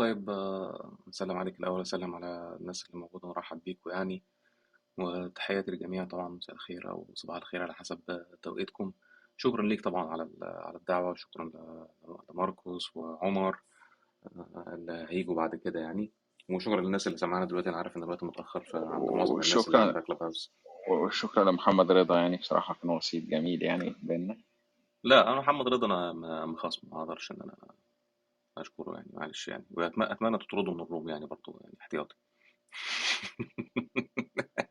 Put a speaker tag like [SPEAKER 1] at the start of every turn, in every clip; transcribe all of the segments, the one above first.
[SPEAKER 1] طيب آه، نسلم عليك الأول وسلم على الناس اللي موجودة ونرحب بيكم يعني. وتحياتي للجميع طبعا مساء الخير أو صباح الخير على حسب توقيتكم. شكرا ليك طبعا على على الدعوة وشكرا ل- لماركوس وعمر آه، اللي هيجوا بعد كده يعني. وشكرا للناس اللي سمعنا دلوقتي. أنا عارف إن الوقت متأخر فعند معظم الناس اللي
[SPEAKER 2] وشكرا
[SPEAKER 1] عندها كلاب هاوس.
[SPEAKER 2] وشكرا لمحمد رضا يعني. بصراحة كان وسيط جميل يعني بيننا.
[SPEAKER 1] لا أنا محمد رضا أنا م- مخاصم ما أقدرش إن أنا أشكره يعني معلش يعني. أتمنى تطردوا من الروم يعني برضه يعني احتياطي.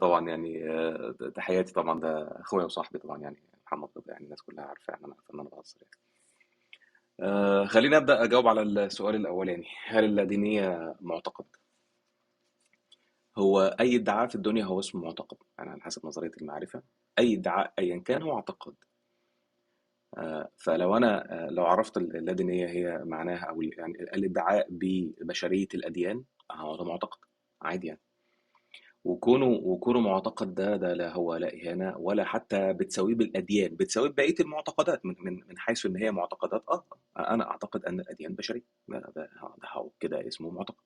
[SPEAKER 1] طبعا يعني آه، تحياتي طبعا ده أخويا وصاحبي طبعا يعني محمد رضا يعني الناس كلها عارفة يعني أنا عارف ان أنا بهزر يعني. آه، خليني أبدأ أجاوب على السؤال الأولاني. هل اللادينيه معتقد؟ هو أي ادعاء في الدنيا هو اسمه معتقد يعني على حسب نظرية المعرفة. أي ادعاء ايا كان هو اعتقاد. آه، فلو أنا آه، لو عرفت اللادينيه هي معناها أو يعني الإدعاء ببشرية الأديان هو ده معتقد عادي يعني. وكونه وكونه معتقد ده ده لا هو لا إهانة ولا حتى بتساويه بالأديان بتساويه ببقية المعتقدات من من من حيث إن هي معتقدات آه أنا أعتقد أن الأديان بشرية. ده ده هو كده اسمه معتقد.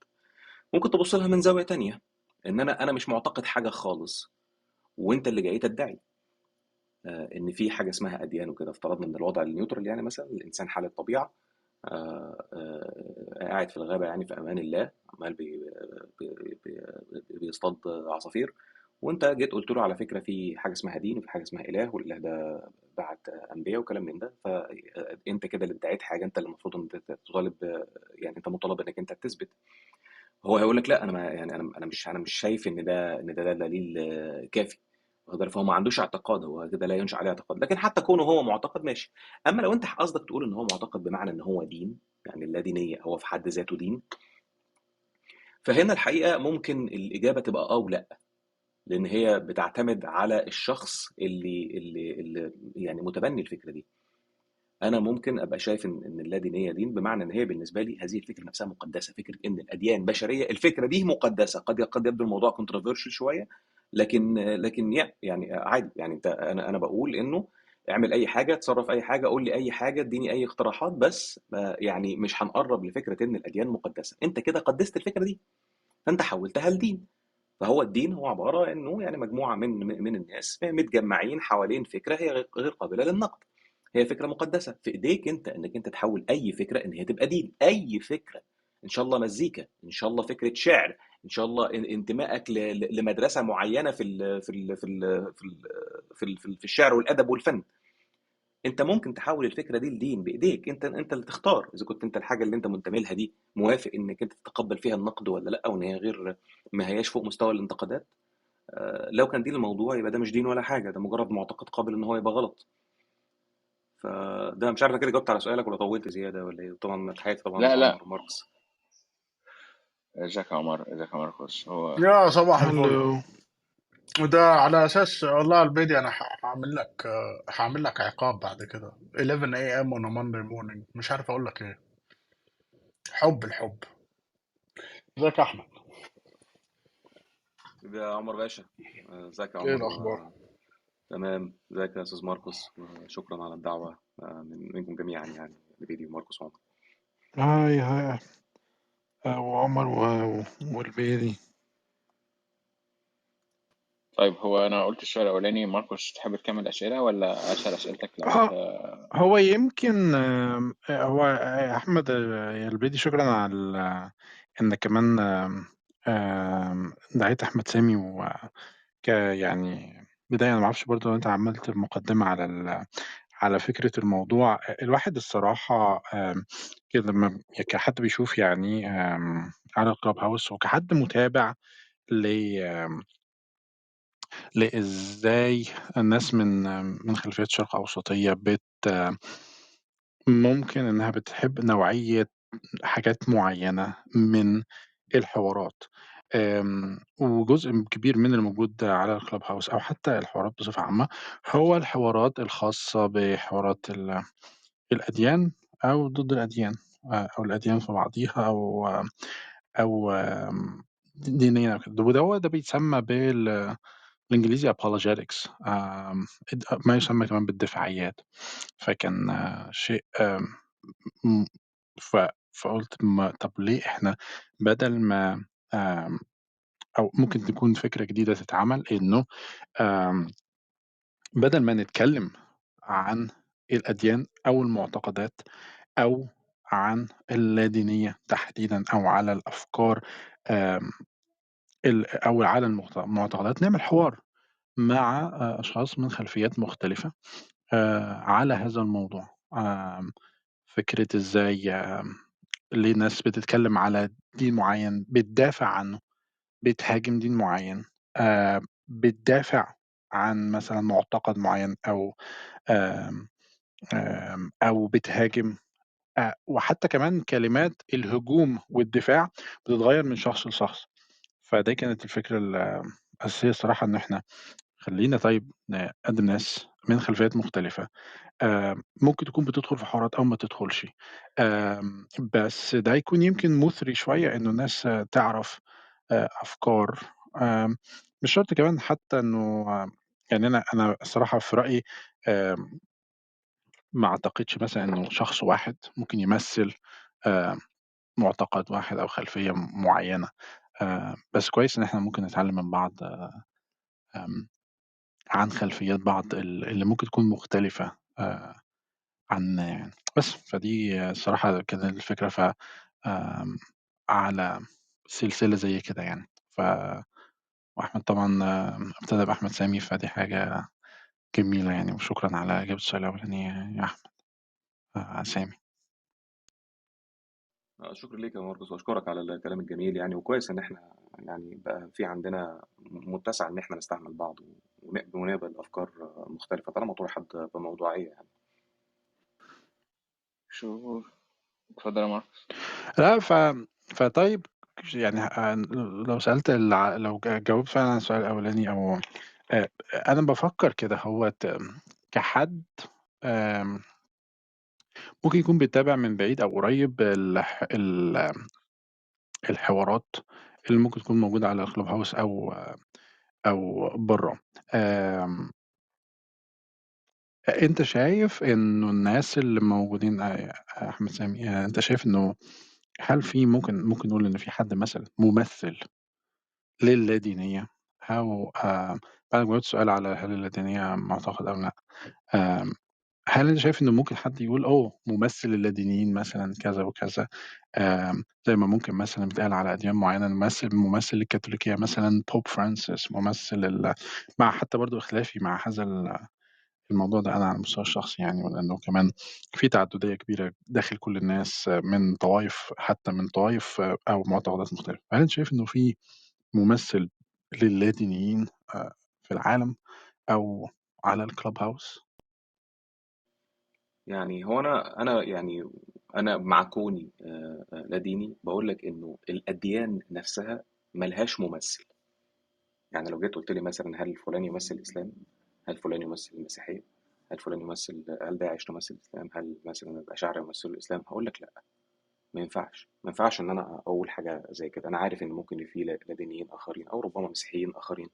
[SPEAKER 1] ممكن تبص لها من زاوية تانية إن أنا أنا مش معتقد حاجة خالص وأنت اللي جاي تدعي. آه، إن في حاجة اسمها أديان وكده. افترضنا إن الوضع ال neutral يعني مثلا الإنسان حال الطبيعة آه، آه، قاعد في الغابة يعني في أمان الله عمال بي بي بي بيصطاد عصافير. وأنت جيت قلت له على فكرة في حاجة اسمها دين وفي حاجة اسمها إله والإله ده بعت أنبياء وكلام من ده. فأنت كده اللي ادعيت حاجة أنت اللي المفروض أنت تطالب يعني أنت مطالب إنك أنت تثبت. هو هيقول لك لا أنا ما يعني أنا مش أنا مش شايف إن ده ده, ده دليل كافي. واخد؟ فهو ما عندوش اعتقاد هو كده لا ينشأ عليه اعتقاد. لكن حتى كونه هو معتقد ماشي. أما لو أنت قصدك تقول إن هو معتقد بمعنى إن هو دين يعني اللادينيه هو في حد ذاته دين فهنا الحقيقة ممكن الإجابة تبقى آه ولا لأن هي بتعتمد على الشخص اللي اللي, اللي يعني متبني الفكرة دي. أنا ممكن أبقى شايف إن إن اللادينيه دين بمعنى إن هي بالنسبة لي هذه الفكرة نفسها مقدسة. فكرة إن الأديان بشرية الفكرة دي مقدسة. قد قد يبدو الموضوع controversial شوية لكن لكن يعني عادي يعني أنت أنا أنا بقول إنه اعمل أي حاجة تصرف أي حاجة قول لي أي حاجة اديني أي اقتراحات بس آه، يعني مش هنقرب لفكرة إن الأديان مقدسة. أنت كده قدست الفكرة دي فأنت حولتها لدين. فهو الدين هو عبارة إنه يعني مجموعة من من الناس متجمعين حوالين فكرة هي غير قابلة للنقد. هي فكرة مقدسة. في إيديك أنت إنك أنت تحول أي فكرة إن هي تبقى دين. أي فكرة. إن شاء الله مزيكا إن شاء الله فكرة شعر. إن شاء الله إن- انتمائك لمدرسة معينة في ال في ال في ال في ال في, ال في, ال في الشعر والأدب والفن. أنت ممكن تحول الفكرة دي لدين بإيديك. أنت أنت اللي تختار. إذا كنت أنت الحاجة اللي أنت منتمي لها دي موافق إنك أنت تتقبل فيها النقد ولا لأ وإن هي غير ما هياش فوق مستوى الانتقادات آه، لو كان دين الموضوع يبقى ده مش دين ولا حاجة. ده مجرد معتقد قابل إن هو يبقى غلط. فده مش عارف كده جاوبت على سؤالك ولا طولت زيادة ولا إيه؟ طبعا تحياتي طبعا
[SPEAKER 2] لا لا.
[SPEAKER 1] ماركس.
[SPEAKER 2] ازيك يا عمر ازيك يا ماركوس هو
[SPEAKER 3] يا صباح الفل.
[SPEAKER 4] Hello.
[SPEAKER 3] وده على أساس والله البيدي أنا هعمل لك هعمل لك عقاب بعد كده. 11 AM on a Monday morning. مش عارف أقول لك إيه. حب الحب. ازيك يا أحمد؟
[SPEAKER 1] يا عمر باشا. آه، ازيك يا
[SPEAKER 3] إيه
[SPEAKER 1] عمر؟ الأخبار. تمام. ازيك يا أستاذ ماركوس؟ وشكرا على الدعوة آه، من منكم جميعا يعني لبيدي وماركوس. وعمر
[SPEAKER 4] هاي هاي. آه، وعمر و- والبيري
[SPEAKER 2] طيب هو أنا قلت السؤال الأولاني ماركوس تحب تكمل أسئلة ولا أسأل أسئلتك لو
[SPEAKER 4] أنت هو يمكن آم، آه، هو آه، أحمد آه، البيدي شكرا على ال- انك كمان آم، آم، دعيت أحمد سامي و ك يعني بداية أنا ما أعرفش برضه لو أنت عملت المقدمة على. على فكرة الموضوع الواحد الصراحة آم، كده لما كحد بيشوف يعني آم، على الكلاب هاوس وكحد متابع ل لإزاي الناس من من خلفيات شرق أوسطية بت ممكن إنها بتحب نوعية حاجات معينة من الحوارات. آمم، وجزء كبير من الموجود على الclub house أو حتى الحوارات بصفة عامة، هو الحوارات الخاصة بحوارات ال الأديان أو ضد الأديان آآ، أو الأديان في بعضيها أو أو آمم، دينيًا أو كده، ودوّة ده بيتسمى بال الإنجليزي apologetics آمم إد ما يسمى كمان بالدفاعيات، فكان شيء فقُلت ما طب ليه إحنا بدل ما آمم أو ممكن تكون فكرة جديدة تتعمل إنه آمم بدل ما نتكلم عن الأديان أو المعتقدات أو عن اللادينية تحديدًا أو على الأفكار آمم ال أو على المعت المعتقدات، نعمل حوار مع آآ أشخاص من خلفيات مختلفة آآ على هذا الموضوع. إزاي آمم ليه ناس بتتكلم على دين معيّن بتدافع عنه، بتهاجم دين معيّن، آآ بتدافع عن مثلًا معتقد معيّن أو آمم آمم أو بتهاجم أ وحتى كمان كلمات الهجوم والدفاع بتتغيّر من شخص لشخص. فدي كانت الفكرة ال الأساسية الصراحة إن إحنا خلّينا طيب نقدّم ناس من خلفيات مختلفة، آآ ممكن تكون بتدخل في حوارات أو ما تدخلش، بس ده يكون يمكن مُثري شوية إنه الناس تعرف آآ أفكار. مش شرط كمان حتى إنه يعني أنا أنا الصراحة في رأيي ما أعتقدش مثلًا إنه شخص واحد ممكن يمثّل معتقد واحد أو خلفية معيّنة، بس كويس إن إحنا ممكن نتعلم من بعض عن خلفيات بعض ال اللي ممكن تكون مختلفة عن يعني بس، فدي الصراحة كانت الفكرة ف آمم على سلسلة زي كده يعني. ف وأحمد طبعًا ابتدى بأحمد سامي، فدي حاجة جميلة يعني، وشكرًا على إجابة السؤال الأولاني يا أحمد آآ سامي.
[SPEAKER 1] آه، شكرًا ليك يا ماركوس، وأشكرك على الكلام الجميل يعني، وكويس إن إحنا يعني بقى في عندنا متسع إن إحنا نستحمل بعض ونقبل أفكار مختلفة طالما طُرحت بموضوعية يعني.
[SPEAKER 2] شهور. اتفضل يا ماركوس.
[SPEAKER 4] لأ ف فطيب يعني آآ لو سألت الع لو جاوبت فعلًا على السؤال الأولاني أو آآ أنا بافكّر كده أهوّة كحد ممكن يكون بيتابع من بعيد أو قريب الح ال الحوارات اللي ممكن تكون موجودة على clubhouse أو أو برّه. آمم أنت شايف إنه الناس اللي موجودين أحمد سامي، آآ أنت شايف إنه هل في ممكن ممكن نقول إن في حد مثلًا ممثّل للادينية أو آآ بعد ما جاوبت السؤال على هل اللادينية معتقد أو لأ، آمم هل أنت شايف إنه ممكن حد يقول أوه ممثّل اللادينيين مثلًا كذا وكذا، زي ما ممكن مثلًا بيتقال على أديان معيّنة ممثّل ممثّل للكاثوليكية مثلًا Pope Francis ممثّل مع حتى برضه اختلافي مع هذا ال الموضوع ده أنا على المستوى الشخصي يعني، ولإنه كمان في تعدُّدية كبيرة داخل كل الناس من طوايف حتى من طوايف أو معتقدات مختلفة. هل أنت شايف إنه في ممثّل للادينيين آآ في العالم أو على الclubhouse؟
[SPEAKER 1] يعني هو أنا أنا يعني أنا مع كوني آآ لا ديني، باقول لك إنه الأديان نفسها ما لهاش ممثّل. يعني لو جيت قُلت لي مثلًا هل فلان يمثّل الإسلام؟ هل فلان يمثّل المسيحية؟ هل فلان يمثّل هل داعش تمثّل الإسلام؟ هل مثلًا الأشاعرة يمثّلوا الإسلام؟ هاقول لك لأ، ما ينفعش، ما ينفعش إن أنا أقول حاجة زي كده. أنا عارف إن ممكن في لا لا دينيين آخرين أو ربما مسيحيين آخرين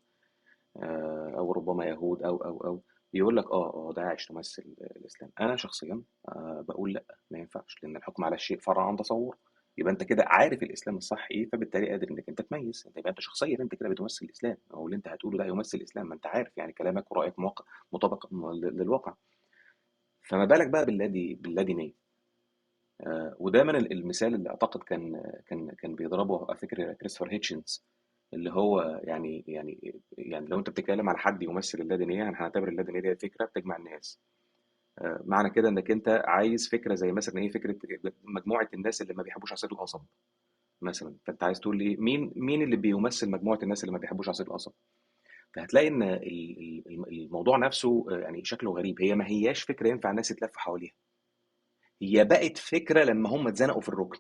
[SPEAKER 1] آآ أو ربما يهود أو، أو، أو، يقول لك آه، آه داعش تمثّل الإسلام. أنا شخصيًا آآ باقول لأ، ما ينفعش، لإن الحكم على الشيء فرع عن تصوُّره. يبقى أنت كده عارف الإسلام الصح إيه، فبالتالي قادر إنّك أنت تميّز. أنت يبقى أنت شخصيًا أنت كده بتمثّل الإسلام، أو اللي أنت هتقوله ده هيمثّل الإسلام، ما أنت عارف يعني كلامك ورأيك موق مطابق للواقع. فما بالك بقى باللادي باللادينية. آآ ودايمًا ال المثال اللي أعتقد كان كان كان بيضربه أفتكر كريستوفر هيتشنز، اللي هو يعني يعني يعني لو أنت بتتكلم على حد يمثّل اللادينية، يعني هنعتبر اللادينية ديّة فكرة بتجمع الناس. آآ معنى كده إنّك أنت عايز فكرة زي مثلًا إيه، فكرة مجموعة الناس اللي ما بيحبوش عصير القصب مثلًا، فأنت عايز تقول لي مين مين اللي بيمثّل مجموعة الناس اللي ما بيحبوش عصير القصب؟ فهتلاقي الم الموضوع نفسه آآ يعني شكله غريب، هي ما هياش فكرة ينفع الناس تتلَف حواليها. هي بقت فكرة لمّا هم اتزنقوا في الرُكن.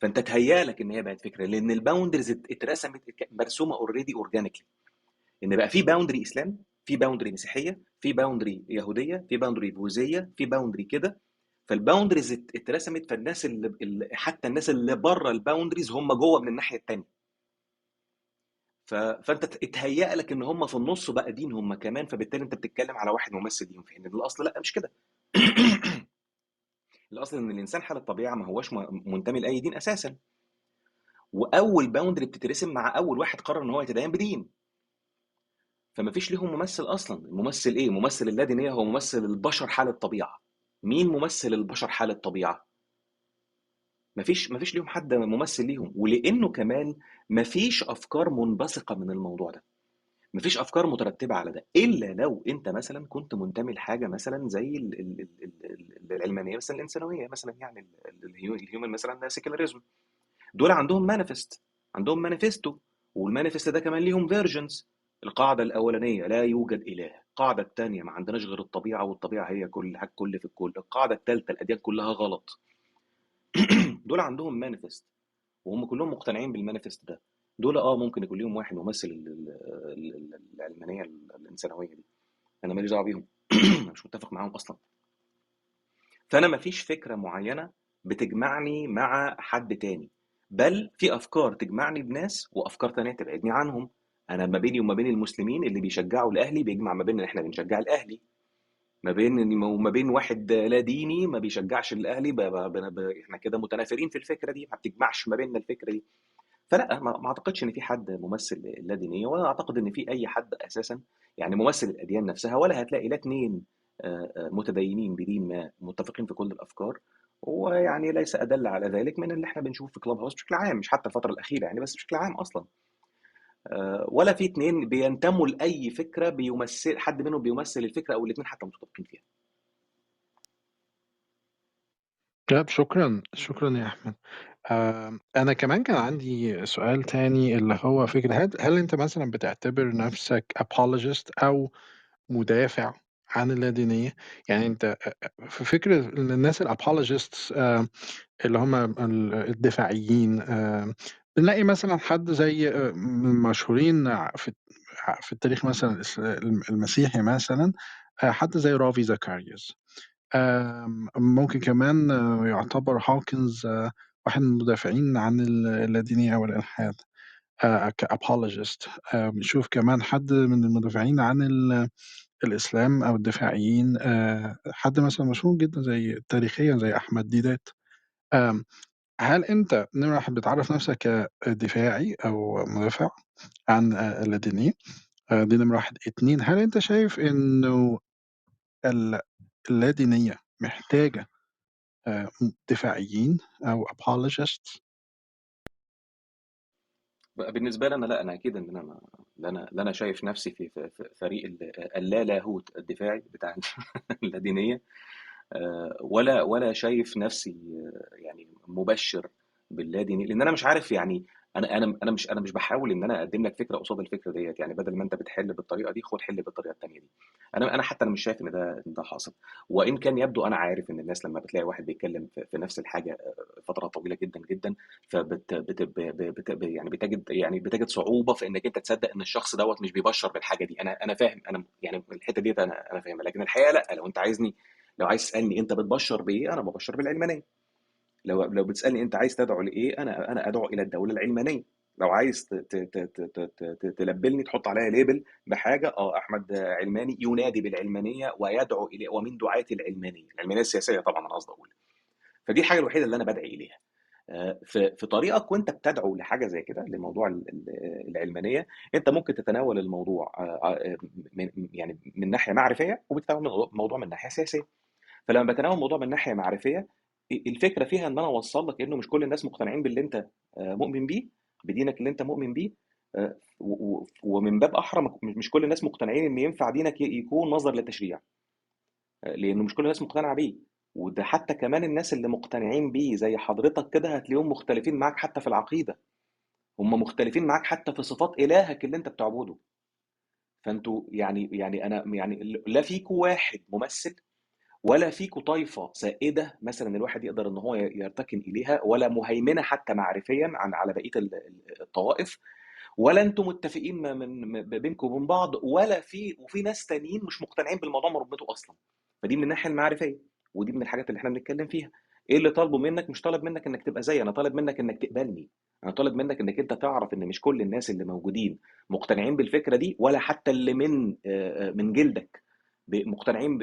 [SPEAKER 1] فأنت اتهيأ لك إن هي بقت لإن الboundaries ات اترسمت مرسومة already organically. إن بقى في boundary إسلام، في boundary مسيحية، في boundary يهودية، في boundary بوذية، في boundary كده، ات اترسمت، فالناس اللي ال حتى الناس اللي برّه الboundaries هم جوّه من الناحية التانية. ف... فأنت اتهيأ لك إن هم في النص بقى دين هم كمان فبالتالي أنت بتتكلم على واحد ممثل ليهم في حين الاصل لأ مش كده الاصل إن الإنسان حال الطبيعة ما هوش م- منتمي لأي دين أساسا. وأول boundary بتترسم مع أول واحد قرر إن هو يتدين بدين. فما فيش ليهم ممثل أصلا. الممثل إيه؟ ممثل اللادينيه هو ممثل البشر حال الطبيعة. مين ممثل البشر حال الطبيعة؟ مفيش مفيش ليهم حد ممثل ليهم. ولأنه كمان مفيش أفكار منبثقة من الموضوع ده. مفيش أفكار مترتبة على ده إلا لو أنت مثلا كنت منتمي لحاجة مثلا زي ال- ال- ال- ال- ال- العلمانية مثلا الإنسانوية مثلا يعني ال- ال- ال hu- ال human مثلا secularism دول عندهم manifest عندهم manifesto وال manifest ده كمان ليهم versions القاعدة الأولانية لا يوجد إله. القاعدة الثانية ما عندناش غير الطبيعة والطبيعة هي كل حاجة كل في الكل. القاعدة الثالثه الأديان كلها غلط. دول عندهم manifest وهم كلهم مقتنعين بال manifest ده. دول آه ممكن يكون ليهم واحد ممثل ال- ال- ال- العلمانيه الانسانويه دي. أنا ماليش دعوة بيهم. أنا مش متفق معاهم أصلا. فأنا مفيش فكرة معينة بتجمعني مع حد تاني. بل في أفكار تجمعني بناس وأفكار تانية تبعدني عنهم. أنا ما بيني وما بين المسلمين اللي بيشجعوا الاهلي بيجمع ما بين إن إحنا بنشجع الأهلي. ما بين وما بين واحد لا ديني ما بيشجعش الأهلي. إحنا كده متنافرين في الفكرة دي. ما بتجمعش ما بيننا الفكرة دي. فلا ما أعتقدش إن في حد ممثل لا دينيه ولا أعتقد إن في أي حد أساسا يعني ممثل الأديان نفسها ولا هتلاقي لا اتنين آه، آه، متدينين بدين ما متفقين في كل الأفكار ويعني ليس أدل على ذلك من اللي إحنا بنشوفه في هاوس بشكل عام مش حتى الفترة الأخيرة يعني بس بشكل عام أصلا. آه، ولا في اتنين بينتموا لأي فكرة بيمثل حد منهم بيمثل الفكرة أو الاتنين حتى متفقين فيها.
[SPEAKER 4] طيب شكرا شكرا يا أحمد. آم، أنا كمان كان عندي سؤال تاني اللي هو فكرة هل, هل أنت مثلا بتعتبر نفسك apologist أو مدافع عن اللادينية؟ يعني أنت في فكرة إن الناس ال apologists اللي هم ال- الدفاعيين بنلاقي مثلا حد زي المشهورين في في التاريخ مثلا الإس- المسيحي مثلا آه، حد زي رافي زكارياس ممكن كمان آه، يعتبر دوكنز آه، واحد من المدافعين عن ال- اللادينية والإلحاد كابولوجيست بنشوف كمان حد من المدافعين عن ال- الإسلام أو الدفاعيين آه، حد مثلا مشهور جدا زي تاريخيا زي أحمد ديدات. هل أنت نمرة بتعرف نفسك كدفاعي أو مدافع عن آه، اللادينية آه، دي نمرة واحد. اتنين هل أنت شايف إنه ال- اللادينية محتاجة آه، دفاعيين أو
[SPEAKER 1] بقى بالنسبة لي أنا لا أنا أكيد إن أنا ما لا أنا لا أنا شايف نفسي في فريق ال- اللا لاهوت الدفاعي بتاع اللادينيه آه، ولا ولا شايف نفسي آه، يعني مبشر باللاديني لأن أنا مش عارف يعني أنا أنا أنا مش أنا مش بحاول إن أنا أقدم لك فكرة قصاد الفكرة ديت يعني بدل ما أنت بتحل بالطريقة دي خد حل بالطريقة الثانية دي. أنا أنا حتى أنا مش شايف إن ده ده حاصل. وإن كان يبدو أنا عارف إن الناس لما بتلاقي واحد بيتكلم في, نفس الحاجة آه، فترة طويلة جدا جدا فبت بت بت ب- يعني بتجد يعني بتجد صعوبة في إنك أنت تصدق إن الشخص دوت مش بيبشر بالحاجة دي. أنا أنا فاهم أنا يعني الحتة ديت أنا أنا فاهمها. لكن الحقيقة لأ لو أنت عايزني لو عايز تسألني أنت بتبشر بإيه أنا ببشر بالعلمانيه لو لو بتسألني أنت عايز تدعو لإيه أنا أنا أدعو إلى الدولة العلمانية. لو عايز تلبلني تحط عليا ليبل بحاجة آه أحمد علماني ينادي بالعلمانية ويدعو إلى ومن دعاة العلمانيه العلمانية السياسية طبعا أنا قصدي أقول. فدي الحاجة الوحيدة اللي أنا بدعي إليها. آه، في طريقك وأنت بتدعو لحاجة زي كده لموضوع ال- ال- العلمانية أنت ممكن تتناول الموضوع آه، آه، يعني من ناحية معرفية وبتتناول الموضوع من ناحية سياسية. فلما بتناول الموضوع من ناحية معرفية الفكرة فيها إن أنا أوصل لك إنه مش كل الناس مقتنعين باللي أنت آه، مؤمن بيه بدينك اللي أنت مؤمن بيه آه، ومن باب أحرى مك- مش كل الناس مقتنعين إن ينفع دينك يكون مصدر للتشريع. آه، لأنه مش كل الناس مقتنعة بيه. وده حتى كمان الناس اللي مقتنعين بيه زي حضرتك كده هتلاقيهم مختلفين معاك حتى في العقيدة. هم مختلفين معاك حتى في صفات إلهك اللي أنت بتعبده. فأنتوا يعني يعني أنا يعني لا فيكوا واحد ممثل ولا فيكوا طائفة سائدة مثلا الواحد يقدر إن هو يرتكن إليها ولا مهيمنة حتى معرفيا عن على ال- الطوائف ولا أنتم متفقين من بينكم وبين بعض ولا في وفي ناس تانيين مش مقتنعين بالموضوع مربوطه أصلا. فدي من الناحية المعرفية ودي من الحاجات اللي إحنا بنتكلم فيها. إيه اللي طالبه منك؟ مش طالب منك إنك تبقى زيي أنا طالب منك إنك تقبلني. أنا طالب منك إنك أنت تعرف إن مش كل الناس اللي موجودين مقتنعين بالفكرة دي ولا حتى اللي من من جلدك. مقتنعين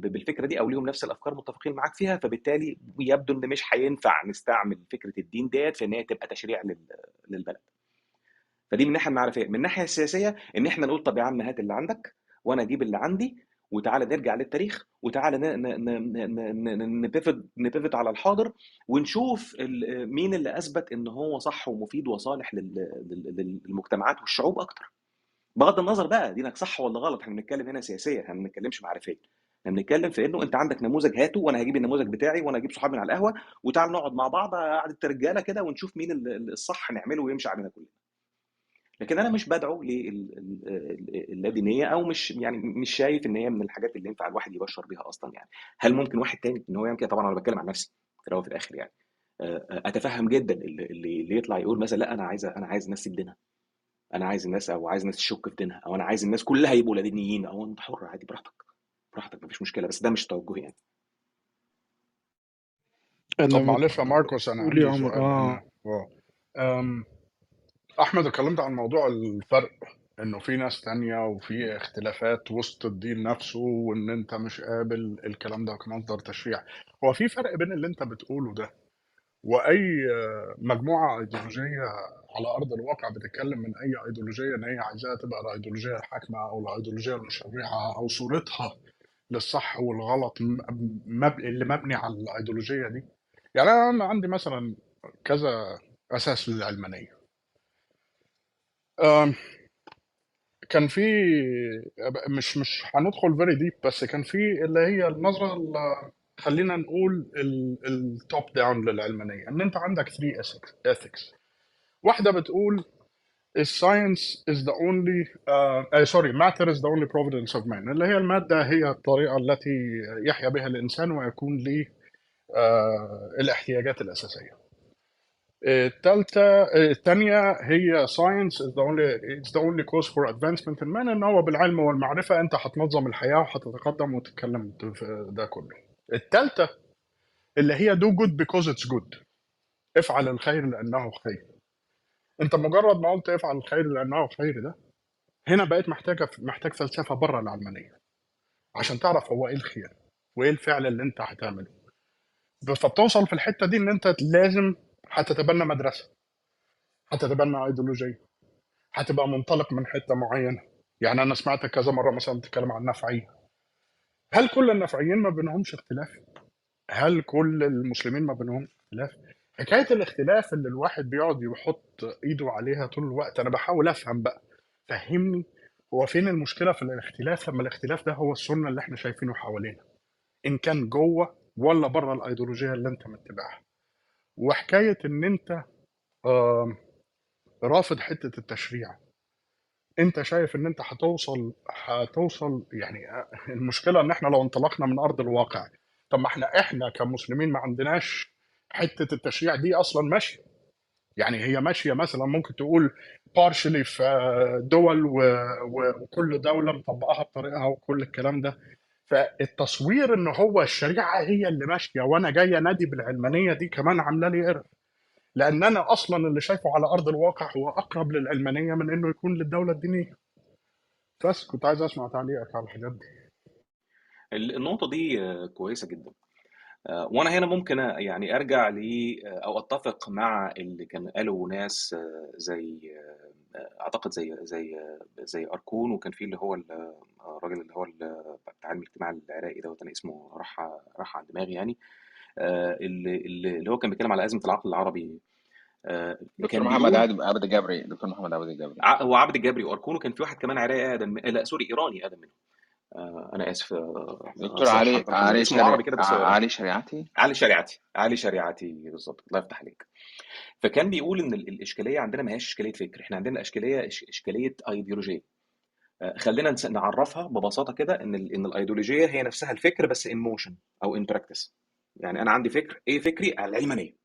[SPEAKER 1] بالفكرة دي أو ليهم نفس الأفكار متفقين معاك فيها فبالتالي يبدو إن مش هينفع نستعمل فكرة الدين ديت في إن هي تبقى تشريع لل- للبلد. فدي من الناحيه المعرفية. من الناحيه السياسية إن إحنا نقول طب يا عم هات اللي عندك وأنا أجيب اللي عندي وتعالى نرجع للتاريخ وتعالى نبيفت على الحاضر ونشوف مين اللي أثبت إن هو صح ومفيد وصالح لل- لل- للمجتمعات والشعوب أكتر. بغض النظر بقى دينك صح ولا غلط إحنا بنتكلم هنا سياسيا إحنا ما بنتكلمش معرفيا إحنا بنتكلم في إنه أنت عندك نموذج هاته وأنا هجيب النموذج بتاعي وأنا هجيب صحابي من على القهوة وتعال نقعد مع بعض قعدة رجالة كده ونشوف مين ال- ال- الصح نعمله ويمشي علينا كلنا. لكن أنا مش بدعو للادينيه أو مش يعني مش شايف إن هي من الحاجات اللي ينفع الواحد يبشر بيها أصلا يعني. هل ممكن واحد تاني؟ إن هو يعمل كده طبعا أنا بتكلم عن نفسي في الأول وفي الآخر يعني. أتفهم جدا اللي, اللي يطلع يقول مثلا لا أنا عايز أنا عايز الناس تسيب دينها. أنا عايز الناس أو عايز الناس تشك في دينها أو أنا عايز الناس كلها يبقوا لا دينيين أو أنت حر عادي براحتك. براحتك مفيش مشكلة بس ده مش توجهي يعني.
[SPEAKER 3] طب معلش يا ماركوس أنا
[SPEAKER 4] قول يا عمر
[SPEAKER 3] آه. أم، أحمد اتكلمت عن موضوع الفرق إنه في ناس تانية وفي اختلافات وسط الدين نفسه وإن أنت مش قابل الكلام ده كمصدر تشريع. هو في فرق بين اللي أنت بتقوله ده وأي مجموعة إيديولوجية على أرض الواقع بتتكلم من أي ايديولوجية إن هي عايزاها تبقى الايديولوجية الحاكمة أو الايديولوجية المشرعة أو صورتها للصح والغلط مب... اللي مبني على الايديولوجية دي. يعني أنا عندي مثلا كذا أساس للعلمانية. أم، كان في مش مش هندخل very deep بس كان في اللي هي النظرة ال- خلينا نقول ال top down للعلمانية إن أنت عندك 3 ethics. واحدة بتقول ال science only uh, uh, sorry matter is the only providence of man اللي هي المادة هي الطريقة التي يحيا بها الإنسان ويكون له uh, الإحتياجات الأساسية الثالثة الثانية هي science is the only it's the only cause for advancement in man إن هو بالعلم والمعرفة أنت هتنظم الحياة وهتتقدم وتتكلم في ده كله. الثالثة اللي هي do good because it's good افعل الخير لأنه خير. انت مجرد ما قلت افعل الخير لأنه خير ده هنا بقيت محتاجة محتاج فلسفة بره العلمانية عشان تعرف هو إيه الخير وإيه الفعل اللي أنت هتعمله. فبتوصل في الحتة دي إن أنت لازم هتتبنى مدرسة هتتبنى ايديولوجية هتبقى منطلق من حتة معينة. يعني أنا سمعت كذا مرة مثلا تتكلم عن النفعيه هل كل النفعيين ما بينهمش اختلاف؟ هل كل المسلمين ما بينهم اختلاف؟ حكاية الاختلاف اللي الواحد بيقعد يحط إيده عليها طول الوقت أنا بحاول أفهم بقى. فهمني هو فين المشكلة في الاختلاف لما الاختلاف ده هو السنة اللي إحنا شايفينه حوالينا؟ إن كان جوه ولا بره الايديولوجيه اللي أنت متبعها. وحكاية إن أنت آم، رافض حتة التشريع. أنت شايف إن أنت هتوصل هتوصل يعني المشكلة إن إحنا لو انطلقنا من أرض الواقع طب ما إحنا إحنا كمسلمين ما عندناش حتة التشريع دي أصلا ماشية. يعني هي ماشية مثلا ممكن تقول بارشلي في دول. وكل دولة مطبقاها بطريقها وكل الكلام ده. فالتصوير إن هو الشريعة هي اللي ماشية وأنا جاي أنادي بالعلمانية دي كمان عاملة لي قرف لأن أنا أصلا اللي شايفه على أرض الواقع هو أقرب للعلمانية من إنه يكون للدولة الدينية. بس كنت عايز أسمع تعليقك على الحاجات دي.
[SPEAKER 1] النقطة دي كويسة جدا. وأنا هنا ممكن يعني أرجع ل آه، أو أتفق مع اللي كان قالوا ناس آه، زي آه، أعتقد زي زي آه، زي أركون وكان في اللي هو ال- آه، الراجل اللي هو بتاع علم الاجتماع العراقي دوت أنا اسمه راح راح عن دماغي يعني. آه، اللي اللي هو كان بيتكلم على أزمة العقل العربي آه،
[SPEAKER 2] دكتور محمد عبد الجبري دكتور محمد عبد الجبري.
[SPEAKER 1] هو عبد الجبري وأركون وكان في واحد كمان عراقي آدم لا سوري إيراني آدم منه آه، أنا آسف آه،
[SPEAKER 2] دكتور علي علي
[SPEAKER 1] اسمه عربي
[SPEAKER 2] شريع
[SPEAKER 1] كده بس
[SPEAKER 2] علي شريعتي؟
[SPEAKER 1] علي شريعتي علي شريعتي بالظبط الله يفتح عليك. فكان بيقول إن ال- الإشكالية عندنا ما هيش إشكالية فكر إحنا عندنا إشكالية إش- إشكالية ايديولوجيه آه، خلينا نس- نعرفها ببساطة كده إن ال- إن الايديولوجيه هي نفسها الفكر بس in motion أو in practice يعني أنا عندي فكر إيه فكري؟ العلمانيه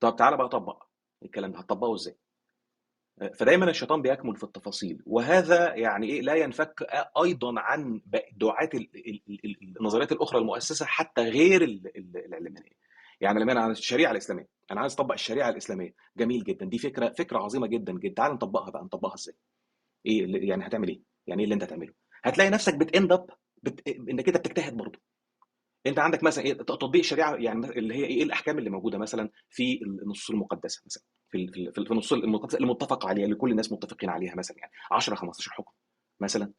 [SPEAKER 1] طب تعالى بقى طبق الكلام ده هتطبقه إزاي؟ فدايما الشيطان بيكمل في التفاصيل. وهذا يعني إيه لا ينفك أيضا عن ال- النظريات الأخرى المؤسسة حتى غير ال- ال- العلمانيه يعني لما أنا عن الشريعة الإسلامية أنا عايز أطبق الشريعة الإسلامية. جميل جدا. دي فكرة فكرة عظيمة جدا جدا. تعال نطبقها بقى. نطبقها إزاي؟ إيه يعني هتعمل إيه؟ يعني إيه اللي أنت هتعمله؟ هتلاقي نفسك بت end up بت... انك انت بتجتهد برضه. أنت عندك مثلا إيه تطبيق الشريعه يعني اللي هي إيه الأحكام اللي موجودة مثلا في النصوص المقدسة مثلا. في في في النصوص المتفق عليها اللي كل الناس متفقين عليها مثلا يعني. 10 15 حكم مثلا.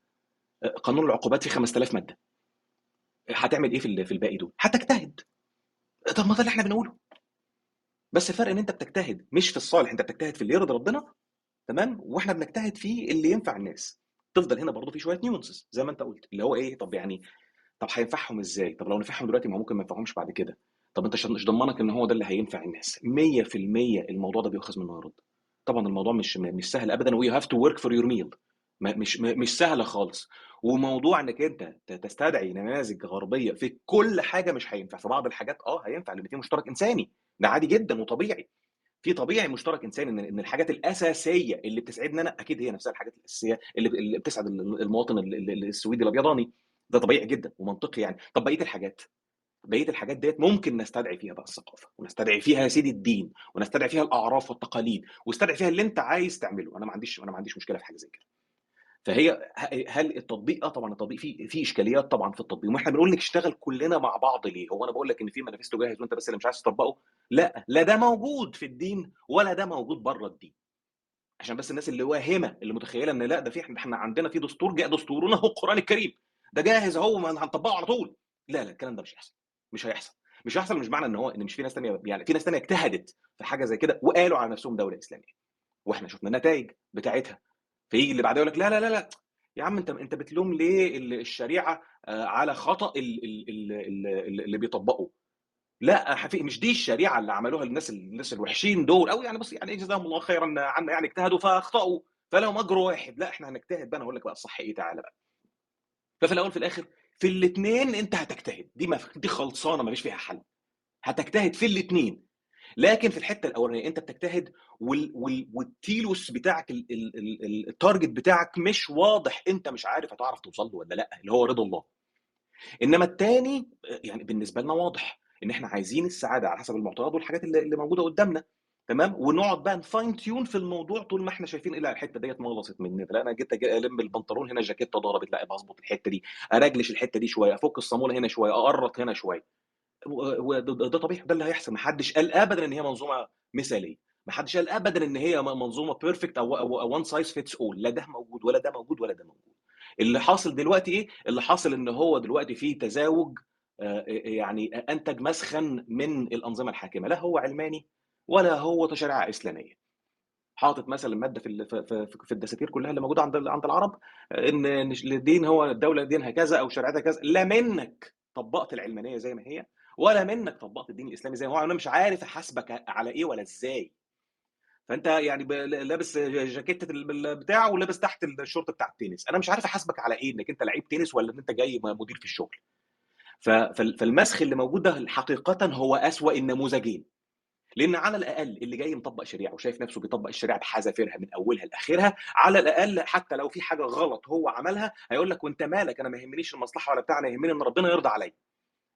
[SPEAKER 1] قانون العقوبات فيه 5000 مادة. هتعمل إيه في ال- في الباقي دول؟ هتجتهد. طب ما ده اللي إحنا بنقوله. بس الفرق إن أنت بتجتهد مش في الصالح أنت بتجتهد في اللي يرضي ربنا تمام؟ وإحنا بنجتهد في اللي ينفع الناس. تفضل هنا برضه في شوية نيونسز زي ما أنت قلت اللي هو إيه طب يعني طب هينفعهم إزاي؟ طب لو نفعهم دلوقتي ما ممكن ما ينفعهمش بعد كده. طب انت مش ضمنك ان هو ده اللي هينفع الناس. 100% الموضوع ده بيؤخذ منه يرد طبعا الموضوع مش مش سهل ابدا و you have to work for your meal مش مش سهله خالص. وموضوع إنك أنت تستدعي نماذج غربية في كل حاجة مش هينفع. في بعض الحاجات آه هينفع لأن في مشترك إنساني. ده عادي جدا وطبيعي. في طبيعي مشترك إنساني ان إن الحاجات الأساسية اللي بتسعدنا أنا أكيد هي نفسها الحاجات الأساسية اللي بتسعد المواطن ال- ال- السويدي الأبيضاني. ده طبيعي جدا ومنطقي يعني. طب بقية الحاجات؟ بقية الحاجات ديت ممكن نستدعي فيها بقى الثقافة ونستدعي فيها يا سيدي الدين ونستدعي فيها الأعراف والتقاليد واستدعي فيها اللي أنت عايز تعمله. أنا ما عنديش أنا ما عنديش مشكلة في حاجة زي كده. فهي هل التطبيق آه طبعا التطبيق فيه فيه إشكاليات طبعا في التطبيق وإحنا بنقول لك اشتغل كلنا مع بعض ليه؟ هو أنا بقول لك إن في مانيفستو جاهز وأنت بس اللي مش عايز تطبقه؟ لا لا ده موجود في الدين ولا ده موجود بره الدين. عشان بس الناس اللي واهمة اللي متخيلة إن لا ده في إحنا عندنا في دستور جاء دستورنا هو القرآن الكريم. ده جاهز أهو هنطبقه على طول. لا لا الكلام ده مش هيحصل. مش هيحصل. مش هيحصل مش معنى إن هو إن مش في ناس تانية يعني في ناس تانية اجتهدت في حاجة زي كده وقالوا على نفسهم دولة إسلامية. وإحنا شفنا النتائج بتاعتها. فيجي اللي بعدها يقول لك لا لا لا لا. يا عم أنت أنت بتلوم ليه ال- الشريعة آه، على خطأ ال- ال- ال- ال- اللي بيطبقوا لا حفي مش دي الشريعة اللي عملوها الناس الناس الوحشين دول. أو يعني بس يعني جزاهم الله خيرا عنا يعني اجتهدوا فأخطأوا. فلهم أجر واحد. لا إحنا هنجتهد بقى. أنا أقول لك بقى الصح إيه تعالى بقى. ففي الأول في الآخر في الاثنين انت هتجتهد. دي ما دي خلصانة ما فيش فيها حل. هتجتهد في الاثنين. لكن في الحتة الأولانية انت بتجتهد وال وال والتيلوس بتاعك ال ال ال ال التارجت بتاعك مش واضح. انت مش عارف هتعرف توصل له ولا لأ اللي هو رضا الله. انما التاني يعني بالنسبة لنا واضح إن إحنا عايزين السعادة على حسب المعطيات والحاجات اللي موجودة قدامنا. تمام؟ ونقعد بقى ن fine tune في الموضوع طول ما إحنا شايفين إيه الحتة ديت مغلصت مني. لا أنا جيت ألم البنطلون هنا الجاكيته ضربت لا بظبط الحتة دي. أرجلش الحتة دي شوية أفك الصامولة هنا شوية أقرط هنا شوية. وده ده طبيعي ده اللي هيحصل. ما حدش قال ابدا إن هي منظومة مثالية. ما حدش قال ابدا إن هي منظومة perfect أو one size fits all لا ده موجود ولا ده موجود ولا ده موجود. اللي حاصل دلوقتي إيه؟ اللي حاصل إن هو دلوقتي في تزاوج آه، يعني أنتج مسخا من الأنظمة الحاكمة. لا هو علماني ولا هو تشريع إسلامية. حاطط مثلا مادة في في الدساتير كلها اللي موجودة عند عند العرب إن الدين هو الدولة دينها كذا أو شريعتها كذا لا منك طبقت العلمانية زي ما هي ولا منك طبقت الدين الإسلامي زي ما هو أنا مش عارف أحاسبك على إيه ولا إزاي. فأنت يعني لابس جاكيتة البتاع ولابس تحت الشورت بتاع التنس. أنا مش عارف أحاسبك على إيه إنك أنت لعيب تنس ولا إن أنت جاي مدير في الشغل. فالمسخ اللي موجود ده حقيقه هو أسوأ النموذجين. لأن على الأقل اللي جاي مطبق شريعة وشايف نفسه بيطبق الشريعة بحذافيرها من أولها لآخرها على الأقل حتى لو في حاجة غلط هو عملها هيقول لك وأنت مالك؟ أنا ما يهمنيش المصلحة ولا بتاع أنا يهمني إن ربنا يرضى عليا.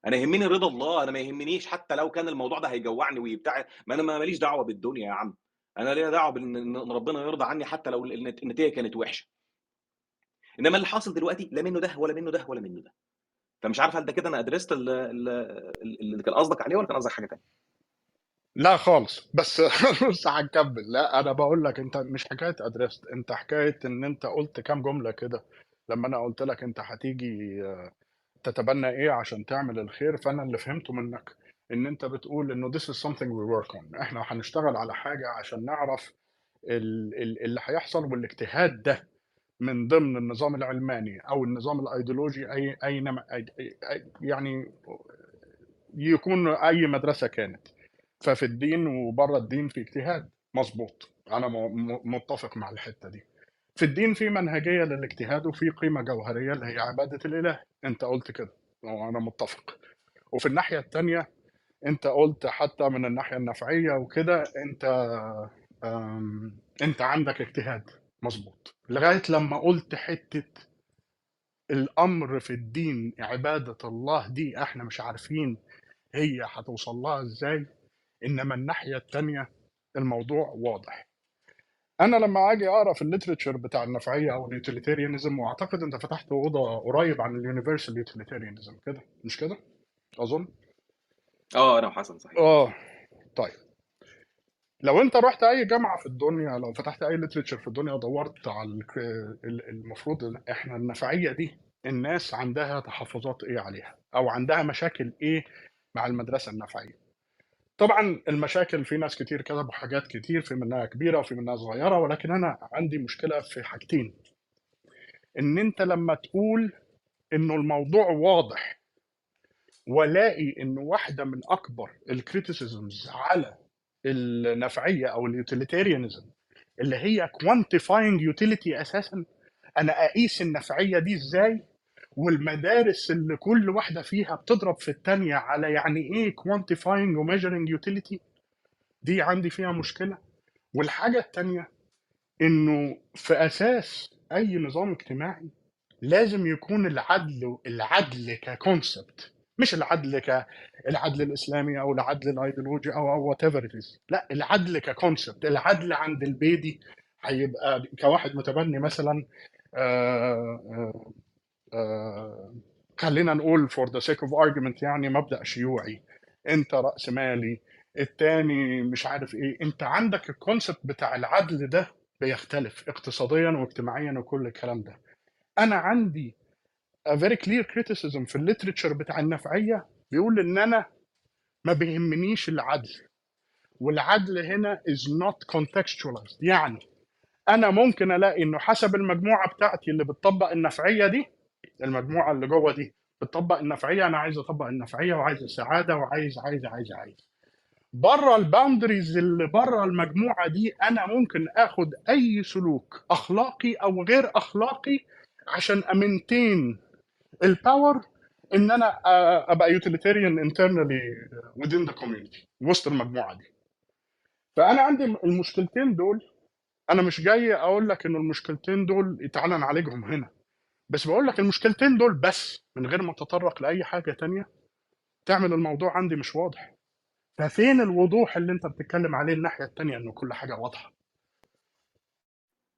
[SPEAKER 1] أنا يهمني رضا الله أنا ما يهمنيش حتى لو كان الموضوع ده هيجوعني ويبتاع ما أنا ما- ماليش دعوة بالدنيا يا عم. أنا ليا دعوة بان ربنا يرضى عني حتى لو النت- النتيجة كانت وحشة. إنما اللي حاصل دلوقتي لا منه ده ولا منه ده ولا منه ده. فمش عارف هل ده كده أنا أدرست ال- ال- اللي كان قصدك عليه ولا كان قصدك حاجة ثانية
[SPEAKER 3] لا خالص. بس بس هنكمل لا أنا بقول لك أنت مش حكاية ادرست أنت حكاية إن أنت قلت كام جملة كده. لما أنا قلت لك أنت هتيجي آه، تتبنى إيه عشان تعمل الخير فأنا اللي فهمته منك إن أنت بتقول إنه this is something we work on. إحنا هنشتغل على حاجة عشان نعرف ال- ال- اللي هيحصل والاجتهاد ده من ضمن النظام العلماني أو النظام الأيديولوجي اي اي أي- أي- يعني يكون أي مدرسة كانت. ففي الدين وبره الدين في اجتهاد. مظبوط. أنا متفق مع الحتة دي. في الدين في منهجية للاجتهاد وفي قيمة جوهرية اللي هي عبادة الإله. أنت قلت كده. وأنا متفق. وفي الناحية الثانية أنت قلت حتى من الناحية النفعية وكده أنت أنت عندك اجتهاد. مظبوط. لغاية لما قلت حتة الأمر في الدين عبادة الله دي إحنا مش عارفين هي هتوصل لها إزاي. إنما الناحية التانية الموضوع واضح. أنا لما أجي أقرأ في ال literature بتاع النفعية أو ال utilitarianism وأعتقد أنت فتحت أوضة قريب عن ال universal utilitarianism كده؟ مش كده؟ أظن؟
[SPEAKER 1] آه أنا وحسن صحيح.
[SPEAKER 3] آه طيب. لو أنت رحت أي جامعة في الدنيا لو فتحت أي ليترشر في الدنيا ودورت على المفروض إحنا النفعية دي الناس عندها تحفظات إيه عليها؟ أو عندها مشاكل إيه مع المدرسة النفعية؟ طبعا المشاكل في ناس كتير كتبوا حاجات كتير في منها كبيرة وفي منها صغيرة ولكن أنا عندي مشكلة في حاجتين. إن أنت لما تقول إنه الموضوع واضح والاقي إن واحدة من أكبر ال criticisms على النفعية أو ال utilitarianism اللي هي quantifying utility أساسا أنا أقيس النفعية دي إزاي؟ والمدارس اللي كل واحدة فيها بتضرب في الثانية على يعني إيه quantifying و measuring utility دي عندي فيها مشكلة. والحاجة الثانية إنه في أساس أي نظام اجتماعي لازم يكون العدل العدل ك concept مش العدل ك العدل الإسلامي أو العدل الإيديولوجي أو أو whatever لا العدل ك concept العدل عند البيدي هيبقى كواحد متبني مثلا آه آه آه خلينا نقول for the sake of argument يعني مبدأ شيوعي. انت رأس مالي التاني مش عارف إيه. انت عندك الكونسبت بتاع العدل ده بيختلف اقتصاديا واجتماعيا وكل الكلام ده. أنا عندي a very clear criticism في الليترشر بتاع النفعية بيقول إن أنا ما بيهمنيش العدل. والعدل هنا is not contextualized. يعني أنا ممكن ألاقي إنه حسب المجموعة بتاعتي اللي بتطبق النفعية دي المجموعة اللي جوه دي بتطبق النفعية أنا عايز أطبق النفعية وعايز السعادة وعايز عايز عايز عايز. بره ال boundaries اللي بره المجموعة دي أنا ممكن آخد أي سلوك أخلاقي أو غير أخلاقي عشان أ maintain ال power إن أنا آه، أبقى utilitarian internally within the community وسط المجموعة دي. فأنا عندي المشكلتين دول أنا مش جاي أقول لك إن المشكلتين دول تعالى نعالجهم هنا. بس بقول لك المشكلتين دول بس من غير ما اتطرق لأي حاجة تانية تعمل الموضوع عندي مش واضح. ففين الوضوح اللي انت بتتكلم عليه الناحية التانية إنه كل حاجة واضحة؟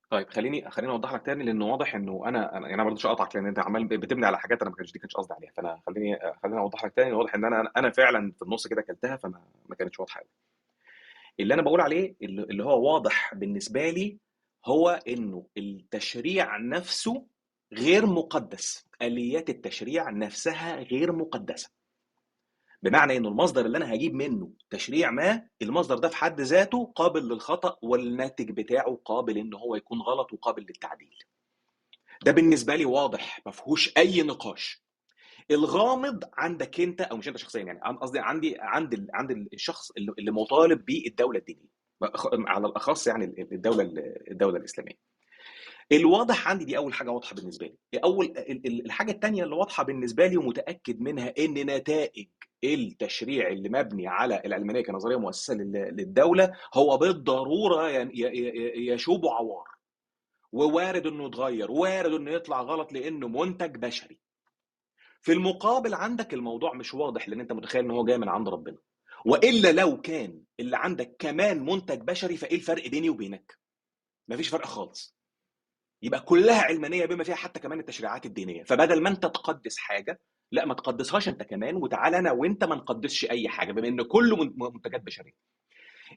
[SPEAKER 1] طيب خليني خليني أوضح لك تاني لأنه واضح إنه أنا أنا يعني أنا ما رضيتش اقطعك لأن أنت عمال بتبني على حاجات أنا ما كانش دي كانش قصدي عليها. فأنا خليني خليني أوضح لك تاني واضح إن أنا أنا فعلا في النص كده أكلتها فما ما كانتش واضحة قوي اللي أنا بقول عليه اللي هو واضح بالنسبة لي هو إنه التشريع نفسه غير مقدس. آليات التشريع نفسها غير مقدسة. بمعنى إنه المصدر اللي أنا هجيب منه تشريع ما المصدر ده في حد ذاته قابل للخطأ والناتج بتاعه قابل إن هو يكون غلط وقابل للتعديل. ده بالنسبة لي واضح ما فيهوش أي نقاش. الغامض عندك أنت أو مش أنت شخصيا يعني عن- قصدي عندي عند عند الشخص اللي مطالب بيه الدولة الدينية. على الأخص يعني الدولة الدولة الإسلامية. الواضح عندي دي أول حاجة واضحة بالنسبة لي. أول ال- ال- الحاجة الثانية اللي واضحة بالنسبة لي ومتأكد منها إن نتائج التشريع اللي مبني على العلمانيه كنظرية مؤسسة لل- للدولة هو بالضرورة يشوب عوار. ووارد إنه يتغير وارد إنه يطلع غلط لإنه منتج بشري. في المقابل عندك الموضوع مش واضح لأن أنت متخيل إن هو جاي من عند ربنا. وإلا لو كان اللي عندك كمان منتج بشري فإيه الفرق بيني وبينك؟ مفيش فرق خالص. يبقى كلها علمانية بما فيها حتى كمان التشريعات الدينية. فبدل ما انت تقدس حاجة لا ما تقدسهاش انت كمان وتعالى أنا وانت ما نقدسش اي حاجة بما ان كله من- منتجات بشرية.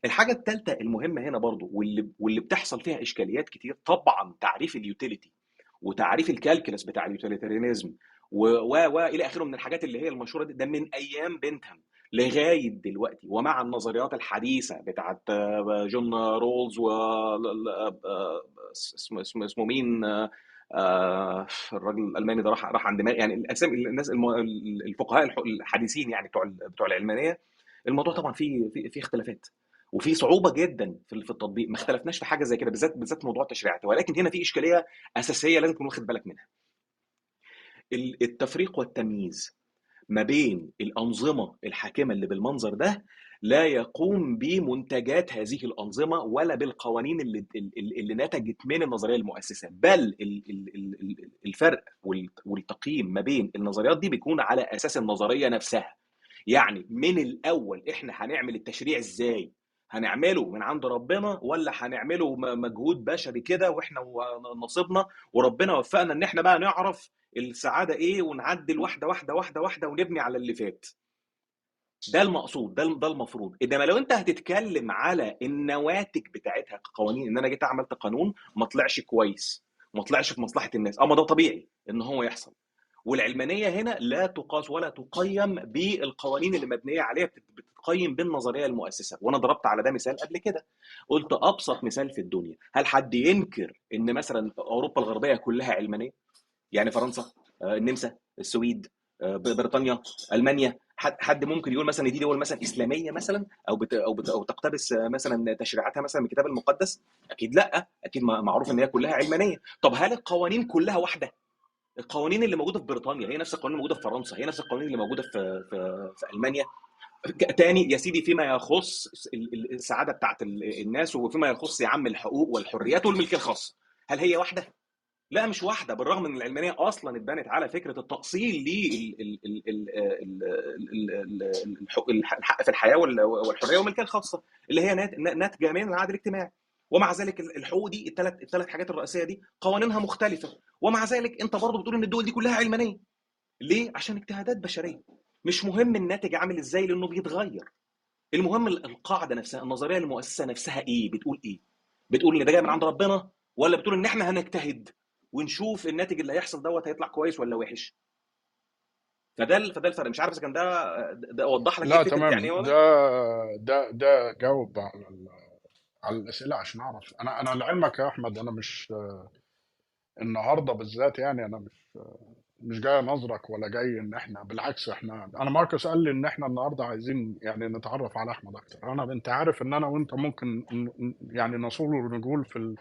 [SPEAKER 1] الحاجة الثالثه المهمة هنا برضو واللي واللي بتحصل فيها إشكاليات كتير طبعا تعريف اليوتيليتي وتعريف ال calculus بتاع ال utilitarianism و و و إلى آخره من الحاجات اللي هي المشهورة دي ده من أيام بنتهام. لغاية دلوقتي ومع النظريات الحديثة بتاعت آه، جون رولز و ل- ل- آه، اسمه اسمه اسمه مين؟ آه، آه، الراجل الألماني ده راح راح عن دماغي يعني الاسامي الناس الفقهاء الح- الحديثين يعني بتوع بتوع العلمانيه الموضوع طبعا فيه فيه اختلافات وفي صعوبة جدا في التطبيق ما اختلفناش في حاجة زي كده بالذات بالذات موضوع التشريعات ولكن هنا في إشكالية أساسية لازم تكون واخد بالك منها. ال- التفريق والتمييز. ما بين الأنظمة الحاكمة اللي بالمنظر ده لا يقوم بمنتجات هذه الأنظمة ولا بالقوانين اللي اللي نتجت من النظرية المؤسسة. بل ال- ال- ال- ال- الفرق وال- والتقييم ما بين النظريات دي بيكون على أساس النظرية نفسها. يعني من الأول إحنا هنعمل التشريع إزاي؟ هنعمله من عند ربنا ولا هنعمله مجهود بشري كده وإحنا ونصيبنا وربنا وفقنا ان إحنا بقى نعرف السعادة إيه ونعدل واحدة واحدة واحدة واحدة ونبني على اللي فات. ده المقصود ده ده المفروض. إنما لو انت هتتكلم على النواتج بتاعتها كقوانين إن أنا جيت عملت قانون ما طلعش كويس ما طلعش في مصلحة الناس. أما ده طبيعي إن هو يحصل. والعلمانية هنا لا تقاس ولا تقيم بالقوانين اللي مبنية عليها بتتقيم بالنظرية المؤسسة. وأنا ضربت على ده مثال قبل كده. قلت أبسط مثال في الدنيا. هل حد ينكر إن مثلا أوروبا الغربية كلها علمانية؟ يعني فرنسا آه، النمسا السويد آه، بريطانيا ألمانيا. حد ممكن يقول مثلا دي دول مثلا إسلامية مثلا؟ أو بت أو بت أو تقتبس آه، مثلا تشريعاتها مثلا من الكتاب المقدس؟ أكيد لأ. أكيد معروف إن هي كلها علمانية. طب هل القوانين كلها واحدة؟ القوانين اللي موجوده في بريطانيا هي نفس القوانين اللي موجوده في فرنسا هي نفس القوانين اللي موجوده في في, في المانيا تاني يا سيدي فيما يخص ال- ال- السعاده بتاعت ال- الناس وفيما يخص يا عم الحقوق والحريات والملكيه الخاصه هل هي واحدة لا مش واحدة بالرغم ان العلمانيه أصلا اتبنت على فكره التاصيل للحق في الحياة وال- والحريه والملكيه الخاصه اللي هي نات- ناتجه من العدل الاجتماعي ومع ذلك الحقوق دي الثلاث الثلاث حاجات الرئيسية دي قوانينها مختلفة. ومع ذلك انت برضه بتقول إن الدول دي كلها علمانية. ليه؟ عشان اجتهادات بشرية. مش مهم الناتج عامل إزاي لأنه بيتغير. المهم القاعدة نفسها النظرية المؤسسة نفسها إيه؟ بتقول إيه؟ بتقول إن ده جاي من عند ربنا ولا بتقول إن إحنا هنجتهد ونشوف الناتج اللي هيحصل دوت هيطلع كويس ولا وحش؟ فده فده الفرق. مش عارف إذا كان ده ده وضح لك
[SPEAKER 3] لا تمام.
[SPEAKER 1] يعني
[SPEAKER 3] ده ده ده جاوب على على الأسئلة عشان أعرف. أنا أنا لعلمك يا أحمد أنا مش النهاردة بالذات يعني أنا مش مش جاي نظرك ولا جاي إن إحنا بالعكس إحنا أنا ماركوس قال لي إن إحنا النهاردة عايزين يعني نتعرف على أحمد أكتر. أنا أنت عارف إن أنا وأنت ممكن يعني نصول ونقول في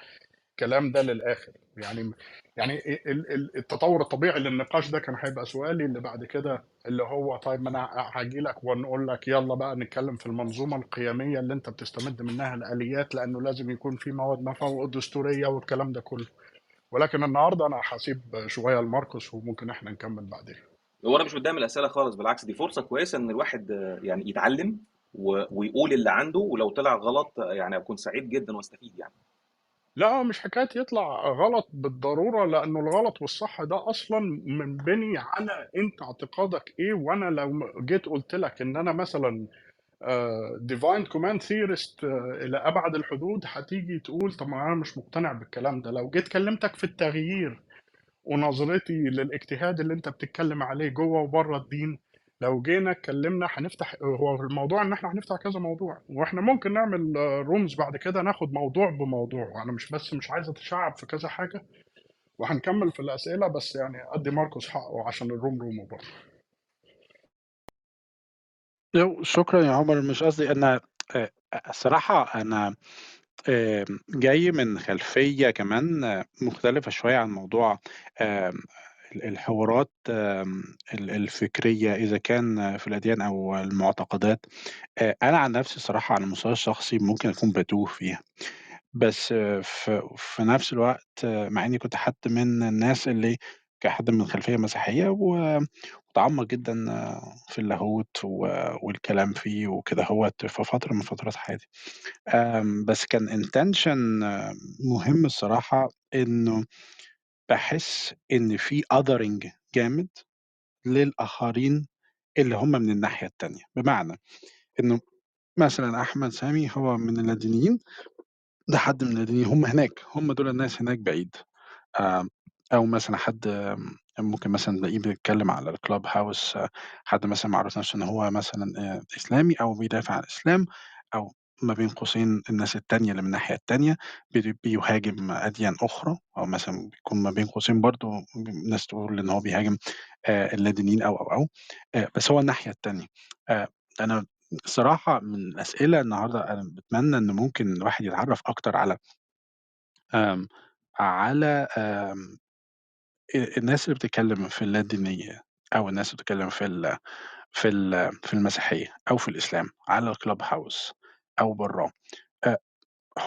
[SPEAKER 3] الكلام ده للآخر. يعني يعني ال- ال- التطور الطبيعي للنقاش ده كان هيبقى سؤالي اللي بعد كده اللي هو طيب ما أنا هاجي لك ونقول لك يلا بقى نتكلم في المنظومة القيمية اللي أنت بتستمد منها الآليات لأنه لازم يكون في مواد ما فوق الدستوريه والكلام ده كله. ولكن النهارده أنا هسيب شوية لماركوس وممكن إحنا نكمل بعدين.
[SPEAKER 1] هو أنا مش قد الأسئلة خالص بالعكس دي فرصة كويسة إن الواحد يعني يتعلم ويقول اللي عنده ولو طلع غلط يعني أكون سعيد جدا وأستفيد يعني.
[SPEAKER 3] لا مش حكاية يطلع غلط بالضرورة لأنه الغلط والصح ده أصلا منبني على أنت اعتقادك إيه وأنا لو جيت قلت لك إن أنا مثلا divine command theorist إلى أبعد الحدود هتيجي تقول طب ما أنا مش مقتنع بالكلام ده. لو جيت كلمتك في التغيير ونظرتي للإجتهاد اللي أنت بتتكلم عليه جوه وبره الدين لو جينا اتكلمنا هنفتح هو الموضوع إن إحنا هنفتح كذا موضوع وإحنا ممكن نعمل rooms بعد كده ناخد موضوع بموضوع. أنا مش بس مش عايز أتشعب في كذا حاجة وهنكمل في الأسئلة بس يعني أدي ماركوس حقه عشان ال room room
[SPEAKER 4] برضه. شكرا يا عمر. مش قصدي أنا الصراحة أنا جاي من خلفية كمان مختلفة شوية عن موضوع الحوارات آه، الفكرية إذا كان في الأديان أو المعتقدات أنا عن نفسي صراحة على المستوى الشخصي ممكن أكون بتوه فيها. بس في في نفس الوقت مع إني كنت حد من الناس اللي كحد من خلفية مسيحية و- ومتعمق جدا في اللاهوت والكلام فيه وكده هوت في فترة من فترات حياتي. آم، بس كان intention مهم الصراحة إنه باحس إن في othering جامد للآخرين اللي هم من الناحية التانية، بمعنى إنه مثلًا أحمد سامي هو من اللادينيين، ده حد من اللادينيين هم هناك، هم دول الناس هناك بعيد، آمم، أو مثلًا حد ممكن مثلًا تلاقيه بيتكلم على الclubhouse حد مثلًا معرّف نفسه إن هو مثلًا آآ، إسلامي أو بيدافع عن الإسلام أو ما بين قوسين الناس التانية اللي من الناحية التانية بي بيهاجم أديان أخرى أو مثلًا بيكون ما بين قوسين برضه ناس تقول إن هو بيهاجم اللادينيين أو، أو، أو، بس هو الناحية التانية. أنا الصراحة من الأسئلة النهارده أنا باتمنى إن ممكن الواحد يتعرّف أكتر على آمم، على آمم، الناس اللي بتتكلم في اللادينية أو الناس اللي بتتكلم في في في المسيحية أو في الإسلام على الclubhouse أو برّاه،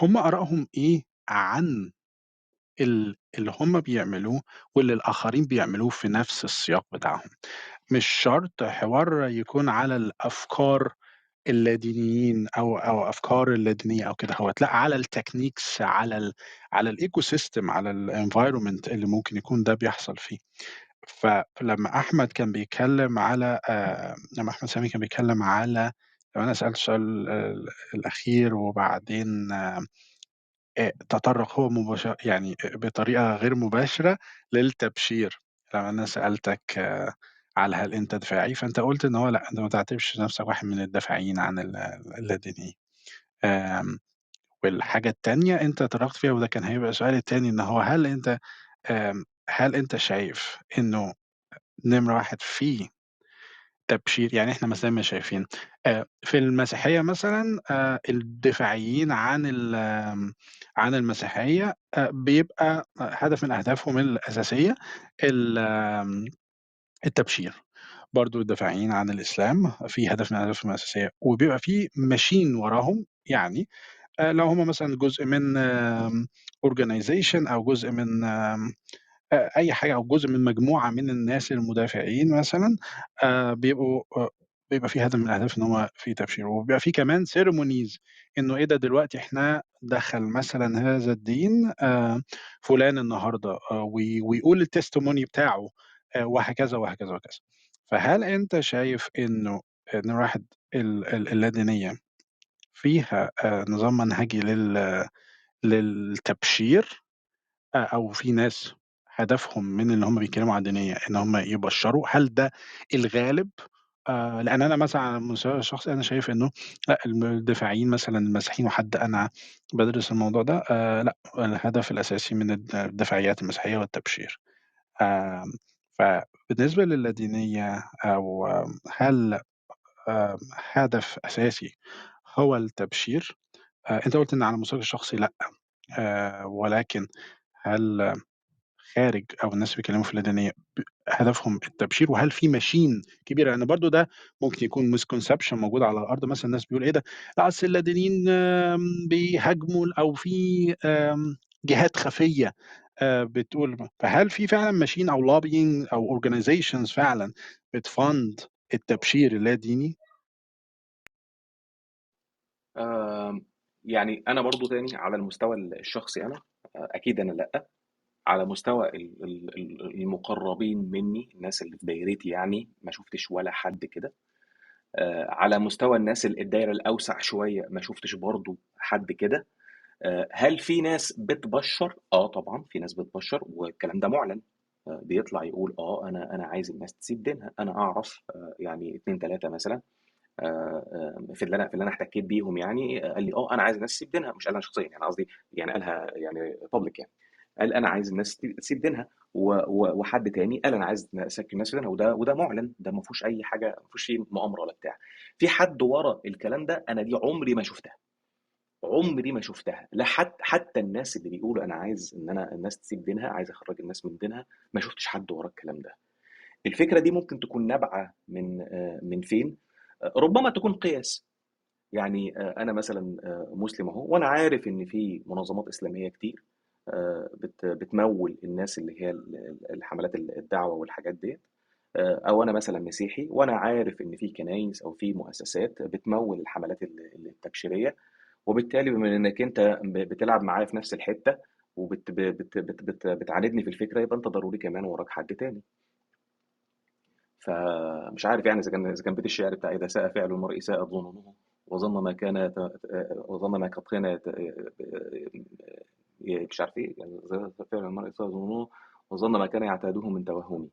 [SPEAKER 4] هم آرائهم إيه عن ال اللي هم بيعملوه واللي الآخرين بيعملوه في نفس السياق بتاعهم؟ مش شرط حوار يكون على الأفكار اللادينيين أو أو أفكار اللادينية أو كده هوّة، لأ على الtechniques على ال على الecosystem على الenvironment اللي ممكن يكون ده بيحصل فيه. فلمّا أحمد كان بيتكلم على لمّا أحمد سامي كان بيتكلم على لو أنا سألت السؤال ال الأخير وبعدين تطرق هو مباشر يعني بطريقة غير مباشرة للتبشير، لمّا أنا سألتك على هل أنت دفاعي؟ فأنت قُلت إن هو لأ، أنت ما تعتبرش نفسك واحد من الدافعين عن ال اللادينيين. آمم والحاجة التانية أنت تطرقت فيها وده كان هيبقى سؤالي التاني، إن هو هل أنت آمم هل أنت شايف إنه نمرة 1 في تبشير يعني إحنا مثلًا ما شايفين آآ في المسيحية مثلًا آآ الدفاعيين عن آمم عن المسيحية بيبقى هدف من أهدافهم الأساسية التبشير. برضه الدافعين عن الإسلام في هدف من أهدافهم الأساسية وبيبقى في machine وراهم، يعني لو هم مثلًا جزء من organization أو جزء من آمم أي حاجة أو جزء من مجموعة من الناس المدافعين مثلًا بيبقوا بيبقى في هدف من الأهداف إن هو في تبشير، وبيبقى في كمان ceremonies إنه إيه ده دلوقتي إحنا دخل مثلًا هذا الدين فلان النهارده ويقول الtestimony بتاعه وهكذا، وهكذا، وهكذا. فهل أنت شايف إنه نمرة 1 ال ال اللادينية فيها نظام منهجي لل للتبشير أو في ناس هدفهم من إن هم بيتكلموا عن الدينية إن هم يبشروا، هل ده الغالب؟ آآ لأن أنا مثلًا على المستوى الشخصي أنا شايف إنه لأ الم الدافعين مثلًا المسيحيين وحد أنا بادرس الموضوع ده آآ لأ، الهدف الأساسي من الد الدفاعيات المسيحية هو التبشير. آمم فبالنسبة للادينية أو هل آآ هدف أساسي هو التبشير؟ آآ أنت قُلت إن على مستواك الشخصي لأ، آآ ولكن هل خارج أو الناس بيتكلموا في اللادينية ب هدفهم التبشير؟ وهل في machine كبيرة؟ لأن برضه ده ممكن يكون misconception موجود على الأرض مثلًا الناس بيقولوا إيه ده، أصل اللادينيين آمم بيهاجموا أو في آمم جهات خفية آآ بتقول فهل في فعلًا machine أو lobbying أو organizations فعلًا بتfund التبشير اللاديني؟
[SPEAKER 1] آمم يعني أنا برضه تاني على المستوى ال الشخصي أنا، أ أكيد أنا لأ. على مستوى ال ال ال المقربين منّي، الناس اللي في دايرتي يعني، ما شُفتش ولا حد كده. آآ على مستوى الناس ال الدايرة الأوسع شوية، ما شُفتش برضه حد كده. آآ هل في ناس بتبشّر؟ آه طبعًا، في ناس بتبشّر والكلام ده مُعلن. آآ بيطلع يقول آه أنا أنا عايز الناس تسيب دينها، أنا أعرف آآ يعني 2، 3 مثلًا في اللي أنا في اللي أنا احتكيت بيهم يعني، قال لي: "آه أنا عايز الناس تسيب دينها." مش قالها شخصيًا يعني قصدي يعني قالها يعني public يعني. قال: "أنا عايز الناس تسيب دينها." وحد تاني قال: "أنا عايز ن أسكّن الناس في دينها." وده وده مُعلن، ده ما فيهوش أي حاجة ما فيهوش فيه مؤامرة ولا بتاع. في حد ورا الكلام ده، أنا دي عمري ما شُفتها. عمري ما شُفتها، لا حت حتى الناس اللي بيقولوا أنا عايز إن أنا الناس تسيب دينها، عايز أخرّج الناس من دينها، ما شُفتش حد ورا الكلام ده. الفكرة دي ممكن تكون نابعة من آآ من فين؟ أ ربما تكون قياس. يعني آآ أنا مثلًا مسلم أهو، وأنا عارف إن في منظمات إسلامية كتير بتموِّل الناس اللي هي ال ال الحملات ال الدعوة والحاجات ديّة. آآ أو أنا مثلًا مسيحي وأنا عارف إن في كنايس أو في مؤسسات بتموِّل الحملات ال ال التبشيرية، وبالتالي بما إنّك أنت ب بتلعب معايا في نفس الحتّة وبت ب بت بت بت بتعاندني في الفكرة، يبقى أنت ضروري كمان وراك حد تاني. فمش عارف يعني إذا كان إذا كان بيت الشعر بتاع إذا ساء فعل المرء ساءت ظنونه وظن ما كان وظن ما قد كان مش عارف إيه، يعني فعل المرء ساءت ظنونه وظن ما كان يعتاده من توهُّمه.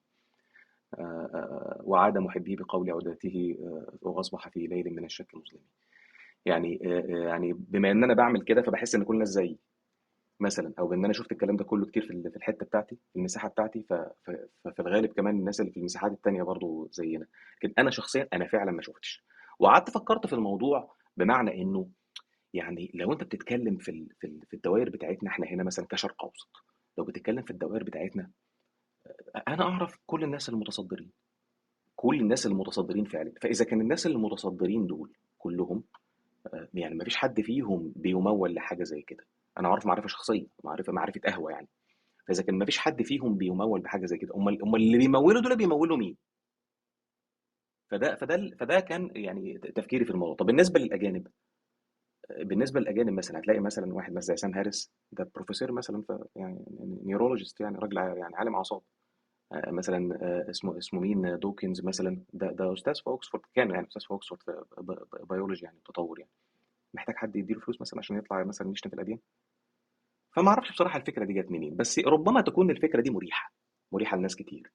[SPEAKER 1] آآ وعاد محبّيه بقول عُداته آآ وأصبح في ليل من الشك مظلم. يعني يعني بما إن أنا باعمل كده، فباحس إن كل الناس زيي مثلًا، أو بإن أنا شُفت الكلام ده كُلّه كتير في ال في الحتّة بتاعتي، في المساحة بتاعتي، ففي الغالب كمان الناس اللي في المساحات التانية برضه زيّنا. لكن أنا شخصيًا أنا فعلًا ما شُفتش. وقعدت فكّرت في الموضوع بمعنى إنه يعني لو أنت بتتكلّم في في ال في الدوائر بتاعتنا إحنا هنا مثلًا كشرق أوسط، لو بتتكلّم في الدوائر بتاعتنا أ أنا أعرف كل الناس المتصدّرين. كل الناس المتصدرين فعلا فإذا كان الناس المتصدرين دول كلهم يعني ما فيش حد فيهم بيمول لحاجة زي كده. أنا عارف معرفة شخصية معرفة معرفة قهوة يعني. فإذا كان ما فيش حد فيهم بيمول بحاجة زي كده أمال أمال اللي بيمولوا دول بيمولوا مين؟ فده فده فده كان يعني تفكيري في الموضوع. طب بالنسبة للأجانب بالنسبة للأجانب مثلا هتلاقي مثلا واحد مثلا زي سام هاريس ده بروفيسور مثلا في يعني neurologist يعني راجل يعني عالم أعصاب. آه، مثلا آه، اسمه اسمه مين؟ دوكنز مثلا. ده ده أستاذ في أوكسفورد كان يعني أستاذ في أوكسفورد في بيولوجي يعني تطور يعني. محتاج حد يديله فلوس مثلا عشان يطلع مثلا يشتم في الاديان فما أعرفش بصراحة الفكرة دي جت منين بس ربما تكون الفكرة دي مريحة مريحة لناس كتير.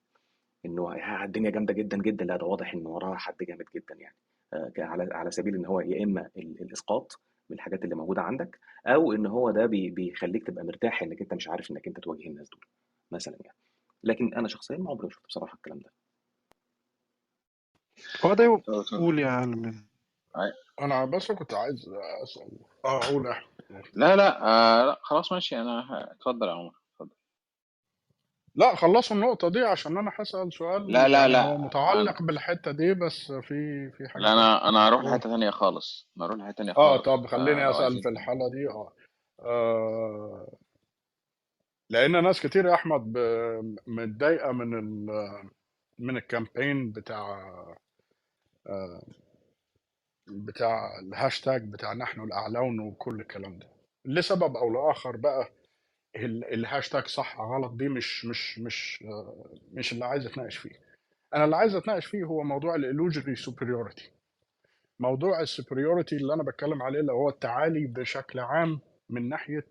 [SPEAKER 1] إنه يا الدنيا جامدة جدا جدا. لا ده واضح إن وراها حد جامد جدا يعني. آه، على على سبيل إن هو يا إما ال- الإسقاط من الحاجات اللي موجودة عندك أو إن هو ده بي- بيخليك تبقى مرتاح إنك أنت مش عارف إنك أنت تواجه الناس دول مثلا يعني. لكن أنا شخصيا ما عمري ما شفت بصراحة الكلام ده.
[SPEAKER 4] هو ده قول يا علم
[SPEAKER 3] أنا بس كنت عايز أسأل. آه أقول يا احمد
[SPEAKER 2] لا لا آه لا خلاص ماشي أنا اتفضل يا عمر.
[SPEAKER 3] لا خلصوا النقطة دي عشان أنا هسأل سؤال
[SPEAKER 2] لا لا
[SPEAKER 3] يعني
[SPEAKER 2] أنا-
[SPEAKER 3] متعلق بالحتة دي بس في في حاجة
[SPEAKER 2] لا
[SPEAKER 3] تانية.
[SPEAKER 2] أنا أنا هروح. لحته تانية خالص. أنا هروح لحتة تانية
[SPEAKER 3] آه
[SPEAKER 2] خالص.
[SPEAKER 3] طب خليني
[SPEAKER 2] آه
[SPEAKER 3] أسأل
[SPEAKER 2] عايزين.
[SPEAKER 3] في الحالة دي. آه, آه لأن ناس كتير يا أحمد ب- متضايقة من ال من الكامبين بتاع آه بتاع الهاشتاج بتاع نحن الأعلون وكل الكلام ده. لسبب أو لآخر بقى الهاشتاج صح غلط دي مش مش مش مش اللي عايز أتناقش فيه. أنا اللي عايز أتناقش فيه هو موضوع ال superiority. موضوع ال superiority اللي أنا بتكلم عليه اللي هو التعالي بشكل عام من ناحية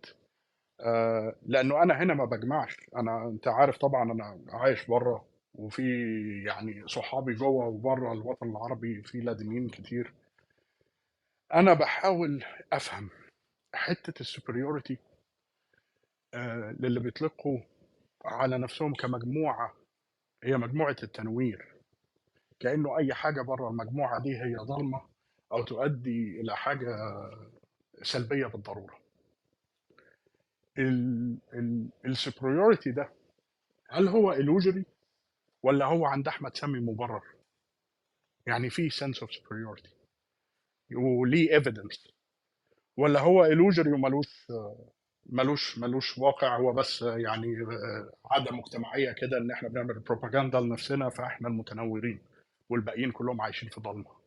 [SPEAKER 3] آه لأنه أنا هنا ما بجمعش. أنا أنت عارف طبعا أنا عايش بره وفي يعني صحابي جوه وبره الوطن العربي في لادينيين كتير. أنا بحاول أفهم حتة السوبريوريتي آه للي بيطلقوا على نفسهم كمجموعة هي مجموعة التنوير. كأنه أي حاجة بره المجموعة دي هي ظلمة أو تؤدي إلى حاجة سلبية بالضرورة. السوبريوريتي ده هل هو illusory ولا هو عند أحمد سامي مبرر؟ يعني في sense of superiority. وليه evidence. ولا هو illusory وملوش ملوش ملوش واقع هو بس يعني عادة مجتمعية كده إن إحنا بنعمل بروباجندا لنفسنا فإحنا المتنورين والباقيين كلهم عايشين في ضلمه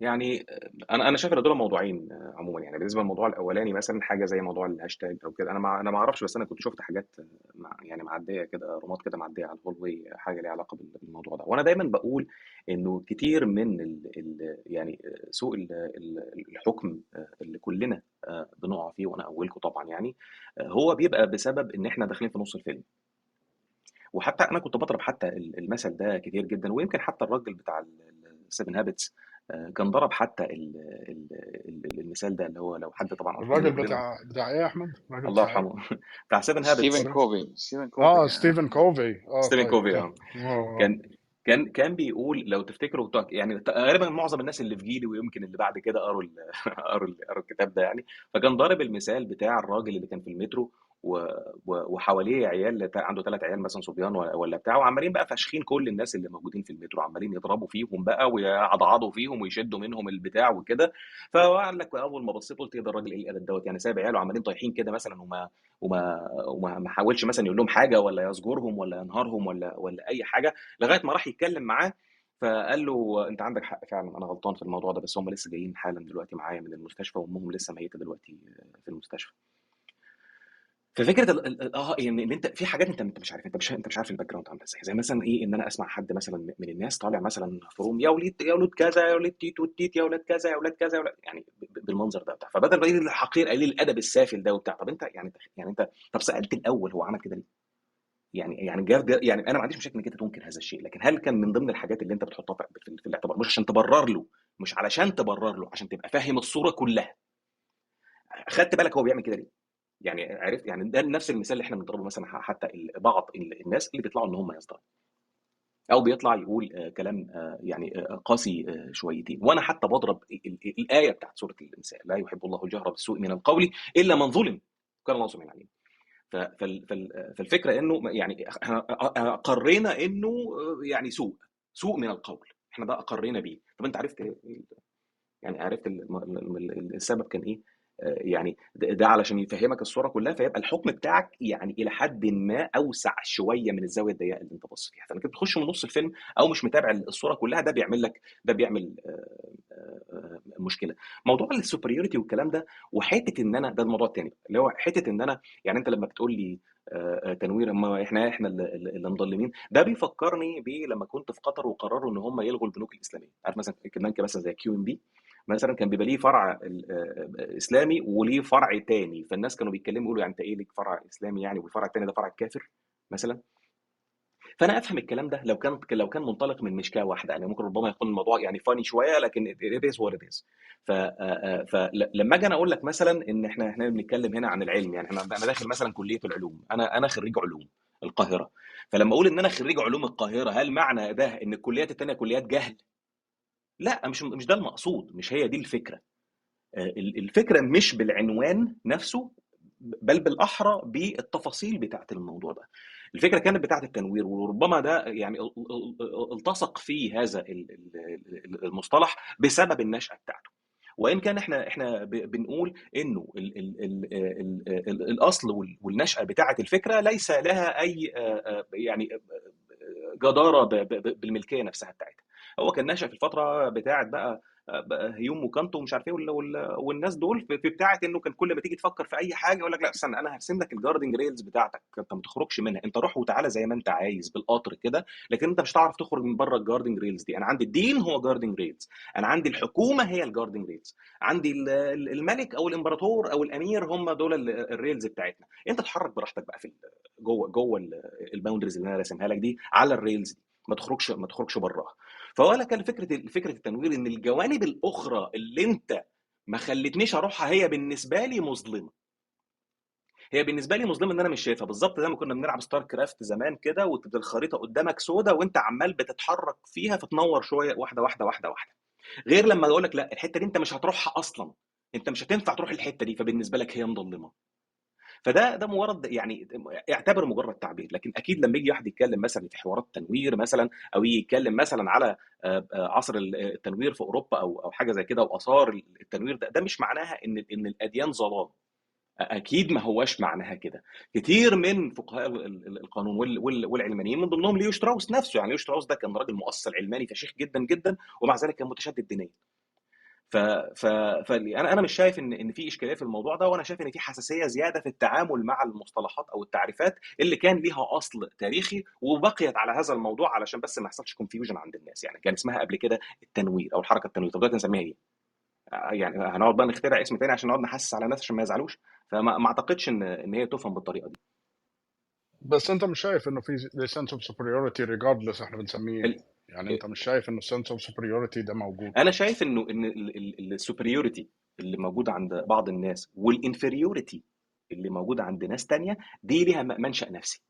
[SPEAKER 1] يعني أنا أنا شايف إن دول موضوعين آه، عموما يعني. بالنسبة للموضوع الأولاني مثلا حاجة زي موضوع الهاشتاج أو كده أنا ما أنا ما أعرفش بس أنا كنت شفت حاجات آه، مع يعني معدية كده rooms كده معدية على أي حاجة ليها علاقة بال- بالموضوع ده. وأنا دايما بقول إنه كتير من ال ال يعني آه، سوء ال- ال- الحكم آه، اللي كلنا آه، بنقع فيه وأنا أولكم طبعا يعني آه، هو بيبقى بسبب إن إحنا داخلين في نص الفيلم. وحتى أنا كنت بضرب حتى ال- المثل ده كتير جدا ويمكن حتى الراجل بتاع ال Seven Habits كان ضرب حتى ال ال ال المثال ده اللي هو لو حد طبعا
[SPEAKER 3] الراجل بتاع بتاع إيه يا أحمد؟
[SPEAKER 1] الله
[SPEAKER 3] إيه؟
[SPEAKER 1] يرحمه. بتاع Seven Habits
[SPEAKER 2] ستيفن كوفي ستيفن كوفي آه
[SPEAKER 3] ستيفن كوفي آه
[SPEAKER 1] ستيفن
[SPEAKER 3] طيب
[SPEAKER 1] كوفي
[SPEAKER 3] كان آه.
[SPEAKER 1] كان كان كان بيقول لو تفتكروا يعني غالبا معظم الناس اللي في جيلي ويمكن اللي بعد كده قروا ال- قروا ال- قروا الكتاب ده يعني. فكان ضارب المثال بتاع الراجل اللي كان في المترو وحواليه عيال عنده ثلاث عيال مثلا صبيان ولا بتاع وعمالين بقى فاشخين كل الناس اللي موجودين في المترو عمالين يضربوا فيهم بقى ويعضعضوا فيهم ويشدوا منهم البتاع وكده. فقال لك أول ما بصيت قلت إيه ده الراجل إيه قلة الادب دوت؟ يعني سايب عياله عمالين طايحين كده مثلا وما وما وما ما حاولش مثلا يقول لهم حاجة ولا يزجرهم ولا ينهرهم ولا ولا أي حاجة لغاية ما راح يتكلم معاه. فقال له أنت عندك حق فعلا أنا غلطان في الموضوع ده بس هم لسه جايين حالا دلوقتي معايا من المستشفى وأمهم لسه ميتة دلوقتي في المستشفى. ففكرة ال- ال- ال- آه إن إن أنت في حاجات أنت أنت مش عارف أنت مش أنت مش عارف ال background عاملة إزاي. زي مثلا إيه إن أنا أسمع حد مثلا من الناس طالع مثلا في room يا وليد يا ولد كذا يا ولد تيت يا ولد كذا يا ولد كذا يعني بالمنظر ده بتاع فبدل يقول الحقير قليل الأدب السافل ده وبتاع. طب أنت يعني يعني أنت طب سألت الأول هو عمل كده ليه؟ يعني يعني جاب- يعني أنا ما عنديش مشاكل إنك أنت تنكر هذا الشيء لكن هل كان من ضمن الحاجات اللي أنت بتحطها في, في, في الاعتبار؟ مش عشان تبرر له مش علشان تبرر له عشان تبقى فاهم الصورة كلها. خدت بالك هو بيعمل كده ليه؟ يعني عرفت يعني ده نفس المثال اللي إحنا بنضربه مثلا حتى بعض ال- الناس اللي بيطلعوا إن هم يصدروا أو بيطلع يقول آه، كلام آه، يعني آه، قاسي شويتين. وأنا حتى بضرب ال- ال- الآية بتاعت سورة النساء لا يحب الله الجهر بالسوء من القول إلا من ظلم كان الله سبحانه عليم. فالفكرة إنه يعني أقرينا إنه يعني سوء سوء من القول. إحنا ده أقرينا بيه. طب أنت عرفت إيه- يعني عرفت السبب كان إيه؟ يعني ده علشان يفهمك الصورة كلها فيبقى الحكم بتاعك يعني إلى حد ما أوسع شوية من الزاوية الضيقة اللي أنت باصص فيها فإنك بتخش من نص الفيلم أو مش متابع الصورة كلها ده بيعمل لك ده بيعمل آه، آه، مشكلة. موضوع ال superiority والكلام ده وحتة إن أنا ده الموضوع الثاني اللي هو حتة إن أنا يعني أنت لما بتقول لي آه، تنوير ما إحنا إحنا اللي مضلمين ده بيفكرني بإيه لما كنت في قطر وقرروا إن هم يلغوا البنوك الإسلامية. عارف مثلا بنك مثلا زي QNB؟ مثلا كان بيبقى ليه فرع ال- آه، إسلامي وليه فرع تاني. فالناس كانوا بيتكلموا يقولوا يعني أنت إيه ليك فرع إسلامي يعني والفرع التاني ده فرع كافر مثلا؟ فأنا أفهم الكلام ده لو كان لو كان منطلق من مشكاة واحدة. يعني ممكن ربما يكون الموضوع يعني فاني شوية لكن it is ف فلما أجي أنا أقول لك مثلا إن إحنا إحنا بنتكلم هنا عن العلم. يعني إحنا أنا داخل مثلا كلية العلوم. أنا أنا خريج علوم القاهرة. فلما أقول إن أنا خريج علوم القاهرة هل معنى ده إن الكليات التانية كليات جهل؟ لا مش مش ده المقصود مش هي دي الفكرة آه، ال- الفكرة مش بالعنوان نفسه بل بالاحرى بالتفاصيل بتاعه الموضوع ده الفكرة كانت بتاعه التنوير وربما ده يعني ال- ال- ال- التصق فيه هذا ال- ال- ال- المصطلح بسبب النشاه بتاعته وان كان إحنا إحنا بنقول انه ال ال ال ال ال الاصل وال- والنشاه بتاعه الفكرة ليس لها اي آه، آه، يعني آه، جداره بالملكيه نفسها بتاعتها هو كان نشأ في الفترة بتاعة بقى بقى هيوم وكانت و ومش عارف إيه وال- وال- والناس دول في بتاعة إنه كان كل ما تيجي تفكر في أي حاجة يقول لك لأ استنى أنا هرسم لك ال guarding rails بتاعتك أنت ما تخرجش منها أنت روح وتعالى زي ما أنت عايز بالقطر كده لكن أنت مش هتعرف تخرج من بره ال guarding rails دي. أنا عندي الدين هو guarding rails أنا عندي الحكومة هي ال guarding rails عندي ال- ال- الملك أو الإمبراطور أو الأمير هم دول ال- ال rails بتاعتنا. أنت تتحرك براحتك بقى في جوه جوه ال boundaries اللي أنا راسمها لك دي على ال rails دي. ما تخرجش ما تخرجش براها. فولا كان فكرة فكرة التنوير إن الجوانب الأخرى اللي أنت ما خلتنيش أروحها هي بالنسبة لي مظلمة. هي بالنسبة لي مظلمة إن أنا مش شايفها. بالظبط زي ما كنا بنلعب StarCraft زمان كده وتبقى الخريطة قدامك سودة وأنت عمال بتتحرك فيها فتنور شوية واحدة واحدة واحدة واحدة. غير لما أقول لك لأ الحتة دي أنت مش هتروحها أصلا. أنت مش هتنفع تروح الحتة دي فبالنسبة لك هي مظلمة. فده ده مجرد يعني اعتبر مجرد تعبير لكن أكيد لما يجي واحد يتكلم مثلا في حوارات تنوير مثلا أو يتكلم مثلا على آه، آه، عصر التنوير في أوروبا أو أو حاجة زي كده وآثار التنوير ده ده مش معناها إن إن الأديان ظلام. أكيد ما هواش معناها كده. كتير من فقهاء ال- ال- القانون وال- وال- والعلمانيين من ضمنهم ليو شتراوس نفسه. يعني ليو شتراوس ده كان راجل مؤصل علماني فشيخ جدا جدا ومع ذلك كان متشدد دينيا. ف ف فانا أنا مش شايف إن إن في إشكالية في الموضوع ده وأنا شايف إن في حساسية زيادة في التعامل مع المصطلحات أو التعريفات اللي كان ليها أصل تاريخي وبقيت على هذا الموضوع علشان بس ما يحصلش كونفيوجن عند الناس. يعني كان اسمها قبل كده التنوير أو الحركه التنوير. طب دلوقتي نسميها إيه؟ آه، يعني هنقعد بقى نخترع اسم تاني عشان نقعد نحسس على الناس عشان ما يزعلوش؟ فما ما أعتقدش إن إن هي تفهم بالطريقة دي.
[SPEAKER 3] بس أنت مش شايف إنه في sense of superiority regardless إحنا بنسميه إيه؟ يعني انت مش شايف إنه sense of superiority ده موجود؟
[SPEAKER 1] أنا شايف إنه إن ال superiority اللي موجوده عند بعض الناس وال inferiority اللي موجوده عند ناس تانية دي ليها م- منشأ نفسي.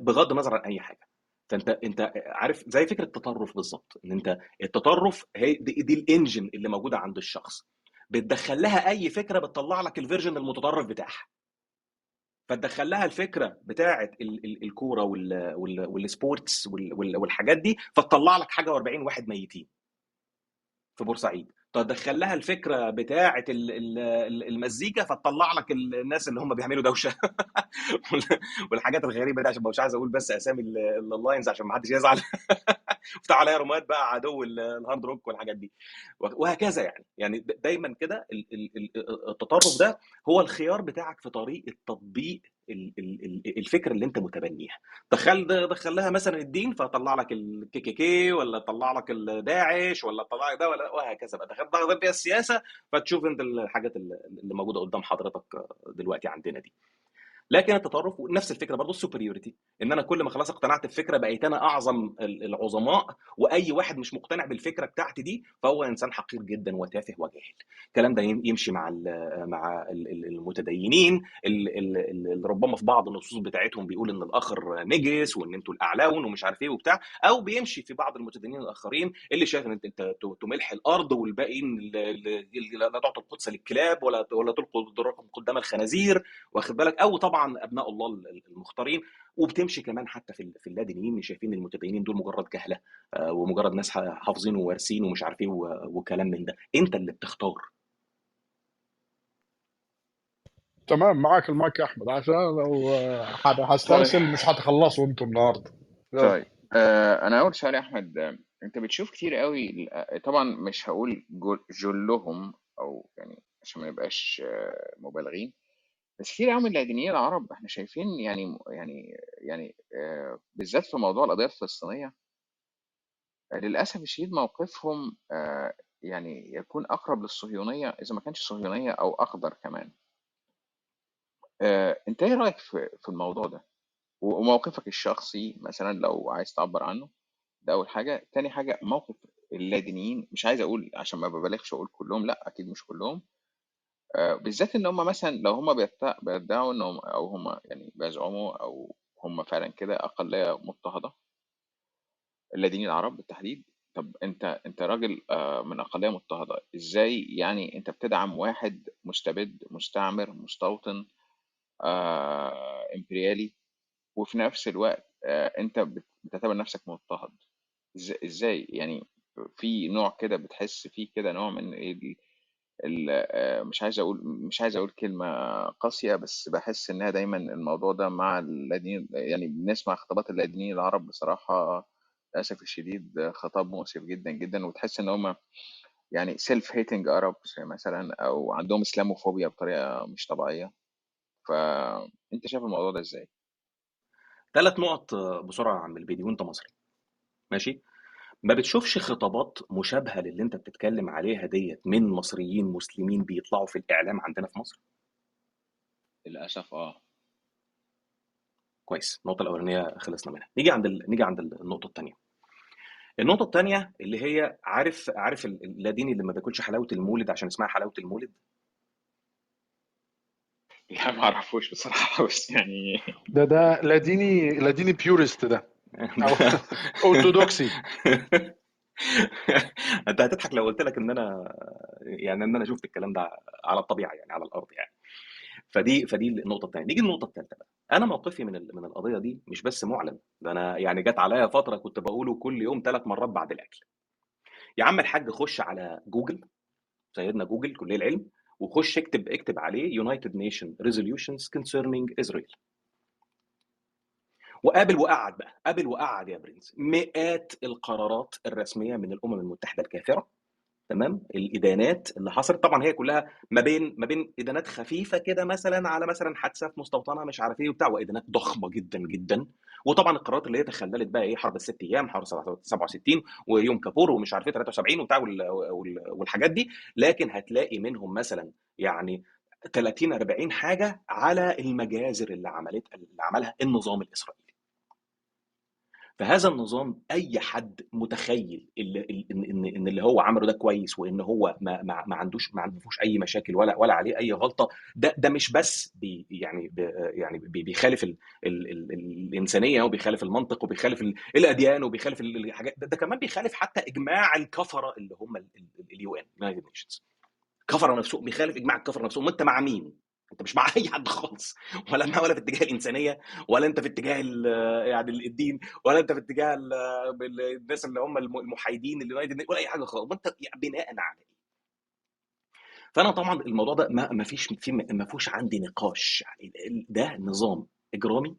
[SPEAKER 1] بغض النظر عن أي حاجة. فأنت أنت عارف زي فكرة التطرف بالظبط إن أنت التطرف هي دي, دي ال engine اللي موجودة عند الشخص. بتدخل لها أي فكرة بتطلع لك ال version المتطرف بتاعها. فتدخل لها الفكرة بتاعه ال- ال- الكورة وال- وال- وال sports وال- وال- والحاجات دي فتطلع لك حاجة و40 واحد ميتين في بورسعيد. تدخل لها الفكرة بتاعه ال- ال- ال- المزيكا فتطلع لك الناس اللي هم بيعملوا دوشة. والحاجات الغريبة دي عشان مش عايز أقول بس أسامي ال- ال- ال lines عشان ما حدش يزعل. افتح عليها رومات بقى عدو ال- ال hard rock والحاجات دي. وهكذا يعني. يعني دايما كده ال- ال- ال- التطرف ده هو الخيار بتاعك في طريقه تطبيق الفكرة اللي انت متبنيها. دخل دخل لها مثلا الدين فطلع لك ال KKK ولا طلع لك الداعش ولا طلع لك ده ولا وهكذا بقى. دخل فيها السياسة فتشوف انت الحاجات اللي موجودة قدام حضرتك دلوقتي عندنا دي. لكن التطرف نفس الفكرة برضه ال superiority إن أنا كل ما خلاص اقتنعت بفكرة بقيت أنا أعظم ال- العظماء وأي واحد مش مقتنع بالفكرة بتاعتي دي فهو إنسان حقير جدا وتافه وجاهل. الكلام ده يم- يمشي مع مع ال- ال- المتدينين ال- ال- ال- اللي ربما في بعض النصوص بتاعتهم بيقول إن الآخر نجس وإن أنتوا الاعلاون ومش عارف إيه وبتاع أو بيمشي في بعض المتدينين الآخرين اللي شايف إن أنت تملح الأرض والباقيين لا تعطوا القدس للكلاب ولا ولا تلقوا قدام الخنازير واخد بالك؟ أو طبعا طبعا أبناء الله ال- المختارين وبتمشي كمان حتى في ال- في اللادينيين شايفين المتدينين دول مجرد جهله آه، ومجرد ناس حافظين ووارثين ومش عارف إيه وكلام من ده. أنت اللي بتختار.
[SPEAKER 3] تمام معاك المايك يا أحمد عشان لو حد
[SPEAKER 2] طيب.
[SPEAKER 3] هسترسل مش هتخلصوا أنتوا النهارده.
[SPEAKER 2] طيب آه أنا أول سؤال يا أحمد آه، أنت بتشوف كتير قوي آه، طبعا مش هقول جل- جلهم أو يعني عشان ما نبقاش مبالغين بس كتير قوي من اللادينيين العرب إحنا شايفين يعني يعني يعني آه بالذات في موضوع القضية الفلسطينية آه، للأسف الشديد موقفهم آه يعني يكون أقرب للصهيونية إذا ما كانش صهيونية أو أخضر كمان. أنت إيه رأيك في الموضوع ده؟ وموقفك الشخصي مثلا لو عايز تعبر عنه ده أول حاجة. تاني حاجة موقف اللادينيين مش عايز أقول عشان ما ببالغش أقول كلهم لأ أكيد مش كلهم. آه، بالذات إن هم مثلا لو هم بيدع- بيدعوا انهم أو هم يعني بيزعموا أو هم فعلا كده أقلية مضطهدة. اللادينيين العرب بالتحديد. طب أنت أنت راجل آه، من أقلية مضطهدة إزاي يعني أنت بتدعم واحد مستبد مستعمر مستوطن آه، إمبريالي وفي نفس الوقت أنت بت- بتعتبر نفسك مضطهد؟ إزاي يعني في نوع كده بتحس فيه كده نوع من ال... ال... آه، مش عايز أقول مش عايز أقول كلمة قاسية بس بحس إنها دايما الموضوع ده مع اللادينيين يعني بنسمع خطابات اللادينيين العرب بصراحة للأسف الشديد خطاب مؤسف جدا جدا وتحس إن هم يعني self hating Arabs مثلا أو عندهم اسلاموفوبيا بطريقة مش طبيعية. فأنت شايف الموضوع ده إزاي؟
[SPEAKER 1] ثلاث نقط بسرعة يا عم البيدي وأنت مصري. ماشي؟ ما بتشوفش خطابات مشابهة للي انت بتتكلم عليها ديت من مصريين مسلمين بيطلعوا في الإعلام عندنا في مصر؟
[SPEAKER 2] للأسف آه.
[SPEAKER 1] كويس. النقطة الأولانية خلصنا منها. نيجي عند ال... نيجي عند النقطة الثانية النقطة الثانية اللي هي عارف عارف ال- اللاديني اللي ما بياكلش حلاوة المولد عشان اسمها حلاوة المولد؟
[SPEAKER 2] لا ما اعرفوش بصراحة. بس يعني
[SPEAKER 4] ده ده لاديني لاديني purist ده. أو اورثودوكسي
[SPEAKER 1] أنت هتضحك لو قلت لك إن أنا يعني إن أنا شفت الكلام ده على الطبيعة يعني على الأرض يعني. فدي فدي النقطة الثانية نيجي للنقطه الثالثه بقى. أنا موقفي من من القضية دي مش بس معلن ده أنا يعني جت عليا فترة كنت بقوله كل يوم ثلاث مرات بعد الأكل. يا عم الحاج خش على جوجل سيدنا جوجل كلية العلم وخش اكتب اكتب عليه United Nation Resolutions Concerning Israel. وقابل وقعد بقى قابل وقعد يا برنس. مئات القرارات الرسمية من الأمم المتحدة الكافرة تمام؟ الإدانات اللي حصلت طبعا هي كلها ما بين ما بين إدانات خفيفة كده مثلا على مثلا حادثة في مستوطنه مش عارف إيه وبتاع وإدانات ضخمة جدا جدا. وطبعا القرارات اللي هي تخللت بقى إيه حرب الست أيام حرب 67 ويوم كابور ومش عارف إيه 73 وبتاع وال- وال- والحاجات دي. لكن هتلاقي منهم مثلا يعني 30 40 حاجة على المجازر اللي عملت اللي عملها النظام الإسرائيلي. فهذا النظام أي حد متخيل ان ان اللي هو عمله ده كويس وإن هو ما ما, ما عندوش ما عندوش أي مشاكل ولا ولا عليه أي غلطة ده ده مش بس بي يعني يعني بي بيخالف ال ال ال الإنسانية وبيخالف المنطق وبيخالف ال- الأديان وبيخالف ال- الحاجات ده, ده كمان بيخالف حتى إجماع الكفرة اللي هم ال UN United Nations كفرة نفسهم بيخالف إجماع الكفرة نفسهم انت مع مين؟ أنت مش مع أي حد خالص ولا مع ولا في اتجاه الإنسانية ولا أنت في اتجاه يعني الدين ولا أنت في اتجاه الناس اللي هم الم- المحايدين اليونايتد ولا أي حاجة خالص وأنت بناء على إيه؟ فأنا طبعا الموضوع ده ما ما فيش في ما فيهوش عندي نقاش يعني ده نظام إجرامي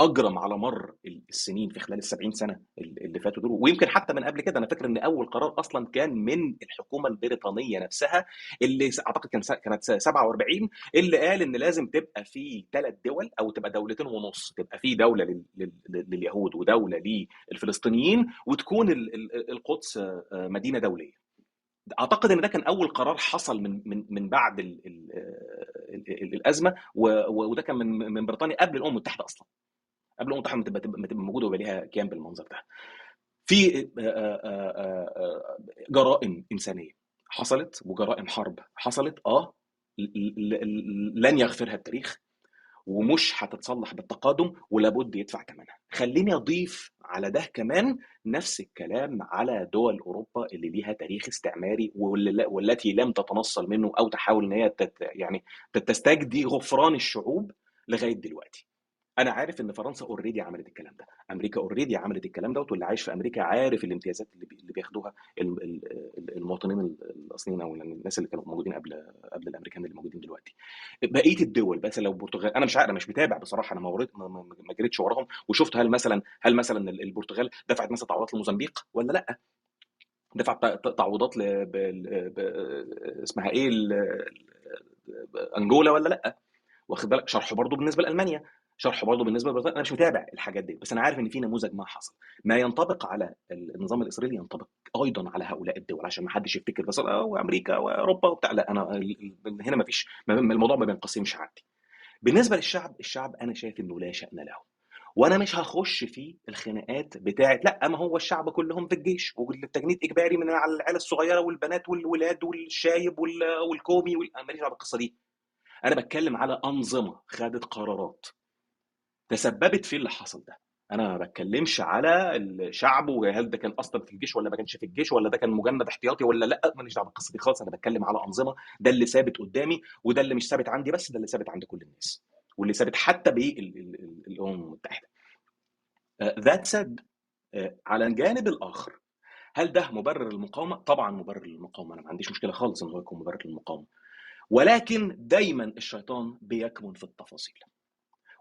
[SPEAKER 1] أجرم على مر السنين في خلال ال 70 سنه اللي فاتوا دول. ويمكن حتى من قبل كده أنا فاكر إن أول قرار أصلا كان من الحكومة البريطانية نفسها اللي أعتقد كان كانت 47 اللي قال إن لازم تبقى في ثلاث دول أو تبقى دولتين ونص تبقى في دولة لل- لل- لليهود ودولة للفلسطينيين وتكون ال- ال- القدس مدينة دولية. أعتقد إن ده كان أول قرار حصل من من من بعد ال ال ال الأزمة و- وده كان من من بريطانيا قبل الأمم المتحدة أصلا. قبل الامم المتحده ما تبقى تبقى موجودة ويبقى ليها كيان بالمنظر ده. في آه، آه، آه، جرائم إنسانية حصلت وجرائم حرب حصلت آه لن يغفرها التاريخ ومش هتتصلح بالتقادم ولابد يدفع ثمنها خليني أضيف على ده كمان نفس الكلام على دول أوروبا اللي ليها تاريخ استعماري والتي لم تتنصل منه أو تحاول إن هي يعني تستجدي غفران الشعوب لغاية دلوقتي. أنا عارف إن فرنسا already عملت الكلام ده. أمريكا already عملت الكلام دوت واللي عايش في أمريكا عارف الامتيازات اللي بي- اللي بياخدوها ال- ال- ال- المواطنين الأصليين أو الناس اللي كانوا موجودين قبل قبل الأمريكان اللي موجودين دلوقتي. بقية الدول بس لو البرتغال أنا مش عارف مش متابع بصراحة أنا ما وريت ما, جريتش وراهم. وشفت هل مثلا هل مثلا البرتغال دفعت مثلا تعويضات لموزمبيق ولا لأ؟ دفعت ت- تعويضات ل... ب... اسمها إيه ال... أنجولا ولا لأ؟ واخد بالك؟ شرحه برضه بالنسبة لألمانيا. شرحه برضه بالنسبة لبريطانيا أنا مش متابع الحاجات دي بس أنا عارف إن في نموذج ما حصل. ما ينطبق على النظام الإسرائيلي ينطبق أيضا على هؤلاء الدول عشان ما حدش يفتكر بس آه وأمريكا وأوروبا وبتاع. لا أنا هنا ما فيش الموضوع ما بينقسمش عندي بالنسبة للشعب الشعب أنا شايف إنه لا شأن له وأنا مش هخش في الخناقات بتاعت لا ما هو الشعب كلهم في الجيش والتجنيد إجباري من على العيال الصغيرة والبنات والولاد والشايب وال- والكومي وال- أنا ماليش بالقصة دي. أنا بتكلم على أنظمة خدت قرارات تسببت في اللي حصل ده. أنا ما بتكلمش على الشعب وهل ده كان أصلا في الجيش ولا ما كانش في الجيش ولا ده كان مجند احتياطي ولا لأ ماليش دعوة بالقصة دي خالص. أنا بتكلم على أنظمة ده اللي ثابت قدامي وده اللي مش ثابت عندي بس ده اللي ثابت عند كل الناس واللي ثابت حتى بالامم المتحدة. ذات سد على الجانب الآخر هل ده مبرر للمقاومة؟ طبعا مبرر للمقاومة. أنا ما عنديش مشكلة خالص إن هو يكون مبرر للمقاومة. ولكن دايما الشيطان بيكمن في التفاصيل.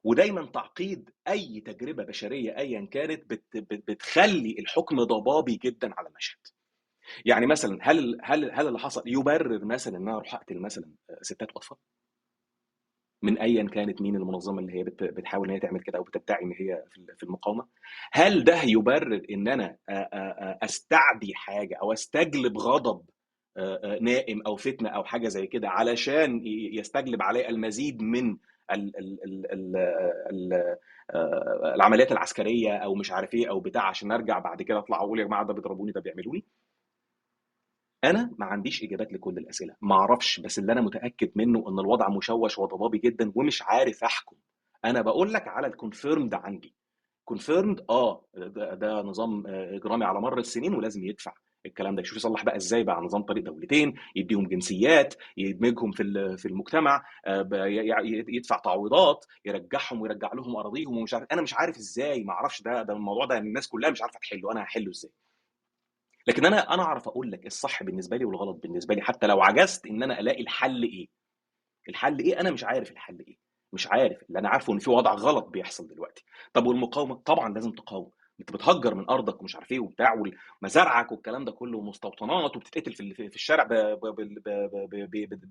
[SPEAKER 1] ودايما تعقيد أي تجربة بشرية ايا كانت بت بت بتخلي الحكم ضبابي جدا على المشهد. يعني مثلا هل هل هل اللي حصل يبرر مثلا ان أنا أروح اقتل مثلا ستات واطفال من ايا كانت مين المنظمة اللي هي بت- بتحاول إن هي تعمل كده أو بتدعي إن هي في- المقاومة؟ هل ده يبرر إن أنا آ- آ- آ- أستعدي حاجة أو أستجلب غضب نائم أو فتنة أو حاجة زي كده علشان يستجلب علي المزيد من ال ال ال ال ال آ، العمليات العسكرية أو مش عارف إيه أو بتاع عشان أرجع بعد كده أطلع أقول يا جماعة ده بيضربوني ده بيعملوني أنا ما عنديش إجابات لكل الأسئلة ما أعرفش بس اللي أنا متأكد منه إن الوضع مشوش وضبابي جدا ومش عارف أحكم. أنا بقول لك على ال confirmed عندي. confirmed آه ده, ده نظام آه، إجرامي على مر السنين ولازم يدفع. الكلام ده. يشوف يصلح بقى إزاي بقى نظام طريق دولتين يديهم جنسيات يدمجهم في في المجتمع آه، يدفع تعويضات يرجعهم ويرجع لهم أراضيهم ومش عارف أنا مش عارف إزاي ما أعرفش ده ده الموضوع ده الناس كلها مش عارفة تحله أنا هحله إزاي؟ لكن أنا أنا أعرف أقول لك الصح بالنسبة لي والغلط بالنسبة لي حتى لو عجزت إن أنا ألاقي الحل إيه. الحل إيه؟ أنا مش عارف الحل إيه. مش عارف. اللي أنا عارفه إن في وضع غلط بيحصل دلوقتي. طب والمقاومة؟ طبعا لازم تقاوم. انت بتهجر من أرضك ومش عارف إيه وبتاع ومزارعك والكلام ده كله ومستوطنات وبتتقتل في في الشارع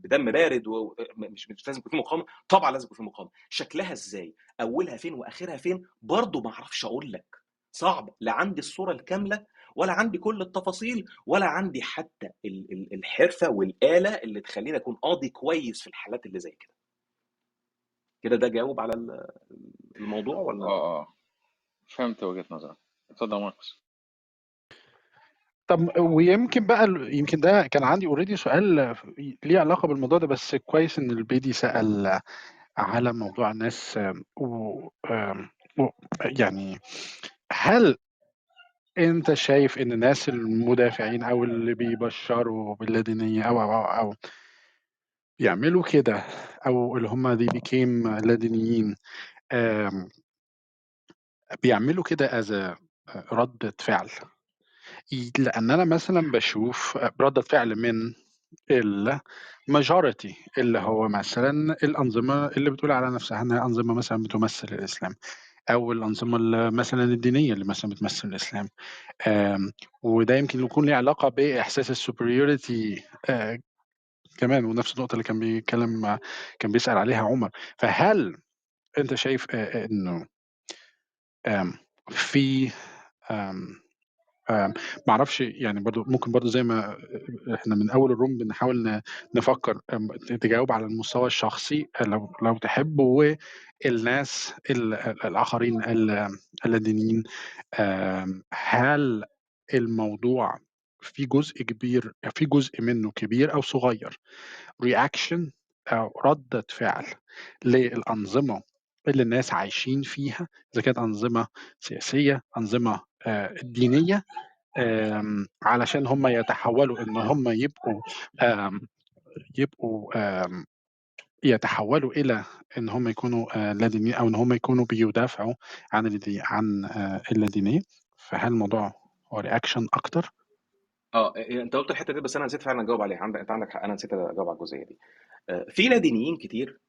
[SPEAKER 1] بدم بارد ومش مش لازم يكون في مقاومة طبعا لازم يكون في مقاومة. شكلها إزاي؟ أولها فين وآخرها فين؟ برضه ما أعرفش أقول لك. صعب لا عندي الصورة الكاملة ولا عندي كل التفاصيل ولا عندي حتى ال- ال- الحرفة والآلة اللي تخليني أكون قاضي كويس في الحالات اللي زي كده. كده ده جاوب على ال- الموضوع ولا؟
[SPEAKER 2] آه آه. فهمت وجهة نظرك. اتفضل يا ماركوس.
[SPEAKER 4] طب ويمكن بقى يمكن ده كان عندي اوريدي سؤال ليه علاقة بالموضوع ده بس كويس إن البيدي سأل على موضوع الناس و يعني هل أنت شايف إن الناس المدافعين أو اللي بيبشروا باللادينية أو أو أو, أو يعملوا كده أو اللي هم they became لادينيين بيعملوا كده as ردة فعل. لأن أنا مثلا بشوف ردة فعل من ال majority اللي هو مثلا الأنظمة اللي بتقول على نفسها إنها أنظمة مثلا بتمثل الإسلام أو الأنظمة اللي مثلا الدينية اللي مثلا بتمثل الإسلام. آم، وده يمكن يكون له علاقة بإحساس ال superiority كمان ونفس النقطة اللي كان بيتكلم كان بيسأل عليها عمر. فهل أنت شايف إنه في آم، آم، معرفش يعني برضو ممكن برضو زي ما إحنا من أول الروم بنحاول نفكر تجاوب على المستوى الشخصي لو لو تحب والناس ال- ال- الآخرين ال- اللادينيين هل الموضوع في جزء كبير في جزء منه كبير أو صغير؟ رياكشن أو ردة فعل للأنظمة اللي الناس عايشين فيها إذا كانت أنظمة سياسية أنظمة آه، دينية آم، علشان هم يتحولوا إن هم يبقوا يبقوا يتحولوا إلى إن هم يكونوا آآ لا دينيين أو إن هم يكونوا بيدافعوا عن عن آآ اللادينية، فهل الموضوع هو reaction أكتر؟
[SPEAKER 1] آه أنت قلت الحتة دي بس أنا نسيت فعلا أجاوب عليها. عندك أنت عندك حق. أنا نسيت أجاوب على الجزئية دي. آه، في لادينيين كتير آه، آه، آه،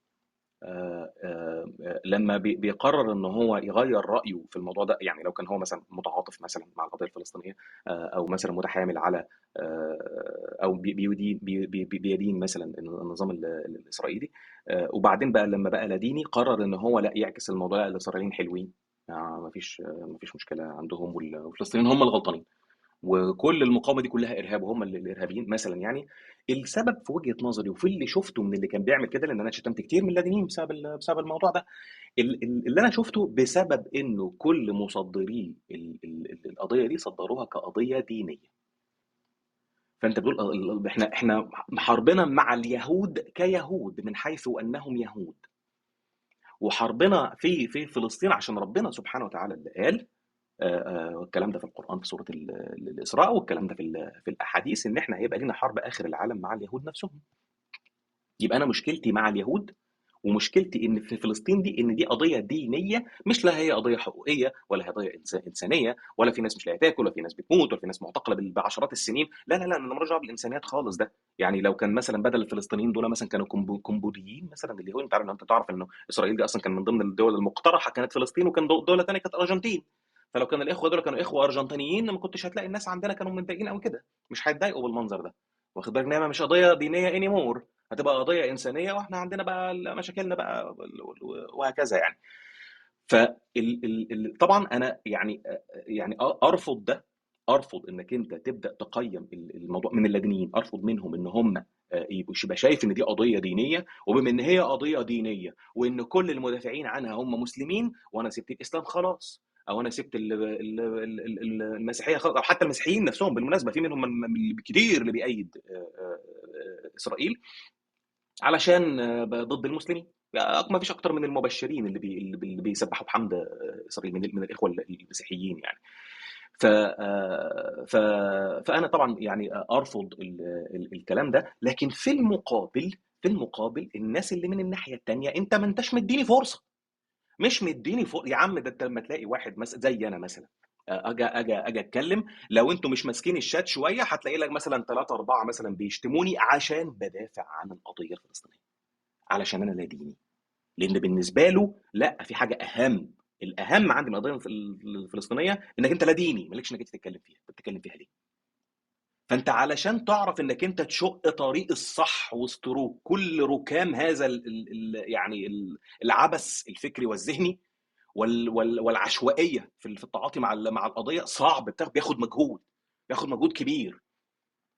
[SPEAKER 1] لما بي- بيقرر إن هو يغير رأيه في الموضوع ده يعني لو كان هو مثلا متعاطف مثلا مع القضية الفلسطينية آه، أو مثلا متحامل على آه، أو بي- بيدين بي- بي- بي- بيدين مثلا النظام ال- ال- الإسرائيلي آه، وبعدين بقى لما بقى لاديني قرر إن هو لأ يعكس الموضوع لأ الإسرائيليين حلوين آه، مفيش آه، مفيش مشكلة عندهم وال- والفلسطينيين هم الغلطانين. وكل المقاومة دي كلها إرهاب وهم اللي الإرهابيين مثلا يعني. السبب في وجهة نظري وفي اللي شفته من اللي كان بيعمل كده لأن أنا شتمت كتير من اللادينيين بسبب بسبب الموضوع ده. ال- ال- اللي أنا شفته بسبب إنه كل مصدري ال- ال- ال- القضية دي صدروها كقضية دينية. فأنت بتقول إحنا إحنا حربنا مع اليهود كيهود من حيث أنهم يهود. وحربنا في في فلسطين عشان ربنا سبحانه وتعالى اللي قال آه، آه، الكلام ده في القرآن في سورة ال- ال- الإسراء والكلام ده في في الأحاديث إن إحنا هيبقى لنا حرب آخر العالم مع اليهود نفسهم. يبقى أنا مشكلتي مع اليهود ومشكلتي إن في فلسطين دي إن دي قضية دينية مش لا هي قضية حقوقية ولا هي قضية إنسانية ولا في ناس مش لاقية تاكل ولا في ناس بتموت ولا في ناس معتقلة بعشرات السنين. لا لا لا أنا دعوه بالإنسانيات خالص ده. يعني لو كان مثلا بدل الفلسطينيين دول مثلا كانوا كومبوديين مثلا اليهود أنت عارف انت تعرف إنه إسرائيل دي أصلا كان من ضمن الدول المقترحة كانت فلسطين وكان دو- دولة ثانية كانت الارجنتين فلو كان الإخوة دول كانوا إخوة أرجنتينيين ما كنتش هتلاقي الناس عندنا كانوا متضايقين قوي كده مش هيتضايقوا بالمنظر ده. واخد بالك؟ انها مش قضية دينية any more هتبقى قضية إنسانية وإحنا عندنا بقى مشاكلنا بقى وهكذا يعني. ال طبعا أنا يعني يعني أرفض ده أرفض إنك أنت تبدأ تقيم ال- الموضوع من اللادينيين أرفض منهم إن هم آه، يبقوا شايف إن دي قضية دينية وبما إن هي قضية دينية وإن كل المدافعين عنها هم مسلمين وأنا سبت الإسلام خلاص. أو أنا سبت ال- ال- ال- ال- المسيحية أو حتى المسيحيين نفسهم بالمناسبة في منهم من- كتير اللي بيأيد إسرائيل علشان ضد المسلمين. ما فيش أكتر من المبشرين اللي بي اللي بيسبحوا بحمد إسرائيل من من الإخوة المسيحيين يعني. ف ف فأنا طبعا يعني أرفض ال... ال... الكلام ده لكن في المقابل في المقابل الناس اللي من الناحية الثانية أنت ما أنتش مديني فرصة. مش مديني فرصه يا عم ده انت لما تلاقي واحد مثلا زي أنا مثلا آه، أجي أجي أجي أتكلم لو أنتوا مش ماسكين الشات شوية هتلاقي لك مثلا ثلاثة أربعة مثلا بيشتموني عشان بدافع عن القضية الفلسطينية علشان أنا لا ديني. لأن بالنسبة له لا في حاجة أهم الأهم عندي من القضية الف- الفلسطينية إنك أنت لا ديني مالكش إنك تتكلم فيها. بتتكلم فيها ليه؟ فأنت علشان تعرف إنك أنت تشق طريق الصح وسط كل ركام هذا ال ال ال يعني ال- العبث الفكري والذهني وال وال والعشوائية في ال- في التعاطي مع مع القضية صعب بياخد مجهود بياخد مجهود كبير.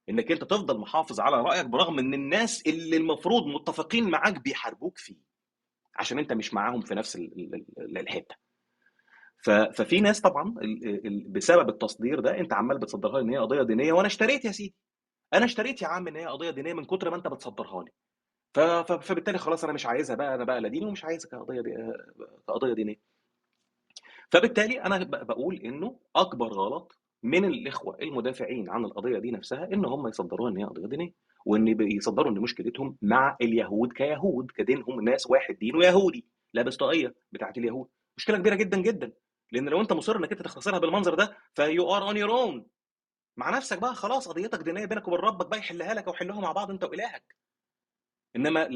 [SPEAKER 1] إنك أنت تفضل محافظ على رأيك برغم إن الناس اللي المفروض متفقين معاك بيحاربوك فيه عشان أنت مش معاهم في نفس ال- ال- ال- الحتة. ففي ناس طبعا بسبب التصدير ده انت عمال بتصدرها لي ان هي قضية دينية وأنا اشتريت يا سيدي أنا اشتريت يا عم ان هي قضية دينية من كتر ما انت بتصدرها لي. فبالتالي خلاص أنا مش عايزها بقى أنا بقى لا ديني ومش عايزها كقضية دي دينية. فبالتالي أنا بقول انه اكبر غلط من الاخوة المدافعين عن القضية دي نفسها ان هم يصدروها ان هي قضية دينية وان بيصدروا ان مشكلتهم مع اليهود كيهود كدينهم ناس واحد دينه يهودي لابس طاقيه بتاعت اليهود. مشكلة كبيرة جدا جدا. لأن لو أنت مصر إنك أنت تختصرها بالمنظر ده you are on your own مع نفسك بقى خلاص قضيتك دينية بينك وبين ربك بقى يحلها لك أو حلوها مع بعض أنت وإلهك. إنما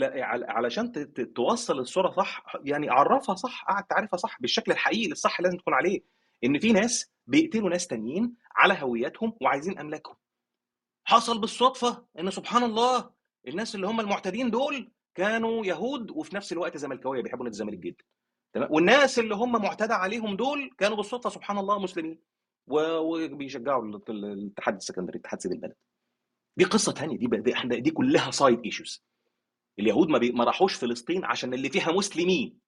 [SPEAKER 1] علشان توصل الصورة صح يعني عرفها صح قعد تعرفها صح بالشكل الحقيقي للصح لازم تكون عليه إن في ناس بيقتلوا ناس تانيين على هويتهم وعايزين أملاكهم. حصل بالصدفة إن سبحان الله الناس اللي هم المعتدين دول كانوا يهود وفي نفس الوقت زملكاوية بيحبوا نادي الزمالك جدا. تمام. والناس اللي هم معتدى عليهم دول كانوا بالصدفه سبحان الله مسلمين. وبيشجعوا ال- ال- الاتحاد السكندري اتحاد سيد البلد. دي قصة ثانية دي دي, احنا- دي كلها side issues اليهود ما. ما راحوش فلسطين عشان اللي فيها مسلمين.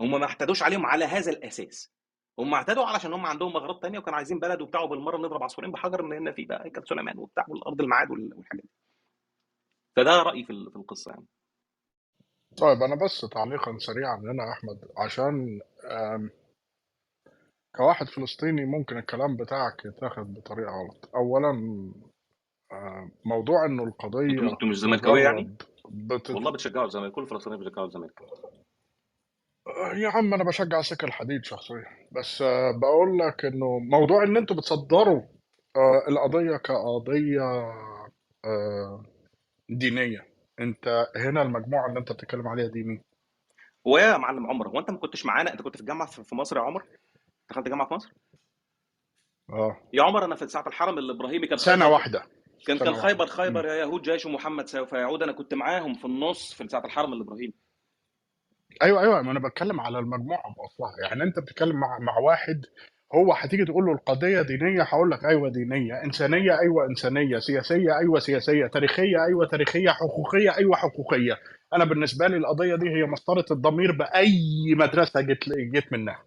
[SPEAKER 1] هم ما اعتدوش عليهم على هذا الأساس. هم اعتدوا علشان هم عندهم أغراض تانية وكانوا عايزين بلد وبتاع وبالمره نضرب عصفورين بحجر إن هنا في بقى هيكل سليمان وبتاع والأرض الميعاد وال- والحاجات دي. فده رأيي في القصة يعني.
[SPEAKER 3] طيب أنا بس تعليقا سريعا هنا يا أحمد عشان كواحد فلسطيني ممكن الكلام بتاعك يتاخد بطريقة غلط. أولا موضوع إنه القضية
[SPEAKER 1] أنتوا مش زملكاوية يعني؟
[SPEAKER 3] مجرد بت...
[SPEAKER 1] والله بتشجعوا الزمالك كل الفلسطينيين بيشجعوا الزمالك
[SPEAKER 3] يا عم أنا بشجع سكة الحديد شخصيا. بس آه، بقول لك إنه موضوع إن أنتوا بتصدروا آه، القضية كقضية آه، دينية. انت هنا المجموعة اللي انت بتتكلم عليها دي مين؟
[SPEAKER 1] ويا معلم عمر هو انت ما كنتش معانا؟ انت كنت في الجامعة في مصر يا عمر؟ دخلت جامعة في مصر؟
[SPEAKER 3] آه.
[SPEAKER 1] يا عمر أنا في ساعة الحرم الابراهيمي كان
[SPEAKER 3] سنة
[SPEAKER 1] خيبر
[SPEAKER 3] واحدة.
[SPEAKER 1] كان
[SPEAKER 3] سنة
[SPEAKER 1] كان
[SPEAKER 3] واحدة.
[SPEAKER 1] خيبر. خيبر يا يهود جيش محمد سوف يعود أنا كنت معاهم في النص في ساعة الحرم الابراهيمي
[SPEAKER 3] أيوه أيوه ما أنا بتكلم على المجموعة باصلها يعني أنت بتتكلم مع مع واحد هو هتيجي تقول له القضية دينية؟ هقول لك أيوه دينية. إنسانية؟ أيوه إنسانية. سياسية؟ أيوه سياسية. تاريخية؟ أيوه تاريخية. حقوقية؟ أيوه حقوقية. أنا بالنسبة لي القضية دي هي مسطرة الضمير بأي مدرسة جيت جيت منها.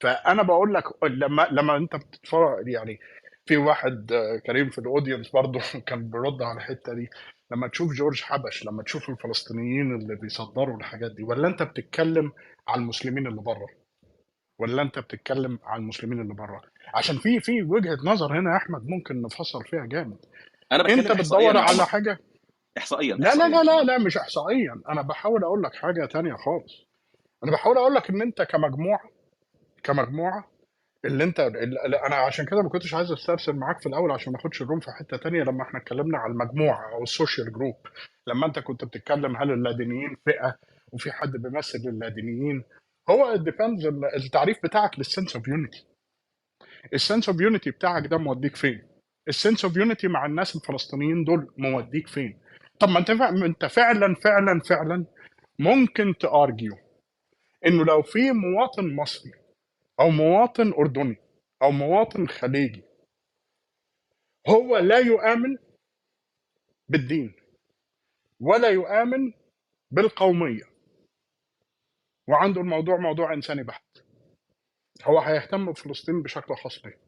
[SPEAKER 3] فأنا بقول لك لما لما أنت بتتفرج يعني في واحد آه، كريم في الأودينس برضه كان بيرد على الحتة دي. لما تشوف جورج حبش لما تشوف الفلسطينيين اللي بيصدروا الحاجات دي ولا أنت بتتكلم على المسلمين اللي بره؟ ولا أنت بتتكلم على المسلمين اللي بره؟ عشان في في وجهة نظر هنا يا أحمد ممكن نفصل فيها جامد.
[SPEAKER 1] أنا بتكلم أنت
[SPEAKER 3] بتدور على حاجة؟
[SPEAKER 1] احصائيا
[SPEAKER 3] لا لا لا لا لا مش احصائيا. أنا بحاول أقول لك حاجة تانية خالص. أنا بحاول أقول لك إن أنت كمجموعة كمجموعة اللي أنت اللي أنا عشان كده ما كنتش عايز أسترسل معاك في الأول عشان ما أخدش ال room في حتة تانية لما إحنا اتكلمنا على المجموعة أو ال social group لما أنت كنت بتتكلم هل اللادينيين فئة وفي حد بيمثل اللادينيين؟ هو ال depends التعريف بتاعك لل sense of unity ال sense of unity بتاعك ده موديك فين؟ ال sense of unity مع الناس الفلسطينيين دول موديك فين؟ طب ما انت انت فعلا فعلا فعلا ممكن ت argue إنه لو في مواطن مصري أو مواطن أردني أو مواطن خليجي هو لا يؤمن بالدين ولا يؤمن بالقومية. وعنده الموضوع موضوع إنساني بحت. هو هيهتم بفلسطين بشكل خاص ليه؟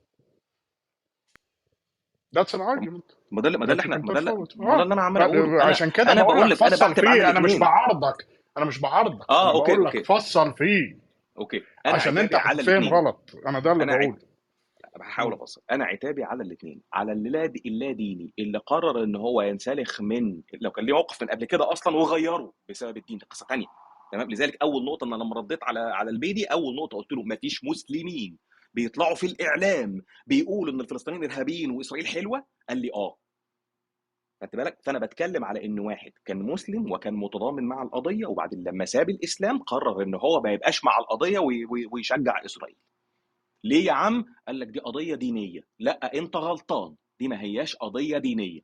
[SPEAKER 3] That's an argument.
[SPEAKER 1] ما ده اللي- ما ده اللي
[SPEAKER 3] إحنا
[SPEAKER 1] ما ده اللي ده اللي أنا عمال
[SPEAKER 3] لا،
[SPEAKER 1] أنا
[SPEAKER 3] عشان كده
[SPEAKER 1] أنا
[SPEAKER 3] بقول لك
[SPEAKER 1] لك
[SPEAKER 3] أنا
[SPEAKER 1] بكتب
[SPEAKER 3] فيه أنا مش بعارضك. أنا مش بعارضك. آه
[SPEAKER 1] okay
[SPEAKER 3] بقول لك
[SPEAKER 1] okay.
[SPEAKER 3] فصل فيه.
[SPEAKER 1] okay. أنا
[SPEAKER 3] عشان أنت
[SPEAKER 1] الاثنين
[SPEAKER 3] غلط. أنا ده اللي. بقوله.
[SPEAKER 1] هحاول
[SPEAKER 3] مم.
[SPEAKER 1] افصل أنا عتابي على الاثنين على اللاد اللاديني اللي قرر إن هو ينسلخ من لو كان ليه موقف من قبل كده أصلا وغيره بسبب الدين. دي قصة ثانية تمام؟ لذلك أول نقطة ان أنا لما رديت على على البيدي أول نقطة قلت له ما فيش مسلمين بيطلعوا في الإعلام بيقولوا إن الفلسطينيين إرهابيين وإسرائيل حلوة؟ قال لي آه. خدت بالك؟ فأنا بتكلم على إن واحد كان مسلم وكان متضامن مع القضية وبعدين لما ساب الإسلام قرر إن هو ما يبقاش مع القضية وي- وي- ويشجع إسرائيل. ليه يا عم؟ قال لك دي قضية دينية. لأ أنت غلطان. دي ما هياش قضية دينية.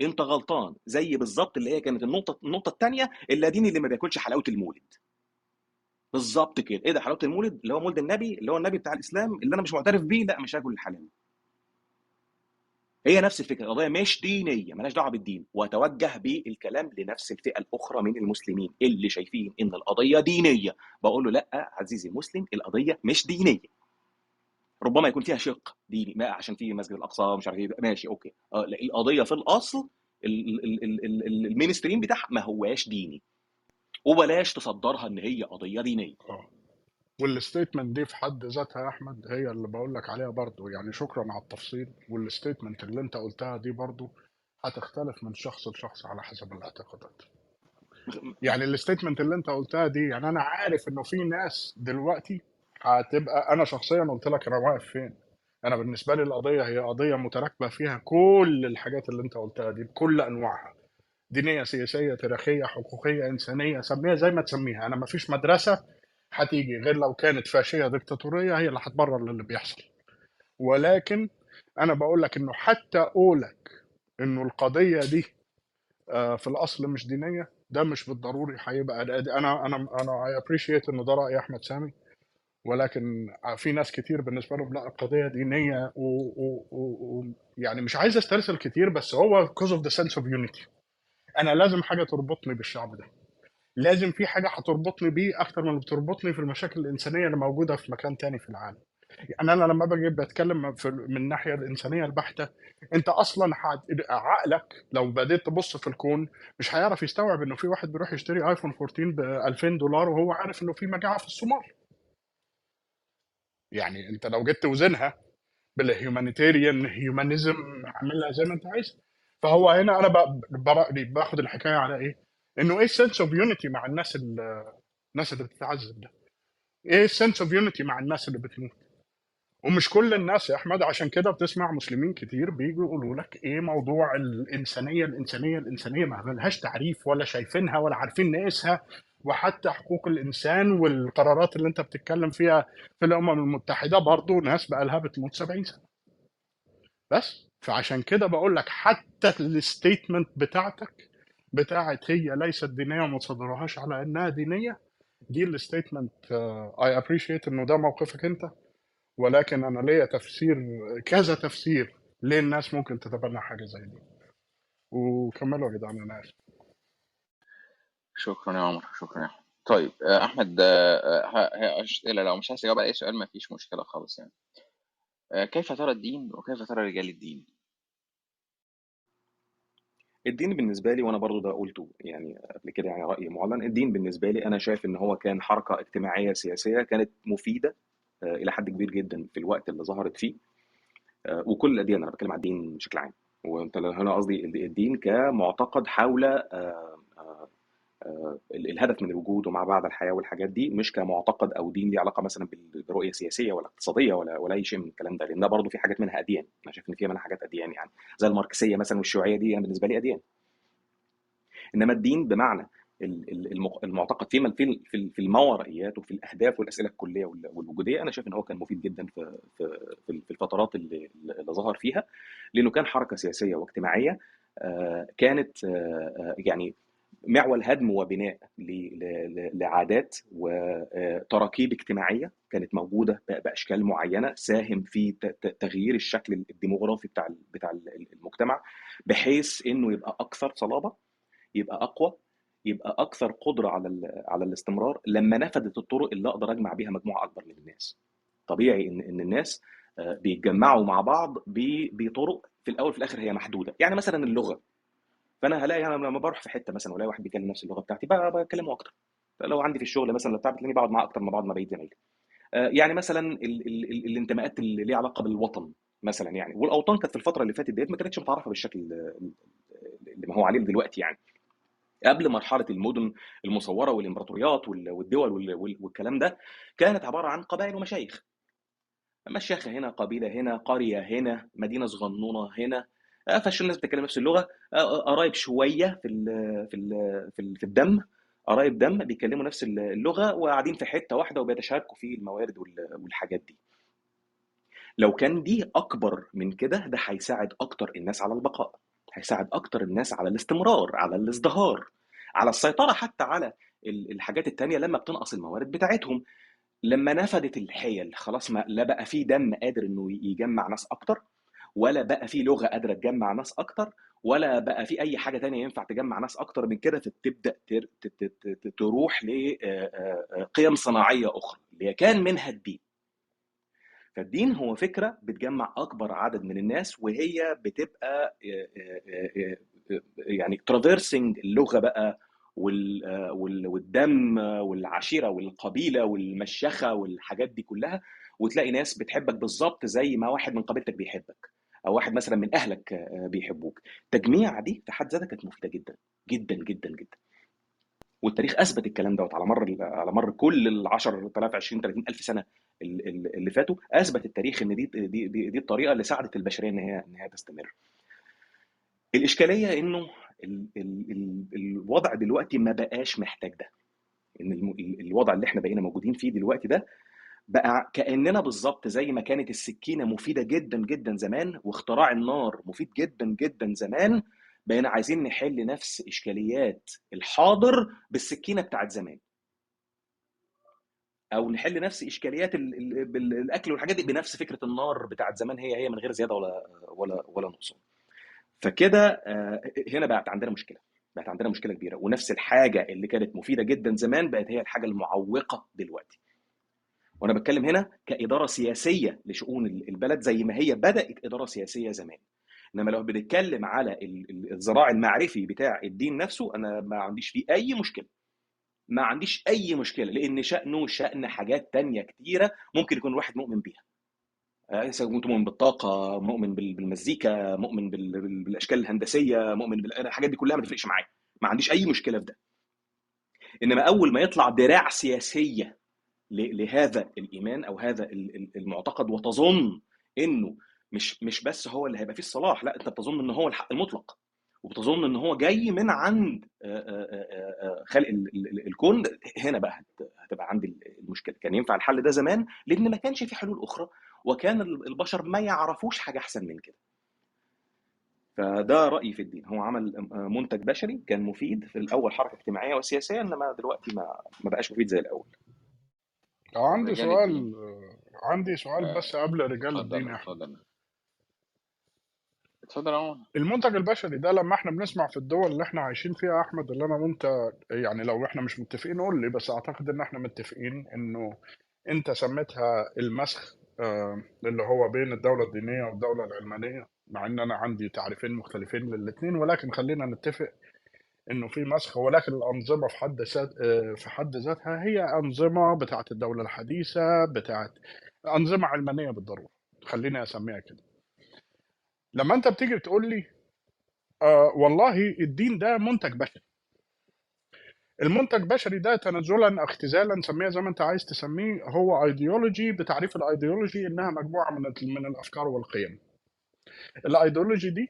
[SPEAKER 1] انت غلطان زي بالظبط اللي هي كانت النقطة النقطة الثانية اللاديني اللي ما بياكلش حلاوة المولد. بالظبط كده. إيه ده حلاوة المولد؟ اللي هو مولد النبي اللي هو النبي بتاع الإسلام اللي أنا مش معترف بيه لا مش هاكل الحلاوه هي نفس الفكرة القضية مش دينية مالهاش دعوة بالدين. وأتوجه بالكلام لنفس الفئة الأخرى من المسلمين اللي شايفين إن القضية دينية. بقول له لأ عزيزي المسلم القضية مش دينية. ربما يكون فيها شق ديني ما عشان في مسجد الأقصى مش عارف إيه. ماشي okay. آه لا، القضية في الأصل ال- ال- ال- ال- ال- ال mainstream بتاعها ما هواش ديني. وبلاش تصدرها إن هي قضية دينية.
[SPEAKER 3] آه. وال statement دي في حد ذاتها يا أحمد هي اللي بقول لك عليها برضو. يعني شكرا على التفصيل. وال statement اللي أنت قلتها دي برضو هتختلف من شخص لشخص على حسب الاعتقادات. يعني الستيتمنت اللي أنت قلتها دي يعني أنا عارف إنه في ناس دلوقتي هتبقى أنا شخصيا قلت لك أنا واقف فين. أنا بالنسبة لي القضية هي قضية متراكبه فيها كل الحاجات اللي أنت قلتها دي بكل أنواعها. دينية سياسية تاريخية حقوقية إنسانية سميها زي ما تسميها. أنا ما فيش مدرسة هتيجي غير لو كانت فاشية ديكتاتورية هي اللي هتبرر اللي بيحصل. ولكن أنا بقول لك إنه حتى اقولك إنه القضية دي آه، في الأصل مش دينية ده مش بالضروري هيبقى أنا أنا أنا I appreciate انه ده رأي أحمد سامي. ولكن في ناس كتير بالنسبة لهم لا القضية دينيه و, و, و, و يعني مش عايز استرسل كتير بس هو cause of the sense of unity. أنا لازم حاجة تربطني بالشعب ده. لازم في حاجة هتربطني بيه أكتر من بتربطني في المشاكل الإنسانية اللي موجودة في مكان تاني في العالم. يعني أنا لما باجي بتكلم في من الناحية الإنسانية البحتة أنت أصلا. عقلك لو بديت تبص في الكون مش هيعرف يستوعب إنه في واحد بيروح يشتري ايفون 14 ب 2000 دولار وهو عارف إنه في مجاعة في الصومال. يعني أنت لو جيت توزنها بال humanitarian humanism اعملها زي ما أنت عايز فهو هنا برأني باخد الحكاية على إيه؟ إنه إيه ال sense of unity مع الناس ال- الناس اللي بتتعذب ده؟ إيه ال sense of unity مع الناس اللي بتموت؟ ومش كل الناس يا أحمد عشان كده بتسمع مسلمين كتير بيجوا يقولوا لك إيه موضوع الإنسانية الإنسانية الإنسانية ما لهاش تعريف ولا شايفينها ولا عارفين نقيسها وحتى حقوق الإنسان والقرارات اللي أنت بتتكلم فيها في الأمم المتحدة برضه ناس بقى لها بتموت 70 سنة. بس فعشان كده بقول لك حتى الستيتمنت بتاعتك بتاعت هي ليست دينية وما تصدرهاش على إنها دينية دي ال statement I appreciate إنه ده موقفك أنت. ولكن أنا ليا تفسير كذا تفسير ليه الناس ممكن تتبنى حاجة زي دي. وكملوا يا جدعان أنا آسف.
[SPEAKER 2] شكرا يا عمر شكرا يا احمد طيب آه، أحمد ه- ه- اسئله لو مش عايز تجاوب على أي سؤال ما فيش مشكلة خالص يعني. آه، كيف ترى الدين وكيف ترى رجال الدين؟
[SPEAKER 1] الدين بالنسبة لي وأنا برضو ده قلته يعني قبل كده يعني رأي معلن الدين بالنسبة لي أنا شايف إن هو كان حركة اجتماعية سياسية كانت مفيدة آه، إلى حد كبير جدا في الوقت اللي ظهرت فيه وكل الأديان أنا بتكلم عن الدين بشكل عام. وأنت هنا قصدي الدين كمعتقد حول الهدف من الوجود وما بعد الحياة والحاجات دي مش كمعتقد أو دين ليه علاقة مثلا برؤيه سياسيه ولا اقتصاديه ولا ولا أي شيء من الكلام ده لأن ده برضه في حاجات منها أديان. أنا شايف إن فيها منها حاجات أديان يعني زي الماركسية مثلا والشيوعية دي يعني بالنسبة لي أديان. إنما الدين بمعنى المعتقد فيما في في الماورائيات وفي الأهداف والأسئلة الكلية وال- والوجودية أنا شايف إن هو كان مفيد جدا في في الفترات اللي, اللي ظهر فيها لأنه كان حركة سياسية واجتماعية آه، كانت آه، آه، يعني معول هدم وبناء لعادات وتراكيب اجتماعية كانت موجودة بأشكال معينة ساهم في تغيير الشكل الديموغرافي بتاع بتاع ال- المجتمع بحيث إنه يبقى أكثر صلابة يبقى أقوى يبقى أكثر قدرة على على الاستمرار لما نفذت الطرق اللي أقدر أجمع بيها مجموعة أكبر من الناس. طبيعي ان إن الناس آه، بيتجمعوا مع بعض بطرق في الأول في الآخر هي محدودة. يعني مثلا اللغة. فأنا هلاقي أنا لما بروح في حتة مثلا وألاقي واحد بيتكلم نفس اللغة بتاعتي بكلمه أكتر. لو عندي في الشغل مثلا بتاع بتلاقيني بقعد معاه أكتر ما بقعد مع بقيه زمايلي. آه، يعني مثلا ال ال ال الانتماءات اللي ليها علاقة بالوطن مثلا يعني. والأوطان كانت في الفترة اللي فاتت ديت ما كانتش متعرفه بالشكل ال- اللي ما هو عليه دلوقتي يعني. قبل مرحلة المدن المصورة والإمبراطوريات وال- والدول وال- وال- والكلام ده كانت عبارة عن قبائل ومشايخ. مشيخة هنا قبيلة هنا قرية هنا مدينة صغنونة هنا. آه، فالناس بتتكلم نفس اللغة. قرايب شوية في ال في ال في, ال في الدم. قرايب دم بيتكلموا نفس اللغة وقاعدين في حتة واحدة وبيتشاركوا في الموارد وال- والحاجات دي. لو كان دي أكبر من كده ده هيساعد أكتر الناس على البقاء. هيساعد أكتر الناس على الاستمرار على الازدهار على السيطرة حتى على ال- الحاجات التانية لما بتنقص الموارد بتاعتهم. لما نفدت الحيل خلاص ما لا بقى في دم قادر إنه يجمع ناس أكتر. ولا بقى في لغة قادرة تجمع ناس أكتر ولا بقى في أي حاجة تانية ينفع تجمع ناس أكتر من كده ت- تروح لقيم صناعية أخرى اللي كان منها الدين. فالدين هو فكرة بتجمع أكبر عدد من الناس وهي بتبقى يعني ترافيرسنج اللغة بقى وال- وال- والدم والعشيرة والقبيلة والمشيخة والحاجات دي كلها وتلاقي ناس بتحبك بالظبط زي ما واحد من قبيلتك بيحبك. أو واحد مثلا من أهلك آه، بيحبوك. التجميع دي في حد ذاتها كانت مفيدة جدا جدا جدا جدا. والتاريخ أثبت الكلام دوت على مر على مر كل ال 10000 20 30 ألف سنة ال- ال- اللي فاتوا أثبت التاريخ إن دي دي دي, دي الطريقة اللي ساعدت البشرية إن هي إن هي تستمر. الإشكالية إنه ال ال ال الوضع دلوقتي ما بقاش محتاج ده. إن الوضع اللي إحنا بقينا موجودين فيه دلوقتي ده بقى كأننا بالظبط زي ما كانت السكينة مفيدة جدا جدا زمان واختراع النار مفيد جدا جدا زمان بقينا عايزين نحل نفس إشكاليات الحاضر بالسكينة بتاعت زمان. أو نحل نفس إشكاليات الأكل والحاجات دي بنفس فكرة النار بتاعت زمان هي هي من غير زيادة ولا ولا ولا نقصان. فكده آه، هنا بقت عندنا مشكلة بقت عندنا مشكلة كبيرة. ونفس الحاجة اللي كانت مفيدة جدا زمان بقت هي الحاجة المعوقة دلوقتي. وأنا بتكلم هنا كإدارة سياسية لشؤون ال- البلد زي ما هي بدأت إدارة سياسية زمان. إنما لو بنتكلم على ال- ال- الذراع المعرفي بتاع الدين نفسه أنا ما عنديش فيه أي مشكلة. ما عنديش أي مشكلة لأن شأنه شأن حاجات تانية كتيرة ممكن يكون الواحد مؤمن بيها. آه، مؤمن بالطاقة مؤمن بال- بالمزيكا مؤمن بال- بال- بالأشكال الهندسية مؤمن بالحاجات دي كلها ما تفرقش معايا. ما عنديش أي مشكلة في ده. إنما أول ما يطلع دراع سياسية لهذا الإيمان أو هذا ال- ال- المعتقد وتظن إنه مش مش بس هو اللي هيبقى فيه الصلاح لا أنت بتظن إن هو الحق المطلق وبتظن إن هو جاي من عند خلق ال- ال- الكون. هنا بقى هت- هتبقى عندي المشكلة. كان ينفع الحل ده زمان؟ لأن ما كانش في حلول أخرى وكان البشر ما يعرفوش حاجة أحسن من كده. فده رأيي في الدين. هو عمل منتج بشري كان مفيد في الأول حركة اجتماعية وسياسية إنما دلوقتي ما ما بقاش مفيد زي الأول.
[SPEAKER 3] عندي
[SPEAKER 2] رجال
[SPEAKER 3] سؤال
[SPEAKER 2] الدين
[SPEAKER 3] عندي سؤال
[SPEAKER 2] آه،
[SPEAKER 3] بس قبل رجال الدين
[SPEAKER 2] اتفضل
[SPEAKER 3] يا أحمد.
[SPEAKER 2] اتفضل. اتفضل يا عمر.
[SPEAKER 3] المنتج البشري ده لما إحنا بنسمع في الدول اللي إحنا عايشين فيها يا أحمد اللي أنا وأنت يعني لو إحنا مش متفقين قول لي بس أعتقد إن إحنا متفقين إنه أنت سميتها المسخ آه، اللي هو بين الدولة الدينية والدولة العلمانية مع إن أنا عندي تعريفين مختلفين للاثنين ولكن خلينا نتفق إنه في مسخ ولكن الأنظمة في حد آه، في حد ذاتها هي أنظمة بتاعت الدولة الحديثة بتاعت أنظمة علمانية بالضرورة. خليني أسميها كده. لما أنت بتيجي بتقول لي آه والله الدين ده منتج بشري. المنتج بشري ده تنازلا اختزالا سميها زي ما أنت عايز تسميه هو ايديولوجي بتعريف الايديولوجي إنها مجموعة من من الأفكار والقيم. الايديولوجي دي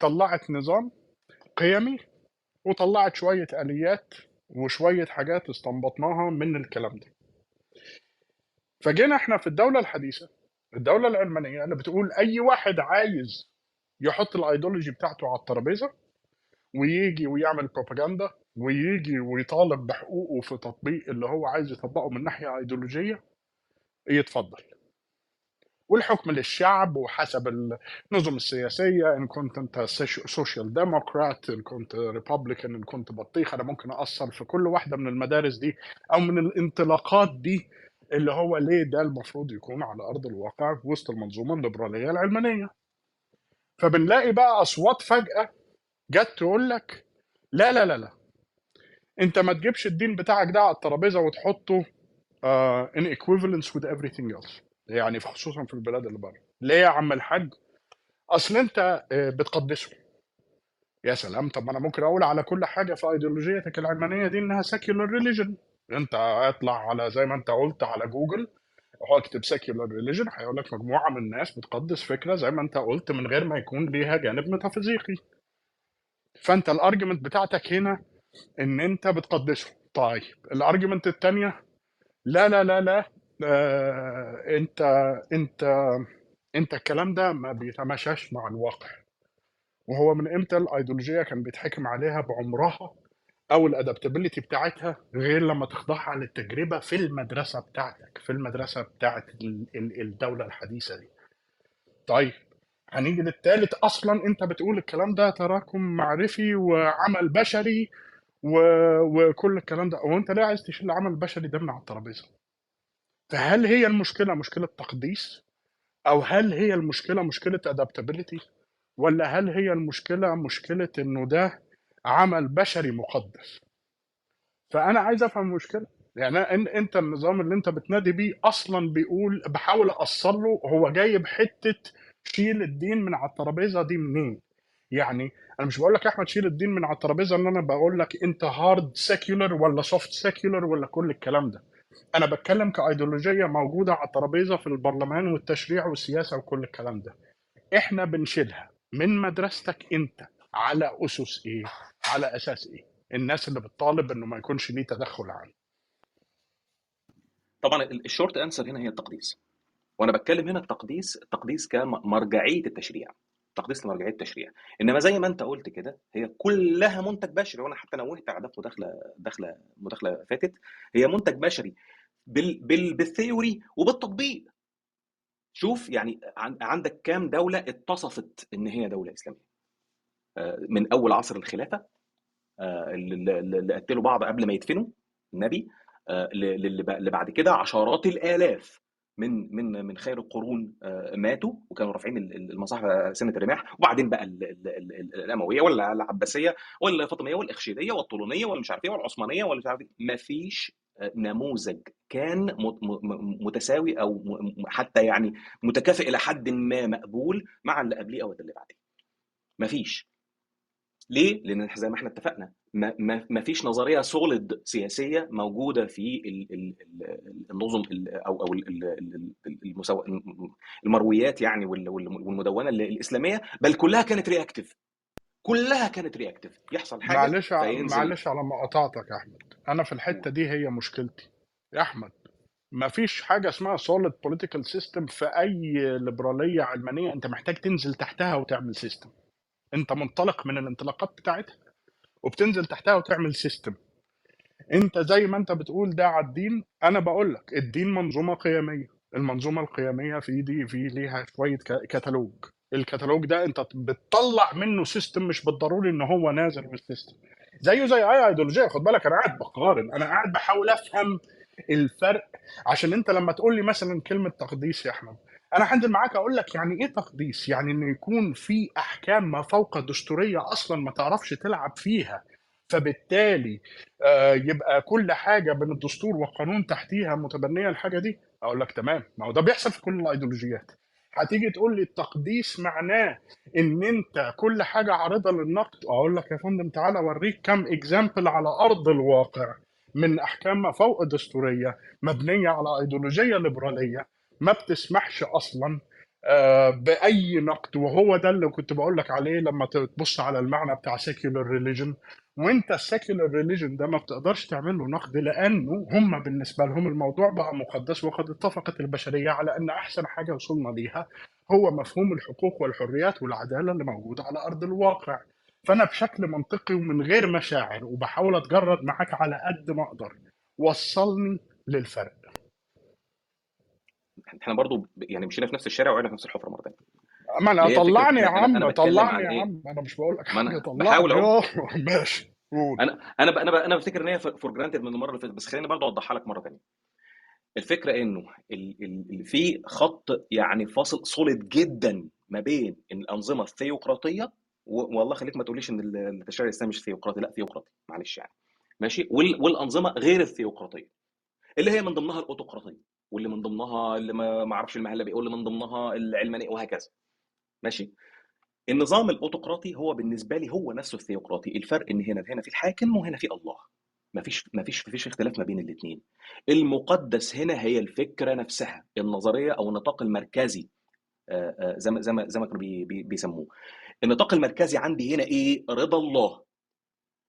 [SPEAKER 3] طلعت نظام قيمي وطلعت شوية آليات وشوية حاجات استنبطناها من الكلام ده. فجينا إحنا في الدولة الحديثة الدولة العلمانيه اللي بتقول أي واحد عايز يحط الأيديولوجي بتاعته على الترابيزة ويجي ويعمل بروباجندا ويجي ويطالب بحقوقه في تطبيق اللي هو عايز يطبقه من ناحية أيديولوجية يتفضل. والحكم للشعب وحسب النظم السياسية إن كنت أنت social democrat إن كنت republican إن كنت بطيخ أنا ممكن اثر في كل واحدة من المدارس دي أو من الانطلاقات دي اللي هو ليه ده المفروض يكون على أرض الواقع وسط المنظومة الليبرالية العلمانية. فبنلاقي بقى أصوات فجأة جت تقول لك لا لا لا لا. أنت ما تجيبش الدين بتاعك ده على الترابيزة وتحطه uh, in equivalence with everything else. يعني خصوصا في البلاد اللي بره. ليه يا عم الحاج؟ أصل أنت آه، بتقدسه. يا سلام طب أنا ممكن أقول على كل حاجة في ايديولوجيتك العلمانية دي إنها secular religion. أنت اطلع على زي ما أنت قلت على جوجل اكتب secular religion هيقول لك مجموعة من الناس بتقدس فكرة زي ما أنت قلت من غير ما يكون ليها جانب ميتافيزيقي. فأنت ال argument بتاعتك هنا إن أنت بتقدسه. طيب ال argument الثانية لا لا لا لا. آه انت انت انت الكلام ده ما بيتماشاش مع الواقع. وهو من إمتى الأيديولوجية كان بيتحكم عليها بعمرها أو الادابتابيلتي بتاعتها غير لما تخضعها للتجربة في المدرسة بتاعتك في المدرسة بتاعت ال- ال- الدولة الحديثة دي؟ طيب هنيجي للتالت. أصلا أنت بتقول الكلام ده تراكم معرفي وعمل بشري و... وكل الكلام ده. وانت ليه عايز تشيل العمل البشري ده من على الترابيزة؟ فهل هي المشكلة مشكلة تقديس؟ أو هل هي المشكلة مشكلة ادابتابيلتي ولا هل هي المشكلة مشكلة إنه ده عمل بشري مقدس؟ فأنا عايز أفهم المشكلة. يعني إن أنت النظام اللي أنت بتنادي بيه أصلا بيقول بحاول اصل له هو جايب حتة شيل الدين من على الترابيزة دي منين؟ يعني أنا مش بقول لك أحمد شيل الدين من على الترابيزة إن أنا بقول لك أنت hard secular ولا soft secular ولا كل الكلام ده. أنا بتكلم كأيديولوجية موجودة على الترابيزة في البرلمان والتشريع والسياسة وكل الكلام ده. إحنا بنشيلها من مدرستك أنت. على أسس إيه؟ على أساس إيه؟ الناس اللي بتطالب إنه ما يكونش ليه تدخل عام
[SPEAKER 1] طبعا ال- ال short answer هنا هي التقديس. وأنا بتكلم هنا التقديس التقديس كمرجعية التشريع. تقديس لمرجعيه التشريع. إنما زي ما أنت قلت كده هي كلها منتج بشري وأنا حتى نوهت على ده في مداخله داخله مداخله فاتت. هي منتج بشري بال بال بال theory وبالتطبيق. شوف يعني عن- عندك كام دولة اتصفت إن هي دولة إسلامية؟ آه، من أول عصر الخلافة آه، اللي قتلوا بعض قبل ما يدفنوا النبي آه، اللي بعد كده عشرات الآلاف. من من من خير القرون آه، ماتوا وكانوا رافعين ال- ال- المصاحف سنة الرماح. وبعدين بقى ال- ال- ال- ال- الأموية ولا العباسية ولا الفاطميه والإخشيدية والطولونية ولا مش عارف إيه والعثمانية ولا مش عارف إيه. مفيش آه، نموذج كان متساوي أو حتى يعني متكافئ إلى حد ما مقبول مع اللي قبليه أو اللي بعديه. مفيش. ليه؟ لأن زي ما إحنا اتفقنا ما, ما, ما فيش نظرية solid سياسية موجودة في ال- ال- ال- النظم ال- أو أو. المرويات يعني وال- وال- والمدونة ال- الإسلامية بل كلها كانت reactive كلها كانت reactive يحصل حاجة
[SPEAKER 3] معلش
[SPEAKER 1] فينزل.
[SPEAKER 3] معلش على ما قطعتك يا أحمد. أنا في الحتة دي هي مشكلتي. يا أحمد ما فيش حاجة اسمها solid political system في أي ليبرالية علمانية. أنت محتاج تنزل تحتها وتعمل system أنت منطلق من الانطلاقات بتاعتها. وبتنزل تحتها وتعمل system انت زي ما انت بتقول ده على الدين أنا بقول لك الدين منظومة قيمية. المنظومة القيمية في دي في ليها شوية كتالوج الكتالوج ده انت بتطلع منه system مش بالضروري ان هو نازل بال system زيه زي أي ايديولوجيه خد بالك أنا قاعد بقارن أنا قاعد بحاول أفهم الفرق. عشان انت لما تقول لي مثلا كلمة تقديس يا أحمد أنا هنزل معاك أقول لك يعني إيه تقديس؟ يعني ان يكون في أحكام ما فوق دستورية أصلا ما تعرفش تلعب فيها. فبالتالي آه، يبقى كل حاجة بين الدستور والقانون تحتيها متبنية الحاجة دي؟ أقول لك تمام. ما هو ده بيحصل في كل الأيديولوجيات. هتيجي تقول لي التقديس معناه إن أنت كل حاجة عارضة للنقد؟ أقول لك يا فندم تعالى أوريك كم example على أرض الواقع من أحكام ما فوق دستوريه مبنية على أيديولوجية ليبرالية. ما بتسمحش أصلا آه، بأي نقد. وهو ده اللي كنت بقول لك عليه لما تبص على المعنى بتاع secular religion. وأنت ال secular religion ده ما بتقدرش تعمل له نقد لأنه هم بالنسبة لهم الموضوع بقى مقدس وقد اتفقت البشرية على إن أحسن حاجة وصلنا ليها هو مفهوم الحقوق والحريات والعدالة اللي موجودة على أرض الواقع. فأنا بشكل منطقي ومن غير مشاعر وبحاول أتجرد معاك على قد ما أقدر وصلني للفرق.
[SPEAKER 1] إحنا برضو يعني مشينا في نفس الشارع وقعنا في نفس الحفرة مره ثانية
[SPEAKER 3] ما
[SPEAKER 1] أنا
[SPEAKER 3] طلعني يا عم طلعني
[SPEAKER 1] عن
[SPEAKER 3] يا
[SPEAKER 1] إيه؟
[SPEAKER 3] عم أنا مش بقول لك حاجة
[SPEAKER 1] أنا
[SPEAKER 3] طلعني.
[SPEAKER 1] بحاول اهو
[SPEAKER 3] ماشي قول.
[SPEAKER 1] أنا أنا أنا أنا بفتكر إن هي for granted من المرة اللي فاتت بس خليني برضه أوضحها لك مرة ثانية الفكرة إنه ال- ال- ال- في خط يعني فاصل solid جدا ما بين الأنظمة الثيوقراطية والله خليك ما تقوليش إن ال- التشريع الإسلامي مش ثيوقراطي لا ثيوقراطي معلش يعني. ماشي؟ وال- والأنظمة غير الثيوقراطية اللي هي من ضمنها الأوتوقراطية. واللي من ضمنها اللي ما أعرفش المهلبي واللي من ضمنها العلمانيه وهكذا. ماشي. النظام الاوتوقراطي هو بالنسبة لي هو نفسه الثيوقراطي. الفرق إن هنا هنا في الحاكم وهنا في الله. مفيش مفيش مفيش اختلاف ما بين الاثنين المقدس هنا هي الفكرة نفسها النظرية أو النطاق المركزي. آه، آه، زي ما زي ما زي ما كانوا بي- بي- بيسموه. النطاق المركزي عندي هنا إيه؟ رضا الله.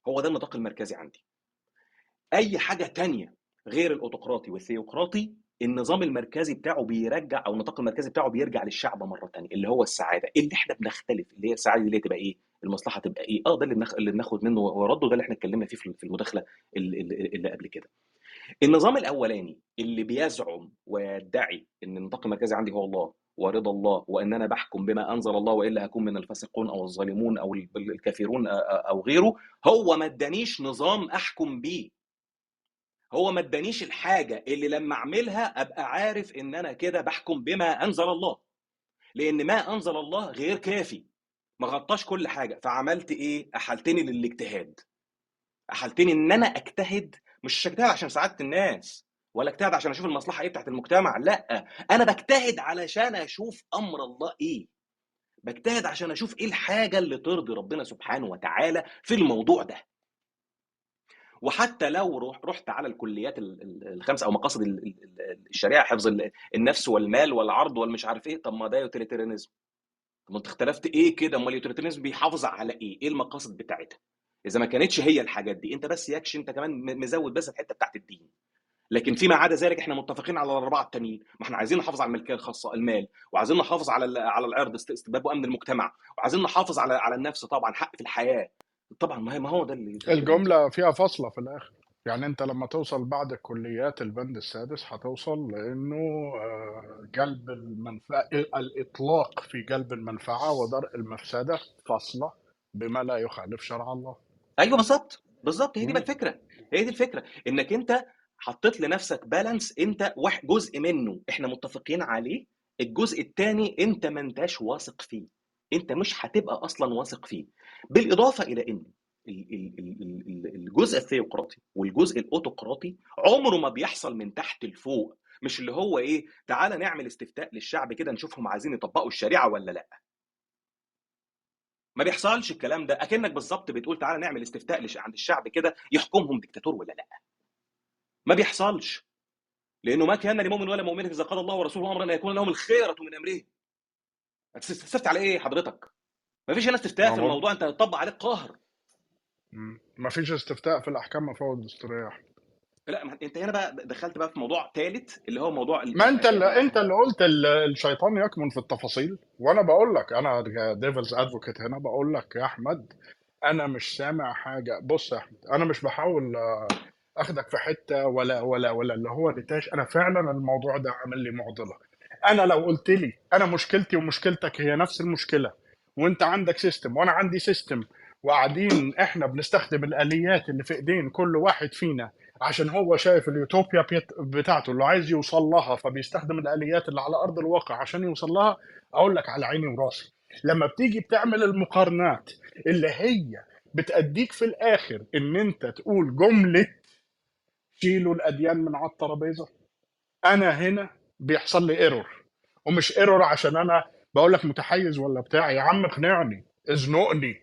[SPEAKER 1] هو ده النطاق المركزي عندي. أي حاجة تانية غير الأوتقراطي والثيوقراطي النظام المركزي بتاعه بيرجع أو النطاق المركزي بتاعه بيرجع للشعب مرة تانية اللي هو السعادة. اللي إحنا بنختلف اللي هي السعادة اللي تبقى إيه؟ المصلحة تبقى إيه؟ آه ده اللي بنخ... اللي بناخد منه ورده ده اللي إحنا اتكلمنا فيه في المداخلة اللي اللي قبل كده. النظام الأولاني اللي بيزعم ويدعي إن النطاق المركزي عندي هو الله ورضا الله وإن أنا بحكم بما أنزل الله وإلا هكون من الفاسقون أو الظالمون أو الكافرون أو غيره هو ما ادانيش نظام أحكم بيه. هو ما ادانيش الحاجة اللي لما اعملها ابقى عارف ان أنا كده بحكم بما انزل الله. لأن ما انزل الله غير كافي. ما غطاش كل حاجة. فعملت إيه؟ أحلتني للاجتهاد. أحلتني ان أنا اجتهد. مش اجتهد عشان سعاده الناس ولا اجتهد عشان أشوف المصلحة إيه بتاعت المجتمع. لا أنا بجتهد علشان أشوف أمر الله إيه. بجتهد عشان أشوف إيه الحاجة اللي ترضي ربنا سبحانه وتعالى في الموضوع ده. وحتى لو روح رحت على الكليات ال- ال- الخمسة أو مقاصد ال- ال- ال- الشريعة حفظ ال- النفس والمال والعرض والمش عارف إيه طب ما ده utilitarianism طب أنت اختلفت إيه كده؟ أمال ال utilitarianism بيحافظ على إيه؟ إيه المقاصد بتاعتها؟ إذا ما كانتش هي الحاجات دي أنت بس يكش أنت كمان مزود بس الحتة بتاعت الدين. لكن فيما عدا ذلك إحنا متفقين على الأربعة التانيين. ما إحنا عايزين نحافظ على الملكية الخاصة المال وعايزين نحافظ على على العرض است- استباب وأمن المجتمع وعايزين نحافظ على على النفس طبعا حق في الحياة. طبعا ما هي ما هو ده اللي
[SPEAKER 3] الجملة فيها فاصلة في الآخر. يعني أنت لما توصل بعد الكليات البند السادس هتوصل لأنه آه، جلب المنفعة الإطلاق في جلب المنفعة ودرء المفسدة فاصلة بما لا يخالف شرع الله.
[SPEAKER 1] أيوه بالظبط بالظبط. هي دي بقى
[SPEAKER 3] مم.
[SPEAKER 1] الفكرة. هي دي الفكرة. إنك أنت حطيت لنفسك بالانس أنت واحد جزء منه إحنا متفقين عليه الجزء الثاني أنت ما أنتش واثق فيه. أنت مش هتبقى أصلا واثق فيه. بالإضافة إلى إن ال- ال- ال- ال- ال- الجزء الثيوقراطي والجزء الأوتوقراطي عمره ما بيحصل من تحت لفوق. مش اللي هو إيه تعالى نعمل استفتاء للشعب كده نشوفهم عايزين يطبقوا الشريعة ولا لأ. ما بيحصلش الكلام ده. أكنك بالظبط بتقول تعالى نعمل استفتاء عند الشعب كده يحكمهم ديكتاتور ولا لأ. ما بيحصلش. لأنه ما كان لمؤمن ولا مؤمنة إذا قضى الله ورسوله امرا ان يكون لهم الخيرة من أمره. هتستفتي على إيه حضرتك؟ ما فيش هنا استفتاء في الموضوع انت هتطبق عليك قهر.
[SPEAKER 3] مفيش استفتاء في الأحكام يا أحمد.
[SPEAKER 1] لا ما انت هنا بقى دخلت بقى في موضوع ثالث اللي هو موضوع
[SPEAKER 3] ما انت اللي انت اللي قلت ال- الشيطان يكمن في التفاصيل وأنا بقول لك أنا devil's advocate هنا بقول لك يا أحمد أنا مش سامع حاجة بص يا أحمد أنا مش بحاول آه، اخدك في حتة ولا ولا ولا اللي هو نتاش أنا فعلا الموضوع ده عامل لي معضلة أنا لو قلت لي أنا مشكلتي ومشكلتك هي نفس المشكلة وانت عندك system وأنا عندي سيستم وقاعدين إحنا بنستخدم الآليات اللي في إيدين كل واحد فينا عشان هو شايف اليوتوبيا بتاعته اللي عايز يوصل لها فبيستخدم الآليات اللي على أرض الواقع عشان يوصل لها. أقول لك على عيني وراسي. لما بتيجي بتعمل المقارنات اللي هي بتأديك في الآخر إن أنت تقول جملة شيلوا الأديان من على الترابيزة. أنا هنا بيحصل لي error ومش error عشان أنا بقول لك متحيز ولا بتاع؟ يا عم اقنعني ازنقني.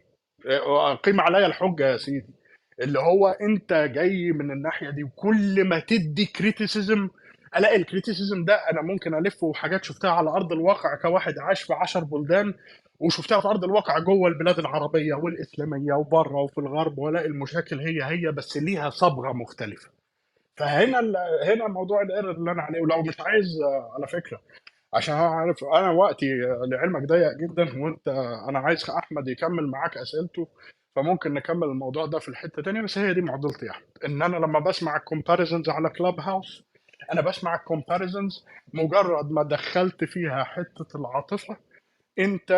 [SPEAKER 3] آه، قيم عليا الحجة يا سيدي. اللي هو انت جاي من الناحية دي وكل ما تدي criticism الاقي ال criticism ده أنا ممكن الفه حاجات شفتها على أرض الواقع كواحد عاش في 10 بلدان وشفتها في أرض الواقع جوه البلاد العربية والإسلامية وبره وفي الغرب والاقي المشاكل هي هي بس ليها صبغة مختلفة. فهنا هنا موضوع ال error اللي أنا عليه ولو مش عايز آه، على فكرة. عشان أنا عارف أنا وقتي لعلمك ضيق جدا وأنت أنا عايز أحمد يكمل معاك أسئلته فممكن نكمل الموضوع ده في الحتة تانية بس هي دي معضلتي يا أحمد إن أنا لما بسمع ال comparisons على كلاب هاوس أنا بسمع ال comparisons مجرد ما دخلت فيها حتة العاطفة أنت